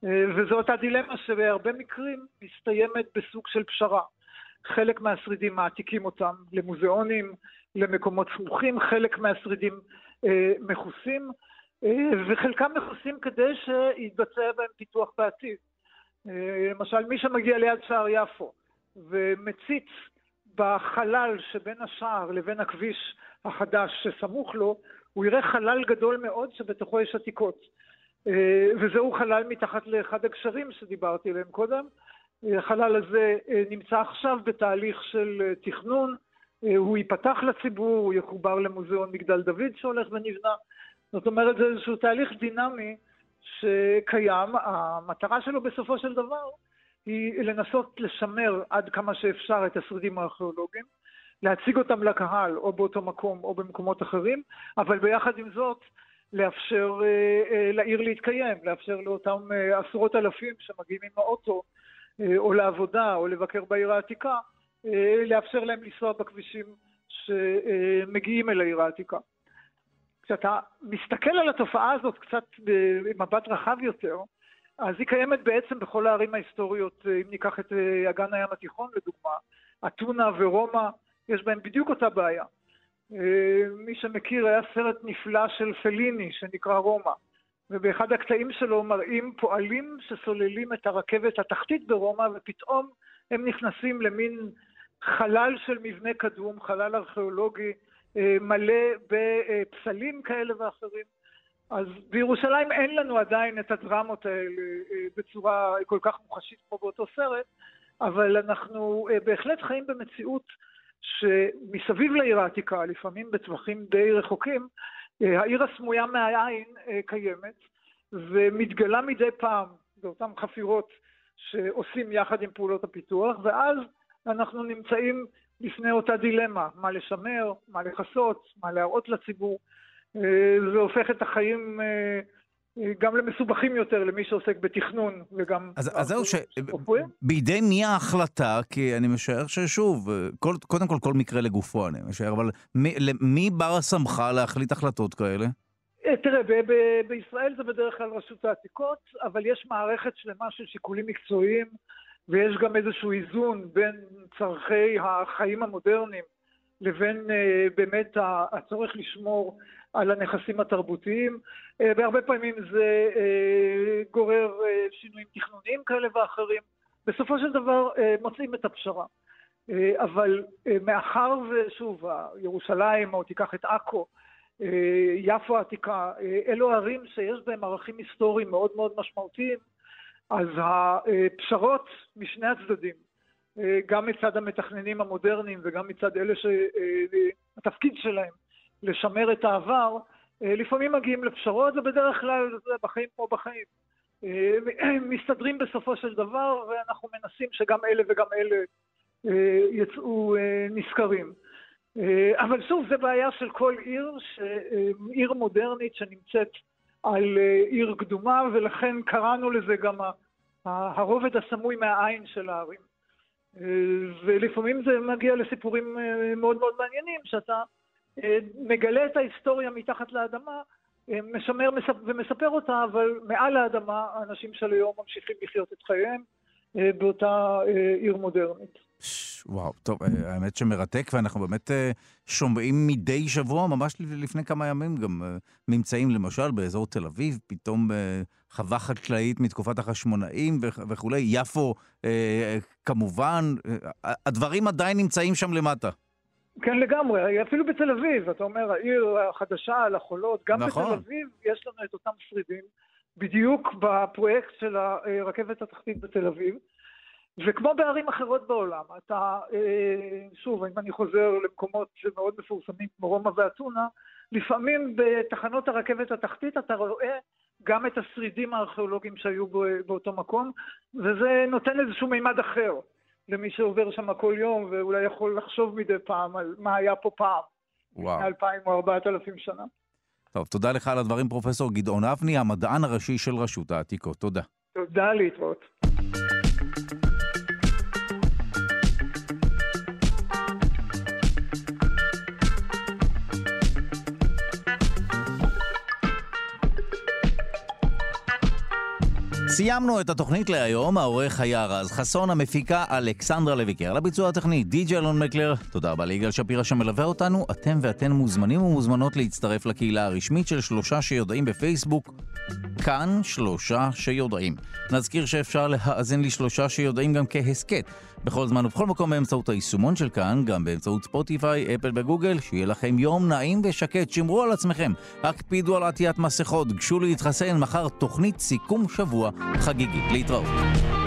אה, וזו אותה דילמה שבהרבה מקרים מסתיימת בסוג של פשרה. חלק מהשרידים מעתיקים אותם למוזיאונים, למקומות סמוכים, חלק מהשרידים אה, מכוסים, אה, וחלקם מכוסים כדי שיתבצע בהם פיתוח בעתיד. אה, למשל, מי שמגיע ליד שער יפו ומציץ בחלל שבין השער לבין הכביש החדש שסמוך לו, הוא יראה חלל גדול מאוד שבתוכו יש עתיקות. אה, וזהו חלל מתחת לאחד הגשרים שדיברתי עליהם קודם. אה, החלל הזה אה, נמצא עכשיו בתהליך של תכנון, הוא ייפתח לציבור, הוא יחובר למוזיאון מגדל דוד שהולך ונבנה. זאת אומרת, זה איזשהו תהליך דינמי שקיים. המטרה שלו בסופו של דבר היא לנסות לשמר עד כמה שאפשר את השרידים הארכיאולוגיים, להציג אותם לקהל, או באותו מקום או במקומות אחרים, אבל ביחד עם זאת, לאפשר אה, אה, לעיר להתקיים, לאפשר לאותם אה, עשרות אלפים שמגיעים עם האוטו, אה, או לעבודה, או לבקר בעיר העתיקה, אה, לאפשר להם לנסוע בכבישים שמגיעים אל העיר העתיקה. כשאתה מסתכל על התופעה הזאת קצת במבט רחב יותר, אז היא קיימת בעצם בכל הערים ההיסטוריות, אם ניקח את אה, אגן הים התיכון לדוגמה, אתונה ורומא, יש בהם בדיוק אותה בעיה. אה, מי שמכיר, היה סרט נפלא של פליני שנקרא רומא, ובאחד הקטעים שלו מראים פועלים שסוללים את הרכבת התחתית ברומא, ופתאום הם נכנסים למין חלל של מבנה קדום, חלל ארכיאולוגי אה, מלא בפסלים כאלה ואחרים. אז בירושלים אין לנו עדיין את הדרמות האלה אה, בצורה כל כך מוחשית כמו באותו סרט, אבל אנחנו בהחלט חיים במציאות שמסביב לעיר העתיקה, לפעמים בטווחים די רחוקים, אה, העיר הסמויה מהעין אה, קיימת ומתגלה מדי פעם באותן חפירות שעושים יחד עם פעולות הפיתוח, ואז אנחנו נמצאים לפני אותה דילמה, מה לשמר, מה לכסות, מה להראות לציבור. אה, זה הופך את החיים גם למסובכים יותר, למי שעוסק בתכנון וגם... אז, אז זהו, שבידי מי ההחלטה? כי אני משער ששוב, כל, קודם כל כל מקרה לגופו, אני משער, אבל מי, מי בר הסמכה להחליט החלטות כאלה? אה, תראה, ב- ב- בישראל זה בדרך כלל רשות העתיקות, אבל יש מערכת שלמה של שיקולים מקצועיים, ויש גם איזשהו איזון בין צורכי החיים המודרניים לבין באמת הצורך לשמור על הנכסים התרבותיים. והרבה פעמים זה uh, גורר uh, שינויים תכנוניים כאלה ואחרים. בסופו של דבר מוצאים את הפשרה. אבל מאחר ושוב, ירושלים, או תיקח את עכו, אה, יפו העתיקה, אה, אלו ערים שיש בהם ערכים היסטוריים מאוד מאוד משמעותיים, אז הפשרות משני הצדדים, אה, גם מצד המתכננים המודרניים וגם מצד אלה שהתפקיד שלהם לשמר את העבר, לפעמים מגיעים לפשרות ובדרך כלל בחיים כמו בחיים. (clears throat) מסתדרים בסופו של דבר ואנחנו מנסים שגם אלה וגם אלה יצאו נשכרים. אה, אבל שוב, זה בעיה של כל עיר, עיר מודרנית שנמצאת על אה, עיר קדומה, ולכן קראנו לזה גם הרובד הסמוי מהעין של הערים. אה, ולפעמים זה מגיע לסיפורים מאוד מאוד מעניינים, שאתה מגלה את ההיסטוריה מתחת לאדמה, משמר ומספר אותה, אבל מעל האדמה האנשים של היום ממשיכים לחיות את חייהם באותה עיר מודרנית. וואו, טוב, אה, האמת שמרתק, ואנחנו באמת אה, שומעים מדי שבוע, ממש לפני כמה ימים, גם אה, ממצאים למשל באזור תל אביב, פתאום חווה חקלאית מתקופת החשמונאים וכולי, יפו כמובן, הדברים עדיין נמצאים שם למטה. כן, לגמרי, אפילו בתל אביב, אתה אומר, העיר החדשה על החולות, גם נכון. בתל אביב יש לנו את אותם שרידים, בדיוק בפרויקט של הרכבת התחתית בתל אביב. וכמו בערים אחרות בעולם, אתה, אה, שוב, אם אני חוזר למקומות שמאוד מפורסמים כמו רומא ואתונה, לפעמים בתחנות הרכבת התחתית אתה רואה גם את השרידים הארכיאולוגיים שהיו באותו מקום, וזה נותן איזשהו מימד אחר למי שעובר שם כל יום, ואולי יכול לחשוב מדי פעם על מה היה פה פעם, לפני אלפיים או ארבעת אלפים שנה. טוב, תודה לך על הדברים, פרופסור גדעון אבני, המדען הראשי של רשות העתיקות. תודה. תודה, להתראות. סיימנו את התוכנית להיום, העורך היה רז חסון, המפיקה אלכסנדרה לויקר. לביצוע הטכני די.ג'י אלון מקלר, תודה רבה ליגאל שפירא שמלווה אותנו. אתם ואתן מוזמנים ומוזמנות להצטרף לקהילה הרשמית של שלושה שיודעים בפייסבוק, כאן שלושה שיודעים. נזכיר שאפשר להאזין לשלושה שיודעים גם כהסכת. בכל זמן ובכל מקום באמצעות היישומון של כאן, גם באמצעות ספוטיפיי, אפל וגוגל, שיהיה לכם יום נעים ושקט, שמרו על עצמכם, הקפידו על עטיית מסכות, גשו להתחסן, מחר תוכנית סיכום שבוע חגיגית. להתראות.